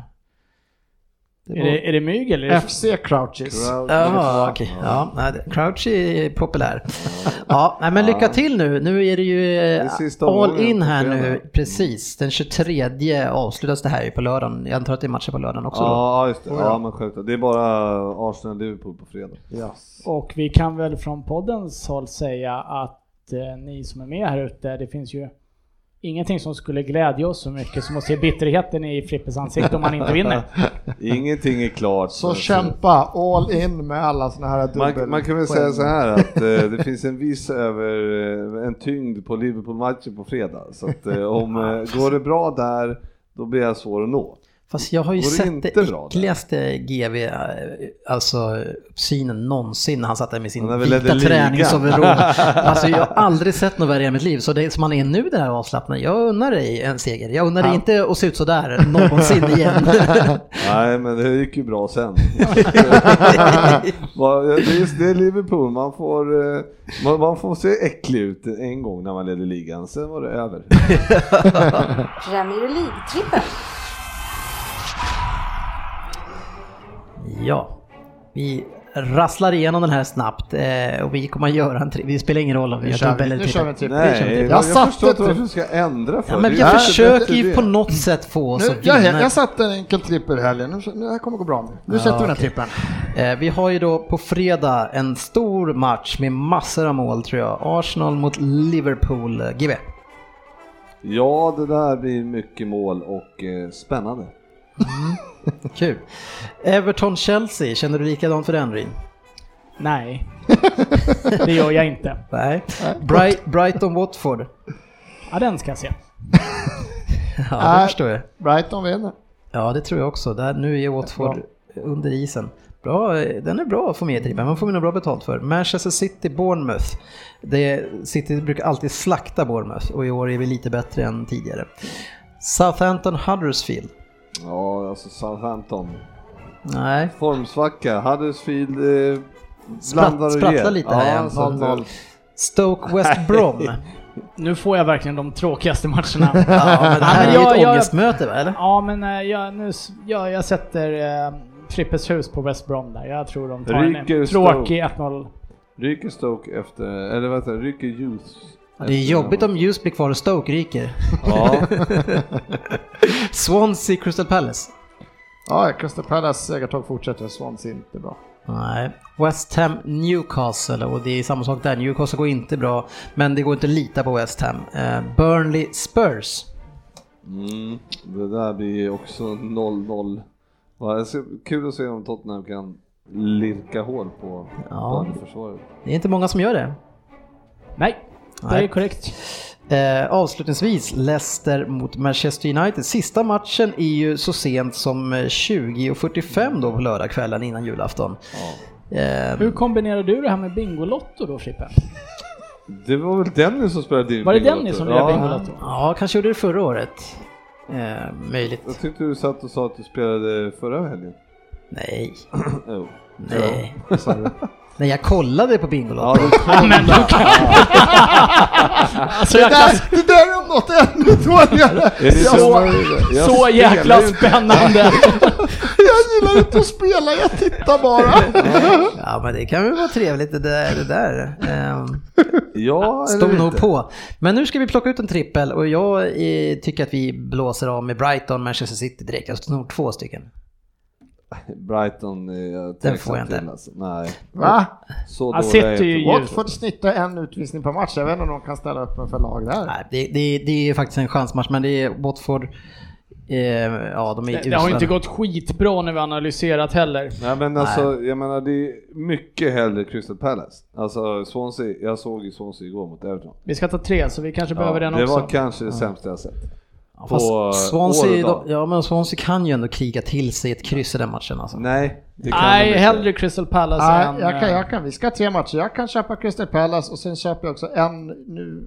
Det Är det, är det mygg eller? Är det... FC Crouches. Jaha, okej. Ja, nej, Crouch är populär. Ja, nej, men lycka till nu. Nu är det ju eh, all in här nu. Precis, den 23 avslutas det här ju på lördagen. Jag antar att det är matcher på lördagen också då. Ja, just det. Ja, men självklart. Det är bara Arsenal-Liverpool på fredag. Yes. Och vi kan väl från poddens håll säga att eh, ni som är med här ute, det finns ju ingenting som skulle glädja oss så mycket som att se bitterheten i Frippes ansikte om man inte vinner. Ingenting är klart. Så kämpa all in med alla såna här dubbel Man, man kan väl säga så här att eh, det finns en viss över, eh, en tyngd på Liverpool-matchen på fredag. Så att eh, om, eh, går det bra där, då blir jag svår att nå. Fast jag har ju sett inte det bra där? äckligaste GV, eh, alltså uppsynen någonsin när han satt där med sin Han vita träningsoverall. Alltså jag har aldrig sett något värre i mitt liv. Så det som man är nu det här avslappnade, jag unnar dig en seger. Jag unnar dig inte att se ut sådär någonsin igen. Nej, men det gick ju bra sen. Det, är, Liverpool, man får, eh, man, man får se äcklig ut en gång när man leder ligan, sen var det över. Premier League-trippen. Ja, vi rasslar igenom den här snabbt eh, och vi kommer att göra en tri- Vi spelar ingen roll om vi Nu gör dubbel eller nu kör vi trippel. en trippel. Nej, Jag jag, förstår inte varför du ska ändra för. Ja, men Det jag försöker ju det. på något sätt få oss Nu, att jag, vinna. jag satte en enkel trippel i helgen, nu, nu det här kommer gå bra nu. Nu Ja, sätter vi den här okej. trippeln. Eh, Vi har ju då på fredag en stor match med massor av mål tror jag. Arsenal mot Liverpool. Eh, GB. Ja, det där blir mycket mål och eh, spännande. Kul. Everton-Chelsea, känner du likadant för den Rin? Nej, det gör jag inte. Nej. Bright, Brighton-Watford. Ja, den ska jag se. Ja, det Nej. förstår jag. Brighton vinner. Ja, det tror jag också. Där, nu är Watford under isen. Bra, den är bra att få med i trippen, man får nog bra betalt för. Manchester City, Bournemouth. Det, City brukar alltid slakta Bournemouth och i år är vi lite bättre än tidigare. Southampton, Huddersfield. Ja, alltså Southampton. Nej, Formsvacka, Huddersfield eh, Spratt- blandar och sprattlar lite här ja, eh, 0-0. Stoke, West Brom. Nu får jag verkligen de tråkigaste matcherna. Ja, men det här är ju ett jag- ångestmöte va, eller? Ja, men eh, jag, nu, jag, jag sätter eh, Frippes hus på West Brom där. Jag tror de tar Ryker en tråkig 1-0. Ryker Stoke efter, eller det, ryker Youth. Det är jobbigt om Ljus blir kvar och Stoke ryker. Ja, Swansea, Crystal Palace. Ja, Crystal Palace segertåg fortsätter, Swans inte bra. Nej. West Ham, Newcastle och det är samma sak där. Newcastle går inte bra, men det går inte att lita på West Ham. Eh, Burnley, Spurs. mm, det där blir också 0-0. Ja, det ska- Kul att se om Tottenham kan lirka hål på Ja. ja. försvaret. Det är inte många som gör det. Nej, det Nej. är korrekt. Eh, avslutningsvis, Leicester mot Manchester United. Sista matchen är ju så sent som eh, 20.45 då på lördagskvällen innan julafton. Eh, Hur kombinerar du det här med Bingolotto då Frippe? Det var väl Dennis som spelade in Var det Bingolotto? Dennis som ja. lirade Bingolotto? ja, kanske gjorde det förra året. Eh, möjligt. Jag tyckte du satt och sa att du spelade förra helgen. Nej, Jo. nej. Nej, jag kollade på Bingolotto. Ja, men du kan... alltså kan... Där, det där är om något ännu dåligare! Är det Så- så, jag Så jäkla spännande! Jag gillar inte att spela, jag tittar bara! Ja, men det kan väl vara trevligt det där. Det där. Ehm, Ja, Stod nog inte. på. Men nu ska vi plocka ut en trippel och jag eh, tycker att vi blåser av med Brighton, Manchester City direkt. Jag står nog två stycken. Brighton jag Den får jag inte. till, Alltså. Nej, Va? så Han sitter ju ljus. Watford snittar en utvisning per match, jag vet inte om de kan ställa upp en för lag där. Nej, det, det, det är ju faktiskt en chansmatch, men det är Watford. Eh, ja, de är Det, det har inte gått skitbra när vi analyserat heller. Nej men alltså, jag menar det är mycket hellre Crystal Palace. Alltså Swansea, jag såg ju Swansea igår mot Everton. Vi ska ta tre så vi kanske behöver den det också. var kanske det sämsta jag sett. På fast Swansea, då. ja, men Swansea kan ju ändå kriga till sig ett kryss i den matchen alltså. Nej, det kan Nej, hellre Crystal Palace Nej, än... jag kan, eh, jag kan, vi ska ha tre matcher. Jag kan köpa Crystal Palace och sen köper jag också en nu.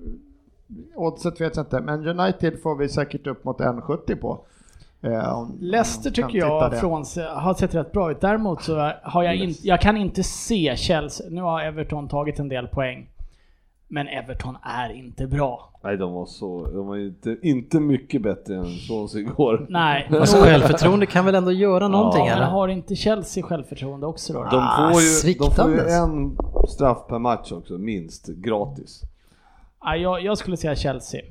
Oddset vet jag inte, men United får vi säkert upp mot 1,70 på. Eh, om- Leicester tycker jag från, har sett rätt bra ut. Däremot så har jag inte, jag kan inte se Chelsea. Nu har Everton tagit en del poäng. Men Everton är inte bra. Nej, de var så, de var inte, inte mycket bättre än Swansea igår. Nej. Alltså självförtroende kan väl ändå göra någonting Ja, men eller? har inte Chelsea självförtroende också då? De får, Ah, ju, de får ju en straff per match också, minst, gratis. Ja, jag, jag skulle säga Chelsea.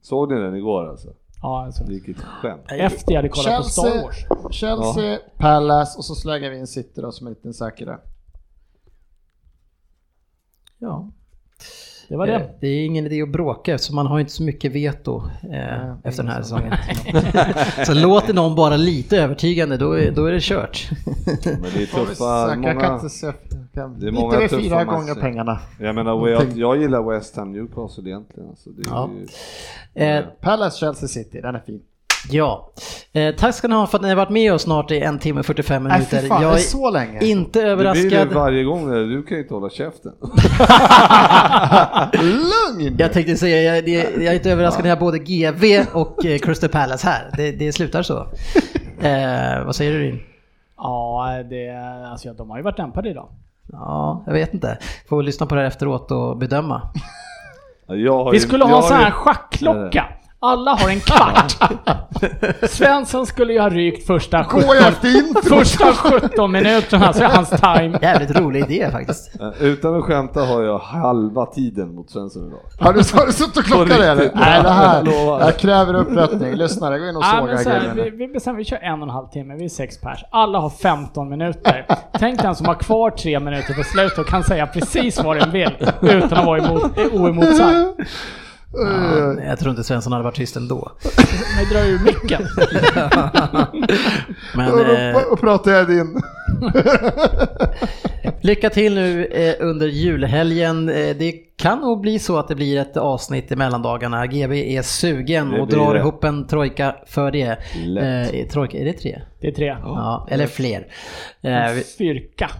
Såg ni den igår alltså? Ja, alltså. Vilket skämt. Efter jag hade kollat på Star Chelsea, Wars. Chelsea, Palace och så slänger vi in City då som en liten säkrare. Ja. Det var Eh, det. Det är ingen idé att bråka eftersom man har inte så mycket veto eh, efter den här säsongen. så låter någon bara lite övertygande, då är, då är det kört. Men det är tuffa, många, Det är många tuffa fyra matcher. gånger pengarna. jag menar, jag, jag gillar West Ham Newcastle egentligen. Alltså, det är Ja. ju, Eh, Palace, Chelsea, City, den är fin. Ja, eh, tack ska ni ha för att ni har varit med oss snart i en timme och 45 Nej minuter. fy fan, det jag är så länge. inte det blir överraskad. det varje gång, eller? du kan ju inte hålla käften. Lugn! Jag tänkte säga, jag, det- jag är inte överraskad när jag har både GV och eh, Crystal Palace här. Det, det slutar så. Eh, vad säger du Rin? Ja, det, alltså, de har ju varit dämpade idag. Ja, jag vet inte. Får väl lyssna på det här efteråt och bedöma. Ja, Jag har Vi ju- skulle jag ha en sån här ju- schackklocka. Alla har en kvart. Svensson skulle ju ha rykt första 17, Gå efter intro! första 17 minuterna, så är hans time. Jävligt rolig idé faktiskt. Eh, Utan att skämta har jag halva tiden mot Svensson idag. Har du, har du suttit och klockat det eller? Nej, det Jag här, jag kräver upprättning. Lyssnare, gå in och Ja, såga så här, vi, vi bestämmer, vi kör en och en halv timme, vi är sex pers. Alla har 15 minuter. Tänk den som har kvar tre minuter på slutet och kan säga precis vad den vill utan att vara emot, oemotsagd. Ja, jag tror inte Svensson hade varit tyst ändå. Men drar ur micken. Men Och, eh, och, och pratar jag din. lycka till nu eh, under julhelgen. Eh, det kan nog bli så att det blir ett avsnitt i mellandagarna. GB är sugen och drar det. ihop en trojka för det. Lätt. Eh, trojka, är det tre? Det är tre. Ja, eller fler. Eh, vi- Fyrka.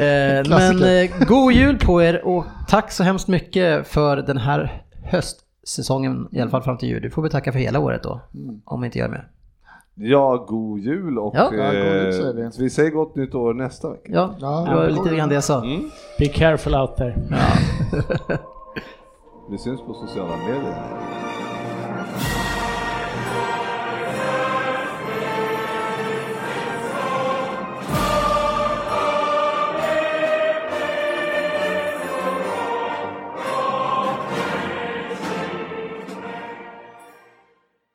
Eh, men eh, god jul på er och tack så hemskt mycket för den här höstsäsongen, i alla fall fram till jul. Du får vi tacka för hela året då, om vi inte gör mer. Ja, god jul och Ja. Ja, god jul säger vi. eh, vi säger gott nytt år nästa vecka. Ja, Ja, det var lite grann det jag sa. Mm. Be careful out there. Vi syns på sociala medier.